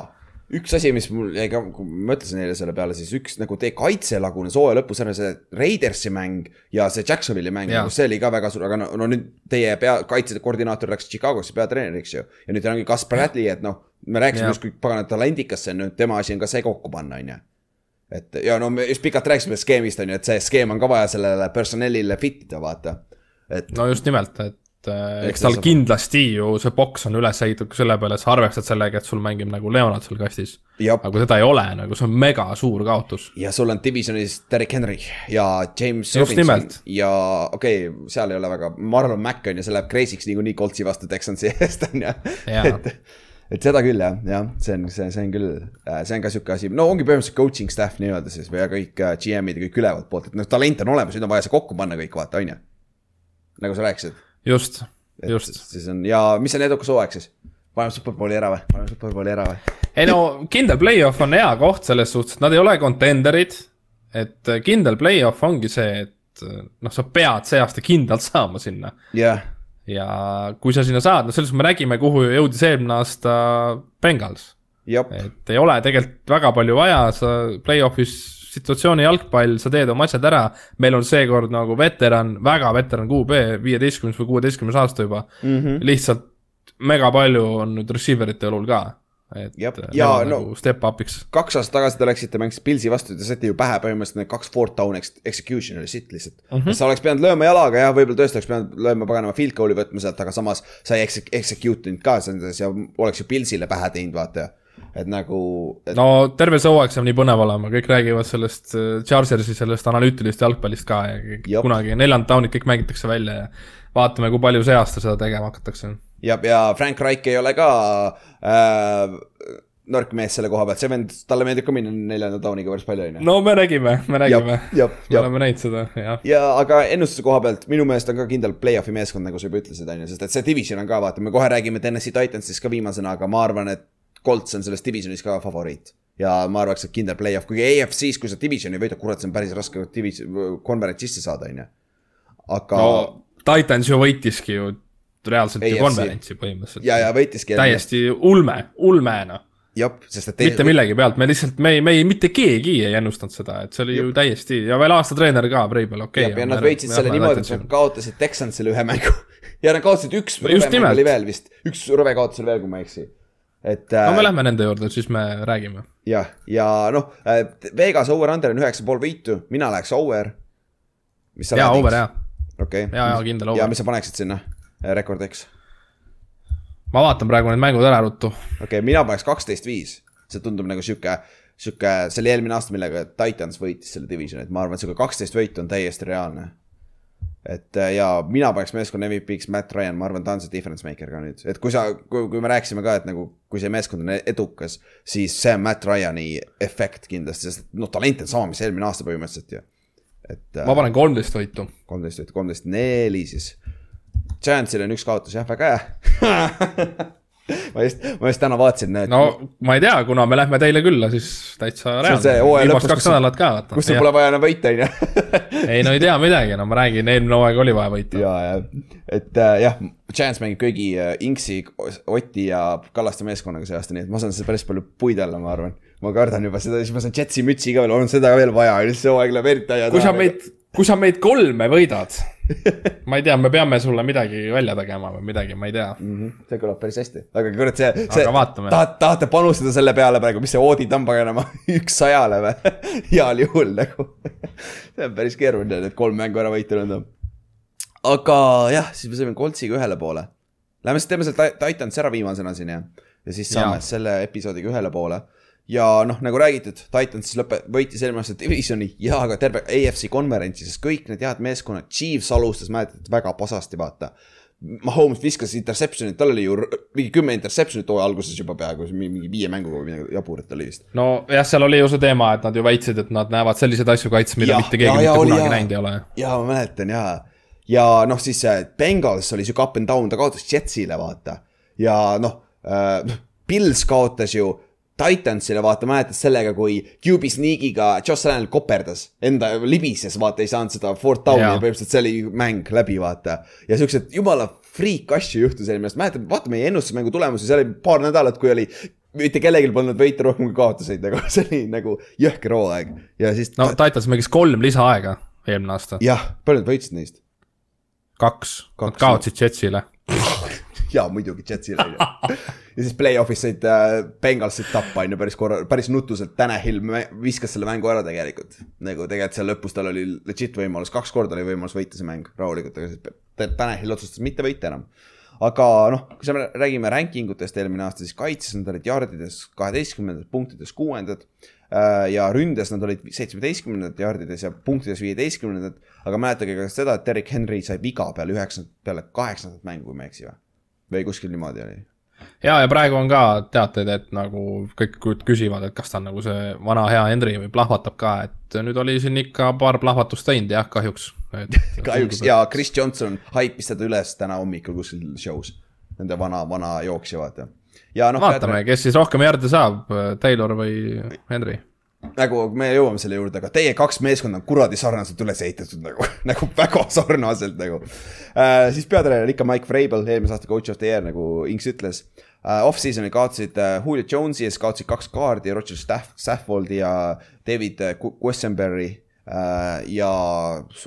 üks asi, mis mul jäi ka, kui ma mõtlesin eile selle peale, siis üks nagu teie kaitse lagunes hooaja lõpus ära see Raidersi mäng ja see Jacksonville'i mäng, see oli ka väga suur, aga no, no nüüd teie pea, kaitsekoordinaator läks Chicagosse peatreeneriks ju. ja nüüd ongi Gus Bradley, et noh, me rääkisime justkui pagana talendikas see on nüüd, tema asi on ka see kokku panna, on ju et ja no me just pikalt rääkisime skeemist on ju, et see skeem on ka vaja sellele personalile fit ida, vaata. et no just nimelt, et Et eks tal kindlasti ju see boks on üles ehitatud selle peale, et sa arvestad sellega, et sul mängib nagu Leonard seal kastis. aga kui seda ei ole, nagu see on mega suur kaotus. ja sul on divisionis Derek Henry ja James Just Robinson nimelt. ja okei okay,, seal ei ole väga, Marlon Mack on ju, see läheb crazy'ks niikuinii Coltsi vastu Texansi eest on ju. Et, et seda küll jah, jah, see on, see, see on küll, see on ka sihuke asi, no ongi põhimõtteliselt coaching staff nii-öelda siis või kõik äh, GM-id ja kõik ülevalt poolt, et noh, talent on olemas, nüüd on vaja see kokku panna kõik, vaata, on ju. nagu sa rääkisid. just, Just. siis on ja mis on edukas hooaeg siis? paneme Superbowli ära või? paneme Superbowli ära või? ei no kindel play-off on hea koht selles suhtes, et nad ei ole contender'id. et kindel play-off ongi see, et noh, sa pead see aasta kindlalt saama sinna. jah, ja kui sa sinna saad, no selles me nägime, kuhu jõudis eelmine aasta Bengals. et ei ole tegelikult väga palju vaja, sa play-off'is situatsiooni jalgpall, sa teed oma asjad ära. meil on seekord nagu veteran, väga veteran QB, viieteistkümnes või kuueteistkümnes aasta juba mm. -hmm. lihtsalt mega palju on nüüd receiver ite õlul ka. et Jep. nemad Ja no- nagu step up'iks. kaks aastat tagasi te läksite, mängisite Pilsi vastu, te saite ju pähe põhimõtteliselt need kaks fourth down ex- execution oli sitt lihtsalt mm. -hmm. sa oleks pidanud lööma jalaga jah, võib-olla tõesti oleks pidanud lööma paganama field goal'i võtma sealt, aga samas sa ei exe- execute inud ka selles ja oleks ju Pilsile pähe teinud, vaata. Et nagu, et no terve see hooaeg saab nii põnev olema, kõik räägivad sellest äh, Chargersi sellest analüütilisest jalgpallist ka ja kõik- Jop. kunagi neljandad down'id kõik mängitakse välja ja vaatame, kui palju see aasta seda tegema hakatakse ja, ja Frank Reich ei ole ka äh, nõrk mees selle koha pealt, see vend, talle meeldib ka minna neljanda down'iga päris palju, on ju. no me nägime, me nägime, me oleme näinud seda, jah. ja aga ennustuse koha pealt minu meelest on ka kindel play-off'i meeskond, nagu sa juba ütlesid, on ju, sest et see division on ka, vaata, me kohe räägime Tennessee Titansist ka viimasena, aga ma arvan, et Colts on selles divisionis ka favoriit. ja ma arvaks, et kindel play-off, kuigi AFC-s, kui sa divisioni võidad, kurat, see on päris raske division, konverents sisse saada, on ju. aga no Titans ju võitiski ju reaalselt ju AFC. konverentsi põhimõtteliselt. ja, ja võitiski. täiesti ulme, ulme jah, sest et mitte millegi pealt, me lihtsalt, me ei, me ei, mitte keegi ei ennustanud seda, et see oli ju täiesti ja veel aasta treener ka, Breibel, okei ja, ja nad võitsid selle niimoodi, et nad kaotasid Texansile ühe mängu ja nad kaotasid üks rõve mäng oli veel vist, üks rõve kaotus oli veel, kui ma ei eksi. Et no me äh, lähme nende juurde, siis me räägime. jah, ja noh, Vegas over-under on üheksa pool võitu, mina läheks over. jaa, over jaa, okei. jaa, jaa, kindel ja over. mis sa paneksid sinna rekordiks? ma vaatan praegu need mängud ära ruttu. okei okay,, mina paneks kaksteist viis, see tundub nagu sihuke, sihuke, see oli eelmine aasta, millega Titans võitis selle divisioni, et ma arvan, et sihuke kaksteist võitu on täiesti reaalne. Et äh, ja mina paneks meeskonna MVP-ks Matt Ryan, ma arvan, ta on see difference maker ka nüüd, et kui sa, kui, me rääkisime ka, et nagu kui see meeskond on edukas, siis see on Matt Ryan'i efekt kindlasti, sest noh, talent on sama, mis eelmine aasta põhimõtteliselt ju. et ma panen kolmteist võitu. kolmteist võitu, kolmteist neli siis. Giantsil on üks kaotus jah, väga hea ma just, ma just täna vaatasin, et no ma ei tea, kuna me lähme teile külla, siis täitsa reaalne. viimased kaks nädalat ka kus sul pole vaja enam võita, on ju. ei no ei tea midagi, no ma räägin, eelmine hooaeg oli vaja võita. ja, ja, et äh, jah, Giants mängib kõigi äh, Inksi, Oti ja Kallaste meeskonnaga see aasta, nii et ma saan seda päris palju puid alla, ma arvan. ma kardan juba seda, siis ma saan Jetsi mütsi ka veel, on seda veel vaja see hooaeg läheb eriti aia kui sa meid, kui sa meid kolme võidad, ma ei tea, me peame sulle midagi välja tegema või midagi, ma ei tea. Mhm, see kõlab päris hästi, aga kurat, see, see Aga vaatame. tahate, tahate panustada selle peale praegu, mis see oodid on paganama, üks sajale või? heal juhul nagu. see on päris keeruline, need kolm mängu ära võita nüüd. aga jah, siis me saime Coltsiga ühele poole. Lähme siis teeme selle Ti- Titans ära viimasena siin ja, ja siis saame Jaa. selle episoodiga ühele poole. Ja noh, nagu räägitud, Titans siis lõpe-, võitis eelmine aasta divisioni ja ka terve AFC konverentsi, sest kõik need head meeskonnad, Chiefs alustas, mäletad, väga pasasti, vaata Mahomes viskas interception'it, tal oli ju mingi kümme interception'it hooaja alguses juba peaaegu, mingi viie mänguga või midagi jaburat oli vist. nojah, seal oli ju see teema, et nad ju väitsid, et nad näevad selliseid asju kaitses, mida Jah, mitte keegi ja- ja mitte kunagi näinud ei ole. jaa, ma mäletan jaa. ja noh, siis Bengals oli sihuke up and down, ta kaotas Jetsile, vaata. ja noh äh,, Pils kaotas ju Titansile, vaata, mäletad sellega, kui QB sneak'iga Josh Allan koperdas, enda libises, vaata, ei saanud seda fourth down'i ja põhimõtteliselt see oli mäng läbi, vaata. ja siuksed jumala freak asju juhtus eelmine aasta, mäletad, vaata meie ennustusmängu tulemusi, seal oli paar nädalat, kui oli mitte kellelgi polnud võite rohkem kui kaotuseid, nagu see oli nagu jõhker hooaeg ja siis no Titans mängis kolm lisaaega eelmine aasta, jah, palju nad võitsid neist? kaks, Kaks, nad kaotsid Jetsile. jaa, muidugi Jetsile. ja siis play-off'is said äh, Bengalsid tappa on ju päris korra, päris nutuselt, Tanahil viskas selle mängu ära tegelikult. nagu tegelikult seal lõpus tal oli legit võimalus, kaks korda oli võimalus võita see mäng rahulikult, aga siis Tanahil otsustas mitte võita enam. aga noh, kui sa räägime ranking utest eelmine aasta, siis kaitses nad olid jardides kaheteistkümnendad, punktides kuuendad. ja ründes nad olid seitsmeteistkümnendad jardides ja punktides viieteistkümnendad. aga mäletage ka seda, et Derek Henry sai viga peale üheksandat, peale kaheksandat mängu, kui ma ei eksi või? või kuskil niimoodi oli ja, ja praegu on ka teateid, et nagu kõik küsivad, et kas ta on nagu see vana hea Henry või plahvatab ka, et nüüd oli siin ikka paar plahvatust teinud jah, kahjuks. kahjuks ja Chris Johnson haipis teda üles täna hommikul kuskil show's. Nende vana, vana jooksja, vaata. ja noh, vaatame, kes siis rohkem järgi saab, Taylor või Henry. Nagu me jõuame selle juurde, aga teie kaks meeskonda on kuradi sarnaselt üles ehitatud nagu, nagu väga sarnaselt nagu äh,. siis peatreener ikka Mike Vrabel, eelmise aasta coach of the year nagu Inks ütles äh,. Off-season'il kaotasid äh, Julio Jones'i ja siis kaotasid kaks kaardi, Roger Staff, Staffoldi ja David Qu- Quessenberry. Ja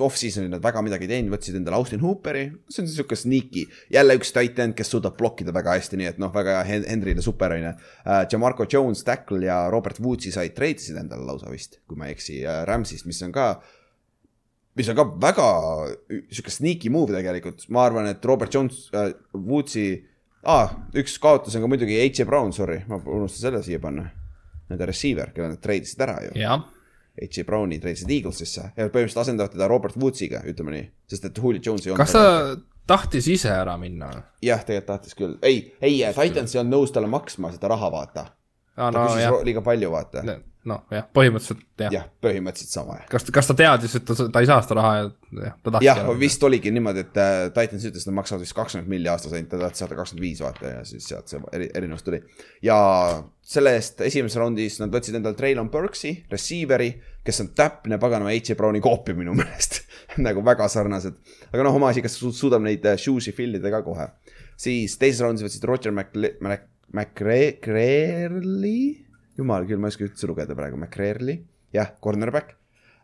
off-season'il nad väga midagi ei teinud, võtsid endale Austin Hooperi, see on sihuke sneaky, jälle üks tight end, kes suudab blokkida väga hästi, nii et noh, väga hea Hen- Henryle super on ju äh,. Jamarco Jones, tackle ja Robert Woodsi said, treidisid endale lausa vist, kui ma ei eksi äh,, Rams'ist, mis on ka mis on ka väga sihuke sneaky move tegelikult, ma arvan, et Robert Jones äh,, Woodsi ah,, üks kaotus on ka muidugi H.J. Brown, sorry, ma unustasin selle siia panna. Nende receiver, kelle nad treidisid ära ju. jah, H.J. Browni treidisid Eaglesisse ja põhimõtteliselt asendavad teda Robert Woodsiga, ütleme nii, sest et Julio Jones ei olnud. kas ta tahtis ise ära minna? jah, tegelikult tahtis küll, ei, ei, Titans ei olnud nõus talle maksma seda raha, vaata. aa, ta no küsis jah liiga palju, vaata. Noh jah, põhimõtteliselt jah ja.. jah, põhimõtteliselt sama jah. kas, kas ta teadis, et ta, ta ei saa seda raha ja jah, ta tahtis jah, vist oligi niimoodi, et äh, Titans ütles, et nad maksavad vist kakskümmend milli aastas ainult, ta tahtis saada kakskümmend viis vaata ja siis sealt see eri, erinevus tuli. ja selle eest esimeses raundis nad võtsid endale Traylon Burks'i, receiver'i, kes on täpne paganama H.J. Browni koopia minu meelest nagu väga sarnased. aga noh, oma asi, kas su- suudab neid äh, shoes'i fill ida ka kohe. siis teises raundis võtsid Roger Mc-, Mac-, McCreary, jumal küll, ma ei oska üldse lugeda praegu, McCreary, jah, cornerback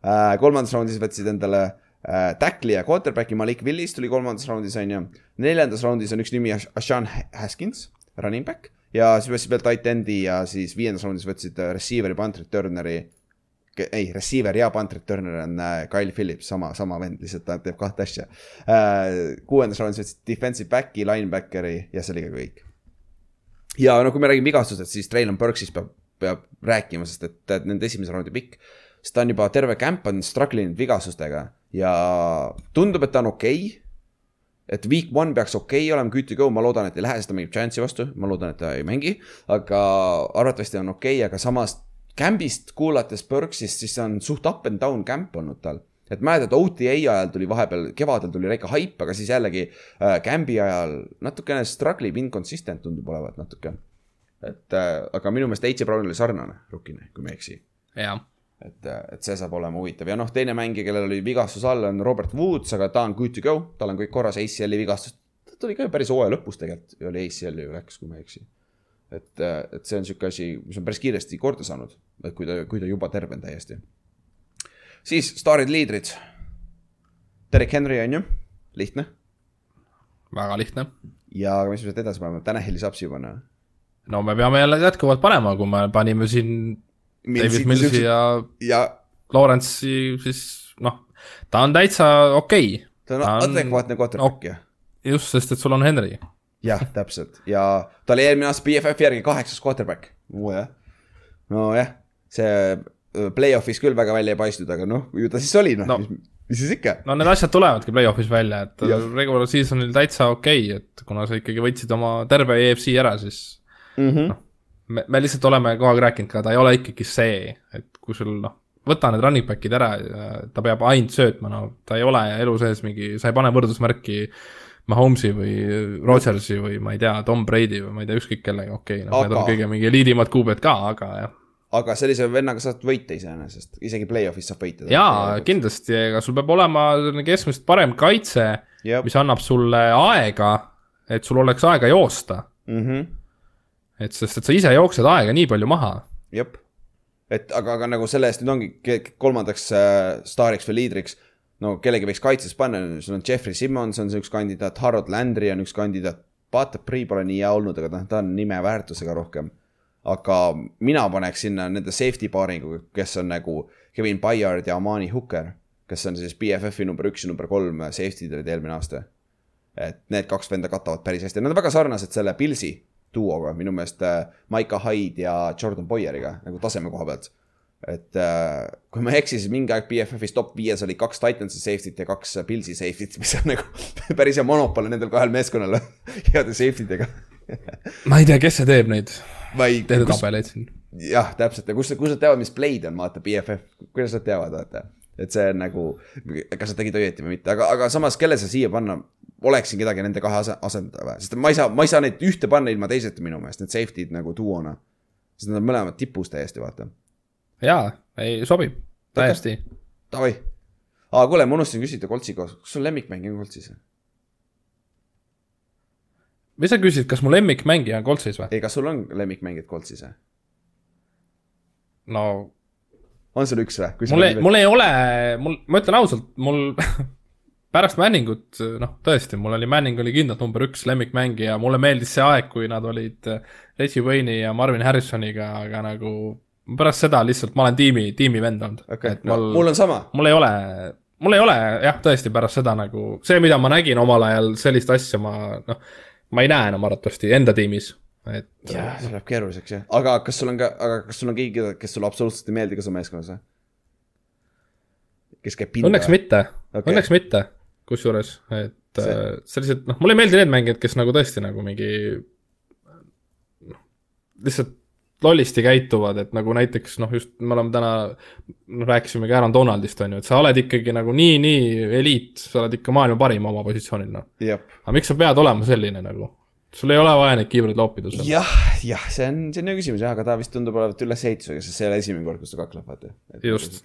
äh,. kolmandas raundis võtsid endale äh, tackli ja quarterback'i Malik Willis tuli kolmandas raundis on ju. neljandas raundis on üks nimi Ash- Ashan Haskins, running back ja siis võtsid veel tight end'i ja siis viiendas raundis võtsid äh, receiver'i punt returneri. ei, receiver ja punt returner on äh, Kyle Phillips, sama, sama vend, lihtsalt ta teeb kahte asja äh,. kuuendas raundis võtsid defensive back'i, linebackeri ja see oli ka kõik. ja no kui me räägime vigastustest, siis Traylon Burksist peab, peab rääkima, sest et, nende esimese raundi pikk. sest ta on juba terve camp on struggle inud vigastustega ja tundub, et ta on okei okay. et week one peaks okei okay olema, good to go, ma loodan, et ei lähe, sest ta mängib Giantsi vastu, ma loodan, et ta ei mängi. aga arvatavasti on okei okay,, aga samas camp'ist kuulates Burksist, siis see on suht up and down camp olnud tal et mäletad, OTA ajal tuli vahepeal, kevadel tuli väike haip, aga siis jällegi äh, camp'i ajal natukene struggle ib, inconsistent tundub olevat natuke. Et äh, aga minu meelest H.J. Brown oli sarnane rukine, kui ma ei eksi. et, et see saab olema huvitav ja noh, teine mängija, kellel oli vigastus all, on Robert Woods, aga ta on good to go, tal on kõik korras, ACL-i vigastus. ta tuli ka ju päris hooaja lõpus tegelikult, oli ACL-i ju läks, kui ma ei eksi. et, et see on sihuke asi, mis on päris kiiresti korda saanud, et kui ta, kui ta juba terve on täiesti. siis staarid, liidrid. Derek Henry on ju, lihtne väga lihtne. ja mis me sealt edasi paneme, Tanahili saab siia panna. No me peame jälle jätkuvalt panema, kui me panime siin David Millsi ja ja Lawrence'i, siis noh, ta on täitsa okei okay.. ta on Ta on- adekvaatne quarterback jah just, sest et sul on Henry. jah, täpselt ja ta oli eelmine aasta BFF järgi kaheksas quarterback. nojah, nojah, see äh, play-off'is küll väga välja ei paistnud, aga noh, ju ta siis oli, noh No. no., mis, siis ikka. no need asjad tulevadki play-off'is välja, et regular season'il täitsa okei okay,, et kuna sa ikkagi võtsid oma terve EFC ära, siis Mm -hmm. me, me lihtsalt oleme kogu aeg rääkinud ka, ta ei ole ikkagi see, et kui sul noh, võta need running back'id ära ja ta peab ainult söötma, no ta ei ole elu sees mingi, sa ei pane võrdusmärki Mahomes'i või Rodgersi või ma ei tea, Tom Brady või ma ei tea, ükskõik kellega, okei okay,, noh, need on Aga- kõige mingi eliidimad kuubed ka, aga jah. aga sellise vennaga saad võita iseenesest, isegi play-off'is saab võita. jaa, kindlasti, aga sul peab olema selline keskmisest parem kaitse, mis annab sulle aega, et sul oleks aega joosta. mhm, et sest, et sa ise jooksed aega nii palju maha. jep. et aga, aga nagu selle eest nüüd ongi kolmandaks äh, staariks või liidriks, no kellegi võiks kaitses panna, sul on Jeffrey Simmons on see üks kandidaat, Harold Landry on üks kandidaat, Pata Pri pole nii hea olnud, aga noh, ta on nime väärtusega rohkem. aga mina paneks sinna nende safety paaringuga, kes on nagu Kevin Bayard ja Amani Hooker, kes on siis BFF-i number üks ja number kolm safety'd olid eelmine aasta. et need kaks venda katavad päris hästi, nad on väga sarnased selle Pilsi duoga minu meelest äh, Maika Hyde ja Jordan Boyeriga nagu taseme koha pealt. et äh, kui ma ei eksi, siis mingi aeg BFF-is top viies oli kaks Titansi safety't ja kaks Pilsi safety't, mis on nagu päris hea monopol nendel kahel meeskonnal heade safety dega. ma ei tea, kes see teeb neid ma ei, edetabeleid siin. jah, täpselt ja kus, kus nad teavad, mis Blade on, vaata, BFF, kuidas nad teavad, vaata. et see on nagu, kas nad tegid õieti või mitte, aga, aga samas, kelle sa siia panna, oleksin kedagi nende kahe ase-, asendada sest ma ei saa, ma ei saa neid ühte panna ilma teiseta minu meelest, need safety'd nagu duona. sest nad on mõlemad tipus täiesti, vaata. jaa, ei sobib, täiesti. Davai. aa, kuule, ma unustasin küsida Koltsi kohta, kas sul lemmikmängija on Koltsis? mis sa küsid, kas mu lemmikmängija on Coltsis või? ei, kas sul on lemmikmängijad Koltsis või? no on sul üks või? mul ei, mul ei ole, mul, ma ütlen ausalt, mul pärast Manningut, noh, tõesti, mul oli Manning oli kindlalt number üks lemmikmängija, mulle meeldis see aeg, kui nad olid äh, Reggie Wayne'i ja Marvin Harrisoniga, aga nagu pärast seda lihtsalt ma olen tiimi, tiimi vend olnud et, no mul, mul on sama. mul ei ole, mul ei ole jah, tõesti pärast seda nagu see, mida ma nägin omal ajal, sellist asja ma noh, ma ei näe enam arvatavasti enda tiimis, et jah, see läheb keeruliseks jah, aga kas sul on ka, aga kas sul on keegi, kes sulle absoluutselt ei meeldi ka su meeskonnas või? kes käib pinda? õnneks mitte okay., õnneks mitte, kusjuures, et See- see... sellised, noh, mulle ei meeldi need mängijad, kes nagu tõesti nagu mingi noh, lihtsalt lollisti käituvad, et nagu näiteks noh, just me oleme täna, noh rääkisimegi Aaron Donaldist on ju, et sa oled ikkagi nagu nii, nii eliit, sa oled ikka maailma parim oma positsioonil noh. aga miks sa pead olema selline nagu, sul ei ole vaja neid kiivreid loopida seal. jah, jah, see on, see on hea küsimus jah, aga ta vist tundub olevat ülesehitusega, sest see ei ole esimene kord, kus ta kakleb, vaata.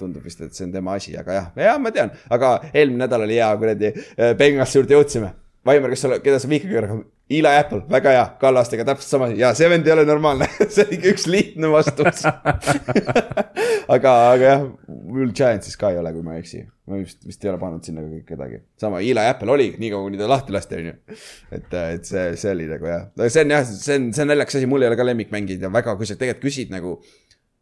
Tundub vist, et see on tema asi, aga jah, jah, ma tean, aga eelmine nädal oli hea kuradi äh, Bengalsi juurde jõudsime. Vaimar, kes sa, keda sa vihkad Eli Apple, väga hea, Kallastega täpselt sama ja see vend ei ole normaalne, see on ikka üks lihtne vastus. aga, aga jah, mul Giantsis ka ei ole, kui ma ei eksi. ma vist, vist ei ole pannud sinna kedagi. sama, Eli Apple oli, niikaua kuni ta lahti lasti, on ju. et, et see, see oli nagu jah, see on jah, see on, see on naljakas asi, mul ei ole ka lemmikmängijaid ja väga, kui sa tegelikult küsid nagu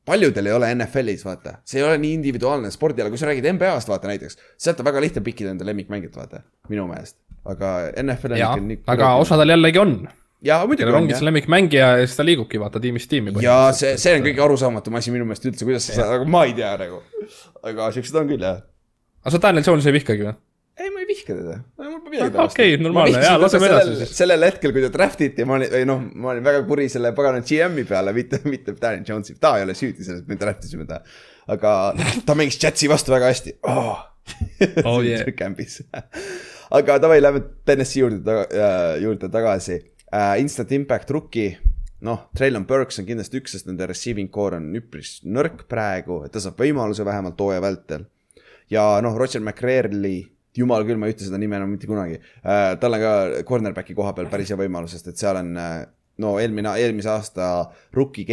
paljudel ei ole NFL-is, vaata, see ei ole nii individuaalne spordiala, kui sa räägid NBA-st, vaata näiteks, sealt on väga lihtne pikkida enda lemmikmängijat, vaata, minu meelest. Aga NFL on jaa ikka nii, aga osadel jällegi on, jaa, muidugi on ongi see. lemmikmängija ja siis ta liigubki vaata tiimist tiimi. ja see, see on kõige arusaamatum asi minu meelest üldse, kuidas sa saad, aga ma ei tea nagu. aga siuksed on küll jah. aga sa Daniel Jones'i ei vihkagi või? ei, ma ei vihka teda. mul pole midagi Ah, okei, normaalne, jaa, laseme edasi siis. sellel hetkel, kui ta draft iti, ma olin, või noh, ma olin väga kuri selle pagana GM-i peale, mitte, mitte Daniel Jones'i, ta ei ole süüdi selles, et me draft isime ta. aga ta mängis Jetsi vastu väga hästi oh.. Oh yeah. Aga davai, lähme TNS-i juurde taga,, juurde tagasi uh,. Instant Impact rookie, noh, Traylon Burks on kindlasti üks, sest nende receiving core on üpris nõrk praegu, et ta saab võimaluse vähemalt hooaja vältel. ja noh, Roger McCreary, jumal küll, ma ei ütle seda nime enam mitte kunagi uh,. tal on ka cornerback'i koha peal päris hea võimalus, sest et seal on uh, no eelmine, eelmise aasta rookie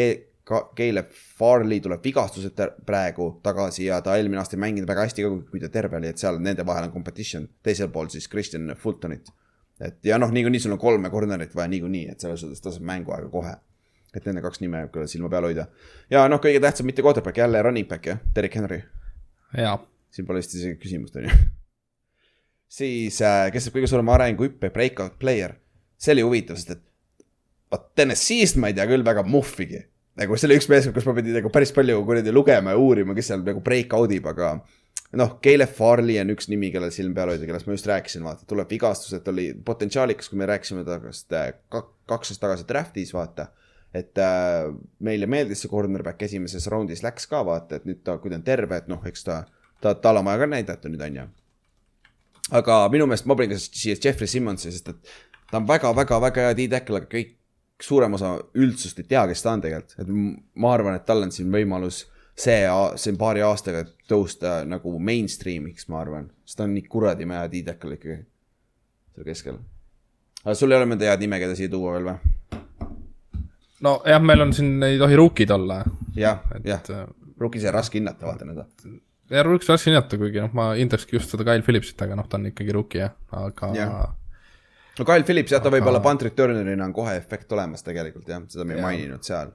Caleb Farley tuleb vigastused praegu tagasi ja ta eelmine aasta ei mänginud väga hästi ka, kui ta terve oli, et seal nende vahel on competition, teisel pool siis Christian Fultonit. et ja noh, niikuinii sul on kolme corner'it vaja niikuinii, et selles suhtes ta saab mänguaega kohe. et nende kaks nime küll silma peal hoida. ja noh, kõige tähtsam mitte quarterback, jälle running back jah, Derek Henry, siin pole vist isegi küsimust, on ju. siis äh, kes saab kõige suurema arenguhüppe, breakout player, see oli huvitav, sest et vot TNS-ist ma ei tea küll väga muhvigi. Nagu see oli üks meeskond, kus ma pidin nagu päris palju kuradi lugema ja uurima, kes seal nagu breakout ib, aga noh, Caleb Farley on üks nimi, kellel silm peal hoida, kellest ma just rääkisin, vaata, tuleb vigastus, et oli potentsiaalikas, kui me rääkisime tast äh, kak- kaks aastat tagasi draft'is, vaata. et äh, meile meeldis see cornerback esimeses raundis läks ka vaata, et nüüd ta, kui ta on terve, et noh, eks ta, ta, tal on vaja ka näidata nüüd on ju. aga minu meelest ma panin ka siia Jeffrey Simmonsi, sest et ta on väga-väga-väga hea D-tackle, aga kõik, suurem osa üldsust ei tea, kes ta on tegelikult, et ma arvan, et tal on siin võimalus see, see paari aastaga tõusta nagu mainstream'iks, ma arvan, sest ta on nii kuradi hea D-tackle ikkagi seal keskel. aga sul ei ole mõnda head nime, keda siia tuua veel või? nojah, meil on siin, ei tohi ruukid olla, jah, jah äh, Rukis on raske hinnata, vaata nüüd. ja ruukiks tahtsin hinnata, kuigi noh, ma hindakski just seda Kyle Phillipsit, aga noh, ta on ikkagi ruuki jah, aga Jah. No Kyle Phillips jah, ta võib olla punt returner'ina on kohe efekt olemas tegelikult jah, seda me ei maininud seal.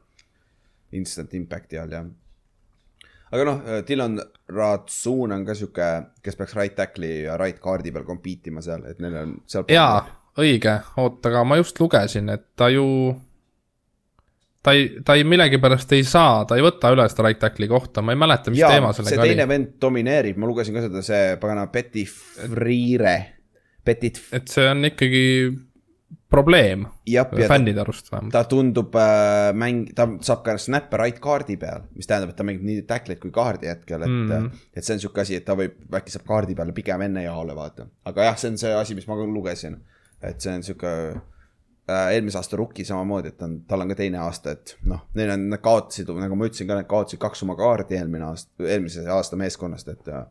Instant impact'i all jah. aga noh, Dylan Ratsun on ka sihuke, kes peaks right tackle'i ja right guard'i peal compete ima seal, et neil on seal. jaa, õige, oota, aga ma just lugesin, et ta ju ta ei, ta ei millegipärast ei saa, ta ei võta üle seda right tackle'i kohta, ma ei mäleta, mis ja teema see sellega teine oli. vend domineerib, ma lugesin ka seda, see pagana Betty Freire, Petit, et see on ikkagi probleem jah, ja ta, fännide arust vähemalt. ta tundub äh, mäng, ta saab ka snap'e right kaardi peal, mis tähendab, et ta mängib nii tackle'it kui kaardi hetkel, et mm. -hmm. et see on sihuke asi, et ta võib, äkki saab kaardi peale pigem enne jaole vaata. aga jah, see on see asi, mis ma ka lugesin, et see on sihuke äh, eelmise aasta rookie samamoodi, et ta on, tal on ka teine aasta, et noh, neil on, nad kaotasid, nagu ma ütlesin ka, nad kaotasid kaks oma kaardi eelmine aasta, eelmise aasta meeskonnast, et äh,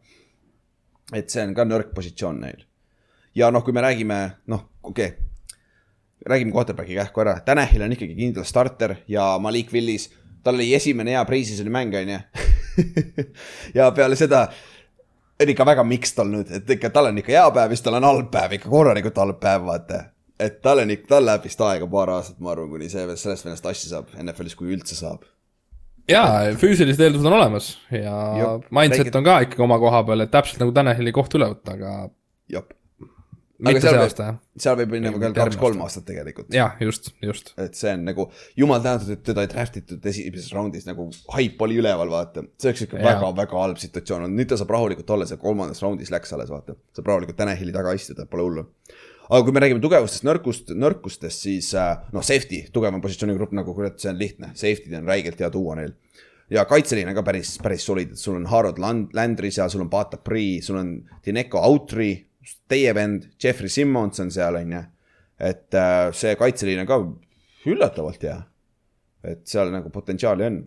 et see on ka nõrk positsioon neil. Ja noh, kui me räägime, noh, okei okay,, räägime quarterback'i kähku ära, Tanahil on ikkagi kindel starter ja Malik Willis, tal oli esimene hea preseason'i mäng, on ju. ja peale seda on ikka väga mixed olnud, et ikka tal on ikka hea päev ja siis tal on halb päev, ikka korralikult halb päev, vaata. et tal on ikka, tal läheb vist aega paar aastat, ma arvan, kuni see, sellest vennast asja saab NFL-is, kui üldse saab. jaa, füüsilised eeldused on olemas ja Jop, mindset on ka ikkagi oma koha peal, et täpselt nagu Tanahili koht üle võtta, aga mitte seal see võib- aasta jah. seal võib minna veel kaks-kolm aasta. aastat tegelikult. jah, just, just. et see on nagu, jumal tänatud, et teda ei draft itud esimeses raundis nagu haip oli üleval, vaata. see oleks ikka väga-väga halb situatsioon olnud, nüüd ta saab rahulikult olla seal kolmandas raundis läks alles, vaata. saab rahulikult Tanahili taga istuda, pole hullu. aga kui me räägime tugevustest, nõrkust, nõrkustest, siis äh, noh, safety, tugevam positsioonigrupp nagu kurat, see on lihtne, safety'd on räigelt hea tuua neil. ja kaitseliin on ka päris, päris solid, et sul on Harold Land-, Landry seal, sul on Bata Pri, sul on Dineco Autry, teie vend, Jeffrey Simmons on seal, on ju. et äh, see kaitseliin on ka üllatavalt hea. et seal nagu potentsiaali on.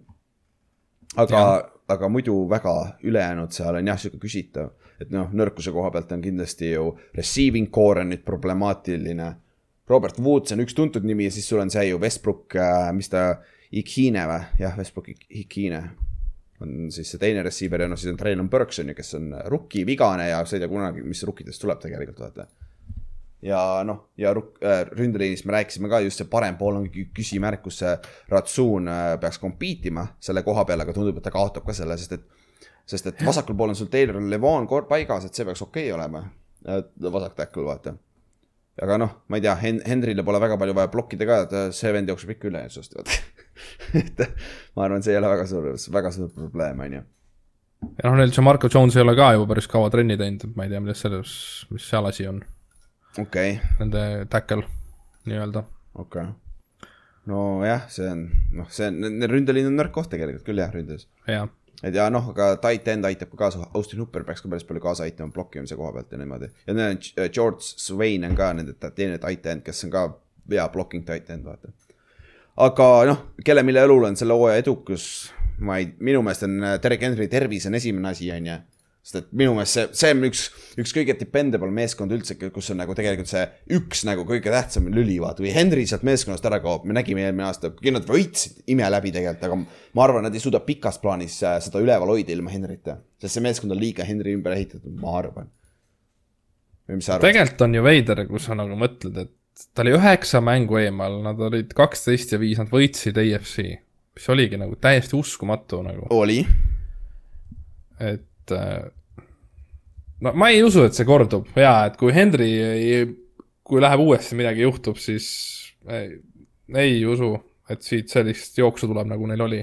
aga, aga muidu väga ülejäänud seal on jah, sihuke küsitav, et noh, nõrkuse koha pealt on kindlasti ju receiving core on nüüd problemaatiline. Robert Woods on üks tuntud nimi ja siis sul on see ju Westbrook, mis ta, Ikine või, jah, Westbrook Ik- Ikine on siis see teine receiver ja noh, siis on Traylon Burks on ju, kes on rookie vigane ja sa ei tea kunagi, mis rookidest tuleb tegelikult vaata. ja noh, ja ruk- äh, ründeliinist me rääkisime ka just see parem pool on kü- küsimärk, kus see Ratsuun äh, peaks compete ima selle koha peal, aga tundub, et ta kaotab ka selle, sest et sest et vasakul pool on sul Taylor Levon paigas, et see peaks okei okay olema. vasak tackle, vaata. aga noh, ma ei tea Hen, Henrile pole väga palju vaja blokkida ka, et äh, see vend jookseb ikka üle sinust, vaata. et ma arvan, see ei ole väga suur, väga suur probleem, on ju. ja noh, neil see Marco Jones ei ole ka juba päris kaua trenni teinud, ma ei tea, milles selles, mis seal asi on, okei okay,, nende tackle nii-öelda. okei okay.. nojah, see on, noh, see on, ründeliin on nõrk koht tegelikult küll jah, ründes. jah, et ja noh, aga tight end aitab ka kaasa, Austin Hooper peaks ka päris palju kaasa aitama blokkimise koha pealt ja niimoodi. ja neil on George Swain on ka nende teine tight end, kes on ka hea blocking tight end, vaata. Aga noh, kelle, mille õlul on selle hooaja edukus, ma ei, minu meelest on äh, Derek Henry tervis on esimene asi, on ju. sest et minu meelest see, see on üks, üks kõige dependable meeskond üldse, kus on nagu tegelikult see üks nagu kõige tähtsam lüli, vaata, kui Henry sealt meeskonnast ära kaob, me nägime eelmine aasta, kuigi nad võitsid ime läbi tegelikult, aga ma arvan, nad ei suuda pikas plaanis äh, seda üleval hoida ilma Henryta. sest see meeskond on liiga Henry ümber ehitatud, ma arvan. või mis sa arvad? tegelikult on ju veider, kui sa nagu mõtled, et ta oli üheksa mängu eemal, nad olid kaksteist ja viis, nad võitsid AFC, mis oligi nagu täiesti uskumatu nagu, oli, et äh, no ma ei usu, et see kordub ja et kui Henry ei, kui läheb uuesti midagi juhtub, siis ei, ei usu, et siit sellist jooksu tuleb, nagu neil oli.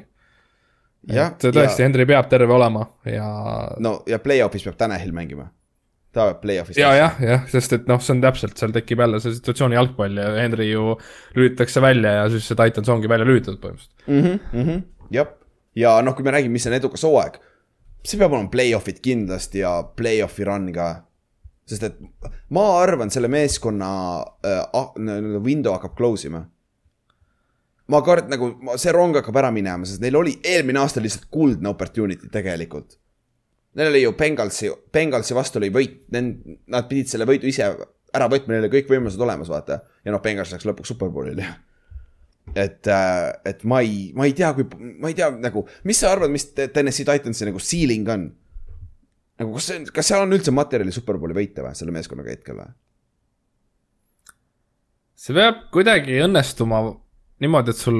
et tõesti, Henry peab terve olema ja no ja play-off'is peab Tanahil mängima. Ta peab play-off'is. ja jah, jah, sest et noh, see on täpselt, seal tekib jälle see situatsiooni jalgpall ja Henry ju lülitatakse välja ja siis see Titans ongi välja lülitatud põhimõtteliselt. mm. -hmm, jah, ja noh, kui me räägime, mis on edukas hooaeg, see peab olema play-off'id kindlasti ja play-off'i run ka. sest et ma arvan, selle meeskonna äh, nii-öelda window hakkab close ima. ma kard- nagu, see rong hakkab ära minema, sest neil oli eelmine aasta lihtsalt kuldne opportunity tegelikult. Neil oli ju Bengalsi, Bengalsi vastu oli võit, nad pidid selle võidu ise ära võtma, neil oli kõik võimalused olemas, vaata. ja noh, Bengals läks lõpuks superbowlile et, et ma ei, ma ei tea, kui, ma ei tea nagu, mis sa arvad, mis Tennessee Titansi nagu ceiling on? nagu kas see on, kas seal on üldse materjali superbowli võita või selle meeskonnaga hetkel või? see peab kuidagi õnnestuma niimoodi, et sul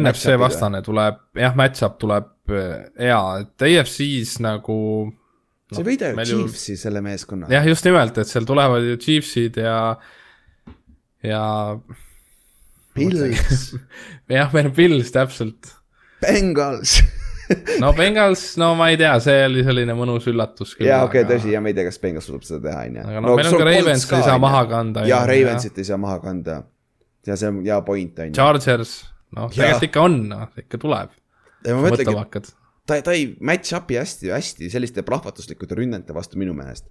NFC vastane tuleb, jah, match-up tuleb äh, hea, et AFC-s nagu sa ei võida ju meil ju- Chiefsi selle meeskonna. jah, just nimelt, et seal tulevad ju Chiefsid ja, ja Bills, jah, meil on Pils täpselt. Bengals. no Bengals, no ma ei tea, see oli selline mõnus üllatus küll. jaa, okei, tõsi, ja ma ei tea, kas Bengals suudab seda teha, on ju. aga no meil on ka Ravens ei saa maha kanda. jah, Ravensit ei saa maha kanda. ja see on hea point on ju. Chargers, noh, tegelikult ikka on, noh, ikka tuleb. Ja ma mõtlengi, hakkad. ta, ta ei match up'i hästi, hästi selliste plahvatuslikute rünnete vastu minu meelest.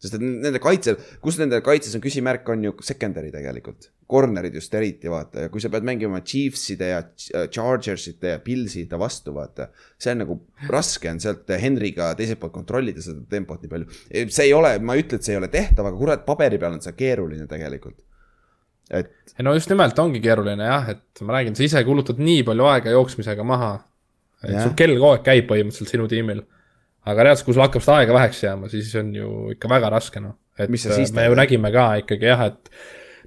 sest et nende kaitsel, kus nende kaitses on küsimärk, on ju secondary tegelikult. Corner'id just eriti vaata ja kui sa pead mängima Chiefside ja Ch- Chargersite ja Pillside vastu vaata. see on nagu raske on sealt Henry'ga teiselt poolt kontrollida seda tempot nii palju. see ei ole, ma ei ütle, et see ei ole tehtav, aga kurat, paberi peal on see keeruline tegelikult. et no just nimelt ongi keeruline jah, et ma räägin, sa ise kulutad nii palju aega jooksmisega maha. Sul kell kogu aeg käib põhimõtteliselt sinu tiimil. aga reaalselt, kui sul hakkab seda aega väheks jääma, siis on ju ikka väga raske noh. et siis me teed? ju nägime ka ikkagi jah, et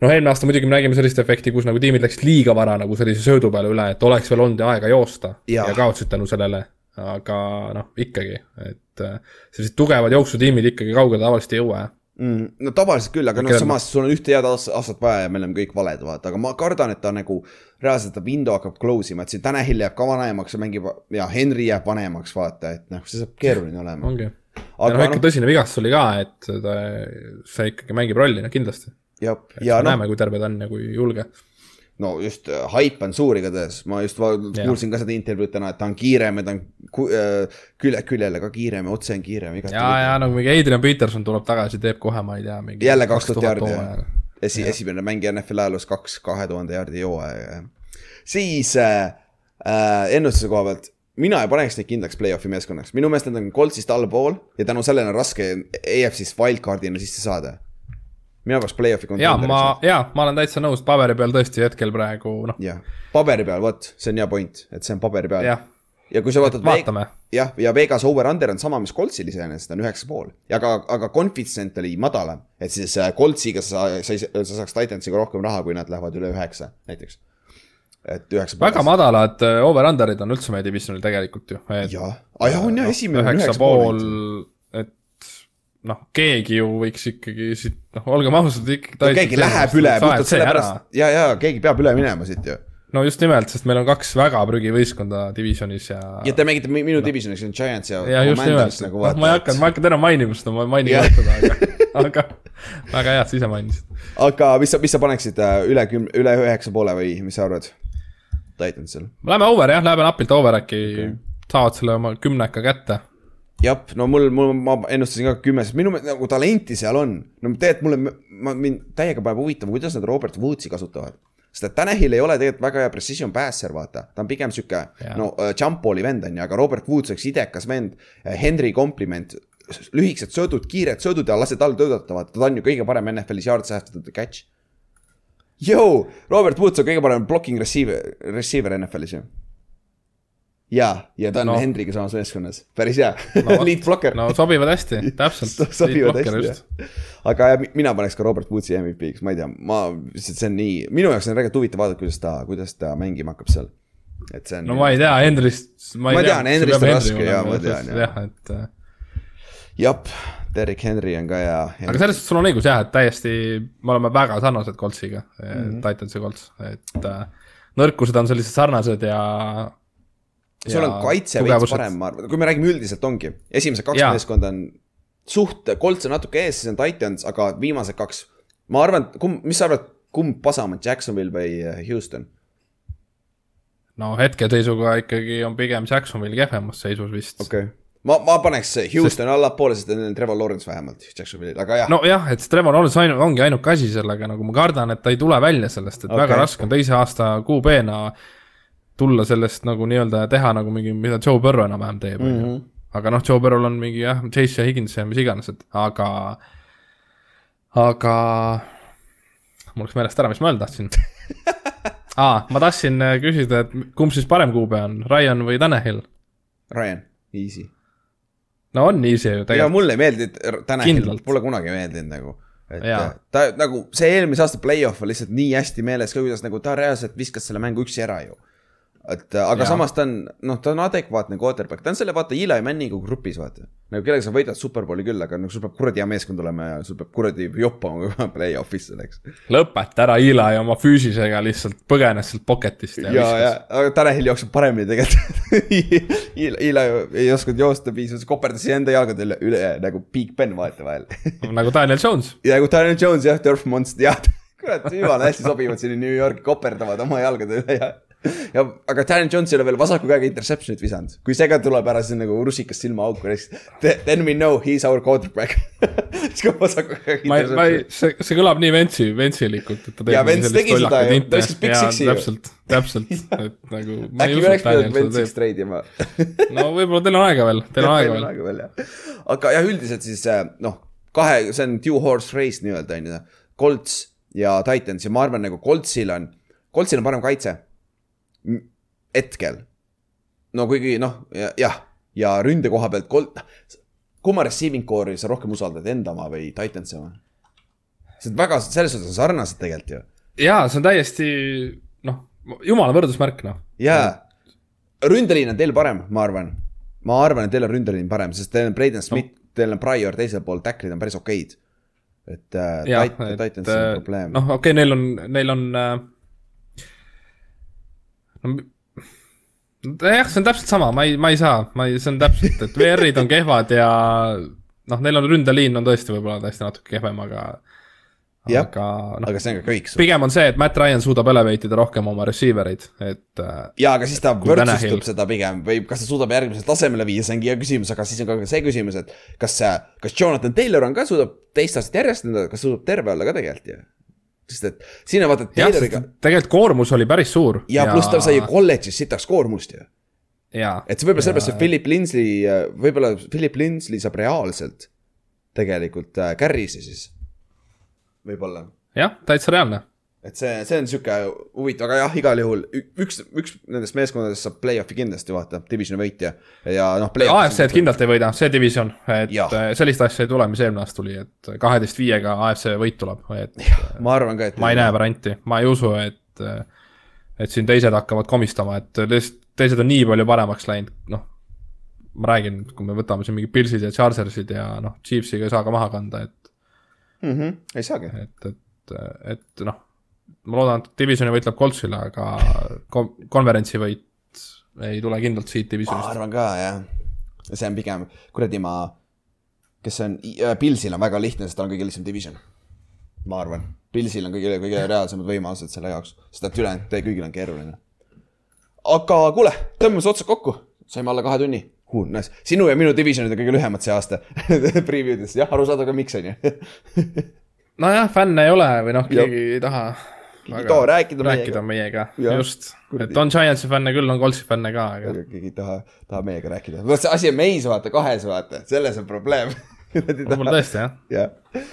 noh, eelmine aasta muidugi me nägime sellist efekti, kus nagu tiimid läksid liiga vara nagu sellise söödu peale üle, et oleks veel olnud aega joosta Jaa. ja kaotasid tänu sellele. aga noh, ikkagi, et äh, sellised tugevad jooksutiimid ikkagi kaugele tavaliselt ei jõua jah. mm,. no tavaliselt küll, aga noh, samas sul on ühte head aast- aastat vaja ja me oleme kõik valed, vaata, aga ma kardan, et ta nagu reaalselt ta window hakkab close ima, et siin Tanahil jääb ka vanemaks ja mängib ja Henry jääb vanemaks, vaata, et noh, see saab keeruline olema. ongi. aga noh, ikka noh, tõsine vigastus oli ka, et ta, see ikkagi mängib rolli, no kindlasti. ja, ja no. noh, näeme, kui terve ta on ja kui julge. No just äh, haip on suur igatahes, ma just Jah. kuulsin ka seda intervjuud täna, et ta on kiirem ja ta on äh, külje, küljele ka kiirem ja otse on kiirem. ja, ja nagu mingi Adrian Peterson tuleb tagasi, teeb kohe, ma ei tea, mingi. jälle kaks tuhat jaardi, esi, esimene mängija NFL ajaloos kaks kahe tuhande jaardi jooaega. siis äh, äh, ennustuse koha pealt, mina ei paneks neid kindlaks play-off'i meeskonnaks, minu meelest nad on Coltsist allpool ja tänu sellele on raske EFC-st wildcard'ina sisse saada. Mina paneks play-off'i ja ma, ja ma olen täitsa nõus, paberi peal tõesti hetkel praegu noh, jah, paberi peal, vot, see on hea point, et see on paberi peal. ja kui sa vaatad. vaatame. jah, ja Vegas over-under on sama, mis Coltsil iseenesest on üheksa pool aga, aga coefficient oli madalam, et siis äh, Coltsiga sa, sa, sa saaks Titansiga rohkem raha, kui nad lähevad üle üheksa näiteks. et üheksa. väga madalad äh, over-under'id on üldse meie divisjonil tegelikult ju. jah, aa jah, on jah, esimene on üheksa pool et noh, keegi ju võiks ikkagi siit, noh, olgem ausad, ikkagi. no keegi läheb üle puhtalt sellepärast, ja, ja keegi peab üle minema siit ju. no just nimelt, sest meil on kaks väga prügivõistkonda divisionis ja. ja te mängite mi- minu divisionis, see on Giants ja. ja just nimelt, nagu noh, ma ei hakanud, ma ei hakanud enam mainima seda, ma ei maini Jah. seda, aga, aga väga hea, et sa ise mainisid. aga mis sa, mis sa paneksid äh, üle küm-, üle üheksa poole või mis sa arvad? Titansil. Läheme over jah, läheme napilt over äkki okay., saavad selle oma kümneka kätte. jah, no mul, mul, ma ennustasin ka kümme, sest minu meelest nagu talenti seal on. no tegelikult mulle, ma, mind täiega paneb huvitama, kuidas nad Robert Woodsi kasutavad. sest et Tanahil ei ole tegelikult väga hea precision passer, vaata, ta on pigem sihuke Jaa. no uh, jump ball'i vend on ju, aga Robert Woods oleks idekas vend. Henry kompliment, lühikesed söödud, kiired söödud ja lased all töötada, vaata, ta on ju kõige parem NFL-is yards after the catch. Yo, Robert Woods on kõige parem blocking receiver, receiver NFL-is ju. ja, ja ta on no. Henry'ga samas meeskonnas, päris hea No blocker no sobivad hästi, täpselt. sobivad hästi aga mina paneks ka Robert Woodsi MVP-ks, ma ei tea, ma lihtsalt see on nii, minu jaoks on tegelikult huvitav vaadata, kuidas ta, kuidas ta mängima hakkab seal. et see on. no ma ei tea, Henrist. Ma tean, Henryst on raske, jaa, ma tean, jah. jah, et äh, jep, Derek Henry on ka hea. aga selles suhtes sul on õigus jah, et täiesti, me oleme väga sarnased Coltsiga mm. -hmm. Titansi Colts, et äh, nõrkused on sellised sarnased ja. Sul on kaitse veits parem, ma arvan, kui me räägime üldiselt ongi, esimesed kaks meeskonda on suht, Colts on natuke ees, siis on Titans, aga viimased kaks, ma arvan, kumb, mis sa arvad, kumb pasam on Jacksonville või äh, Houston? no hetkeseisuga ikkagi on pigem Jacksonville kehvemas seisus vist okei okay., ma, ma paneks Houston Sest... allapoole, sest neil on Trevor Lawrence vähemalt Jacksonville'il, aga jah no.. nojah, et Trevor Lawrence ainu- ongi ainuke asi sellega, nagu ma kardan, et ta ei tule välja sellest, et okay. Väga raske on teise aasta QB-na tulla sellest nagu nii-öelda teha nagu mingi, mida Joe Burrow enam-vähem teeb, on ju. aga noh, Joe Burrow'l on mingi jah, Chase ja Higgins ja mis iganes, et aga, aga mul läks meelest ära, mis ma öelda tahtsin aa, ma tahtsin äh, küsida, et kumb siis parem QB on, Ryan või Tanahil? Ryan, easy. no on easy ju ja tegelikult, mulle ei meeldinud Kindlalt. pole kunagi meeldinud nagu. et Jaa. ta nagu see eelmise aasta play-off on lihtsalt nii hästi meeles ka, kuidas nagu ta reaalselt viskas selle mängu üksi ära ju. Et aga Jaa. ja. samas ta on, noh, ta on adekvaatne quarterback, ta on selle vaata Eli Manningu grupis vaata. nagu kellega sa võidad superbowli küll, aga nagu sul peab kuradi hea meeskond olema ja sul peab kuradi joppama ka play-off'is selleks. lõpeta ära Eli oma füüsisega lihtsalt põgenes sealt pocket'ist ja, ja, ja, aga Tanel jookseb paremini tegelikult Eli ei osanud joosta piisavalt, koperdas enda jalgadel üle nagu Big Ben vaata vahel nagu Daniel Jones. ja kui Daniel Jones jah, Turf Monster, jah, kurat, jumala hästi sobivad sinna New Yorki, koperdavad oma jalgade üle ja. Ja aga Daniel Jones ei ole veel vasaku käega interception'it visanud, kui see ka tuleb ära, siis on nagu rusikas silmaauku, then we know he is our quarterback. siis kui vasaku käega ma ei, ma ei, see, see kõlab nii Ventsi, Ventsilikult, et ta teeb mingi Vents tegi seda ju, ta viskas Big Sixi ju. täpselt, täpselt, et nagu äkki et pidanud Ventsiks teeb. trade ima. no võib-olla teil on aega veel, teil on aega veel. aega veel jah. aga jah, üldiselt siis äh, noh, kahe, see on two horse race nii-öelda on ju. Colts ja Titans ja ma arvan nagu Coltsil on, Coltsil on parem kaitse. hetkel. no kuigi noh, jah, ja ründe koha pealt Colt, kumma receiving core'i sa rohkem usaldad, enda oma või Titansi oma? see on väga, selles suhtes on sarnased tegelikult ju. jaa, see on täiesti noh, jumala võrdusmärk noh. jaa, ründeliin on teil parem, ma arvan. ma arvan, et teil on ründeliin parem, sest teil on Braden Smith no., teil on Prior teisel pool, tacklid on päris okeid. et äh, jah, Tit- Titansil on probleem no.. noh, okei okay,, neil on, neil on äh,. No jah, see on täpselt sama, ma ei, ma ei saa, ma ei, see on täpselt, et VR-id on kehvad ja noh, neil on ründeliin on tõesti võib-olla tõesti natuke kehvem, aga. Jah, aga noh, aga see on ka kõik. pigem on see, et Matt Ryan suudab elevate ida rohkem oma receiver eid, et äh, ja, aga siis ta võrdsustab seda pigem või kas ta suudab järgmisele tasemele viia, see ongi hea küsimus, aga siis on ka see küsimus, et kas, kas Jonathan Taylor on ka, suudab teist aastat järjest, kas suudab terve olla ka tegelikult ju. Sest et siin on vaata Tayloriga tegelikult koormus oli päris suur. ja pluss ta sai ju kolledžis sitaks koormust ju. et see võib-olla sellepärast, et Philip Lindsay, võib-olla Philip Lindsay saab reaalselt tegelikult äh, carry'si siis. võib-olla, jah, täitsa reaalne et see, see on sihuke huvitav, aga jah, igal juhul üks, üks nendest meeskondadest saab play-off'i kindlasti vaata, divisioni võitja ja noh. AFC-d kindlalt ei võida, see division, et Jah. äh, sellist asja ei tule, mis eelmine aasta tuli, et kaheteist viiega AFC võit tuleb, et ma arvan ka, et. ma ei näe varianti, ma ei usu, et, et siin teised hakkavad komistama, et lihtsalt teised on nii palju paremaks läinud, noh. ma räägin, kui me võtame siin mingi Pilsid ja Chargersid ja noh, Chiefsiga ei saa ka maha kanda, et, mm. -hmm. ei saagi. et, et, et noh, ma loodan, et divisioni võit läheb Coltsile, aga kon-, konverentsi võit ei tule kindlalt siit ma divisionist. arvan ka jah, see on pigem kuradi ma, kes on, Pilsil on väga lihtne, sest tal on kõige lihtsam division. ma arvan, Pilsil on kõige, kõige reaalsemad võimalused selle jaoks, sest et ülejäänud kõigil on keeruline. aga kuule, tõmbame otsad kokku, saime alla kahe tunni uh,. Nice. sinu ja minu divisionid on kõige lühemad see aasta preview des, jah, arusaadav ka miks on ju. nojah, fänne ei ole või noh, keegi ei taha ei taha rääkida rääkida meiega, just, et on Giantsi fänne küll, on Coltsi fänne ka, aga keegi ei taha, taha meiega rääkida, vot see asi on meis vaata, kahes vaata, selles on probleem. võib-olla tõesti jah. jah,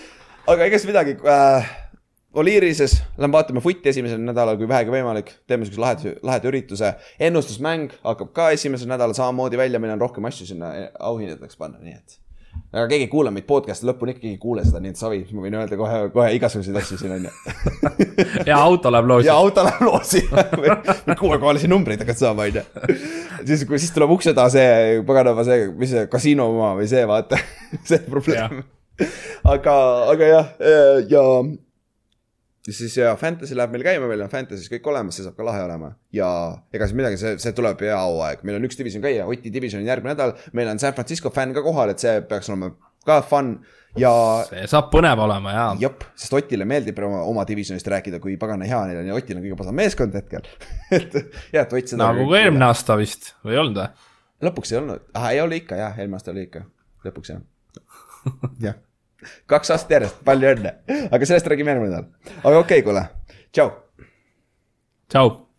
aga ega siis midagi äh,. Oliirises lähme vaatame footi esimesel nädalal, kui vähegi võimalik, teeme siukse laheda, laheda ürituse. ennustusmäng hakkab ka esimesel nädalal samamoodi välja, meil on rohkem asju sinna auhindadeks panna, nii et. Aga keegi ei kuula meid podcast'i lõpuni, keegi ei kuule seda, nii et savi, ma võin öelda kohe, kohe igasuguseid asju siin on ju. ja auto läheb loosi ja. auto läheb loosi kuuekohalisi numbreid hakkad saama, onju. siis, kui siis tuleb ukse taha see paganama see, mis see kasiino oma või see, vaata, see probleem. aga, aga jah, ja ja siis ja Fantasy läheb meil käima, meil on Fantasy's kõik olemas, see saab ka lahe olema. ja ega siis midagi, see, see tuleb hea hooaeg, meil on üks division käia, Oti division on järgmine nädal, meil on San Francisco fänn ka kohal, et see peaks olema ka fun ja see saab põnev olema ja. jep, sest Otile meeldib oma, oma divisionist rääkida, kui pagana hea neil on ja Otil on kõige pasem meeskond hetkel et jah, et Ott seda. nagu ka eelmine aasta vist või ei olnud või? lõpuks ei olnud, ah ei oli ikka jah, eelmine aasta oli ikka, lõpuks jah. jah, kaks aastat järjest, palju õnne, aga sellest räägime järgmine nädal. aga okei okay,, kuule, tšau. Tšau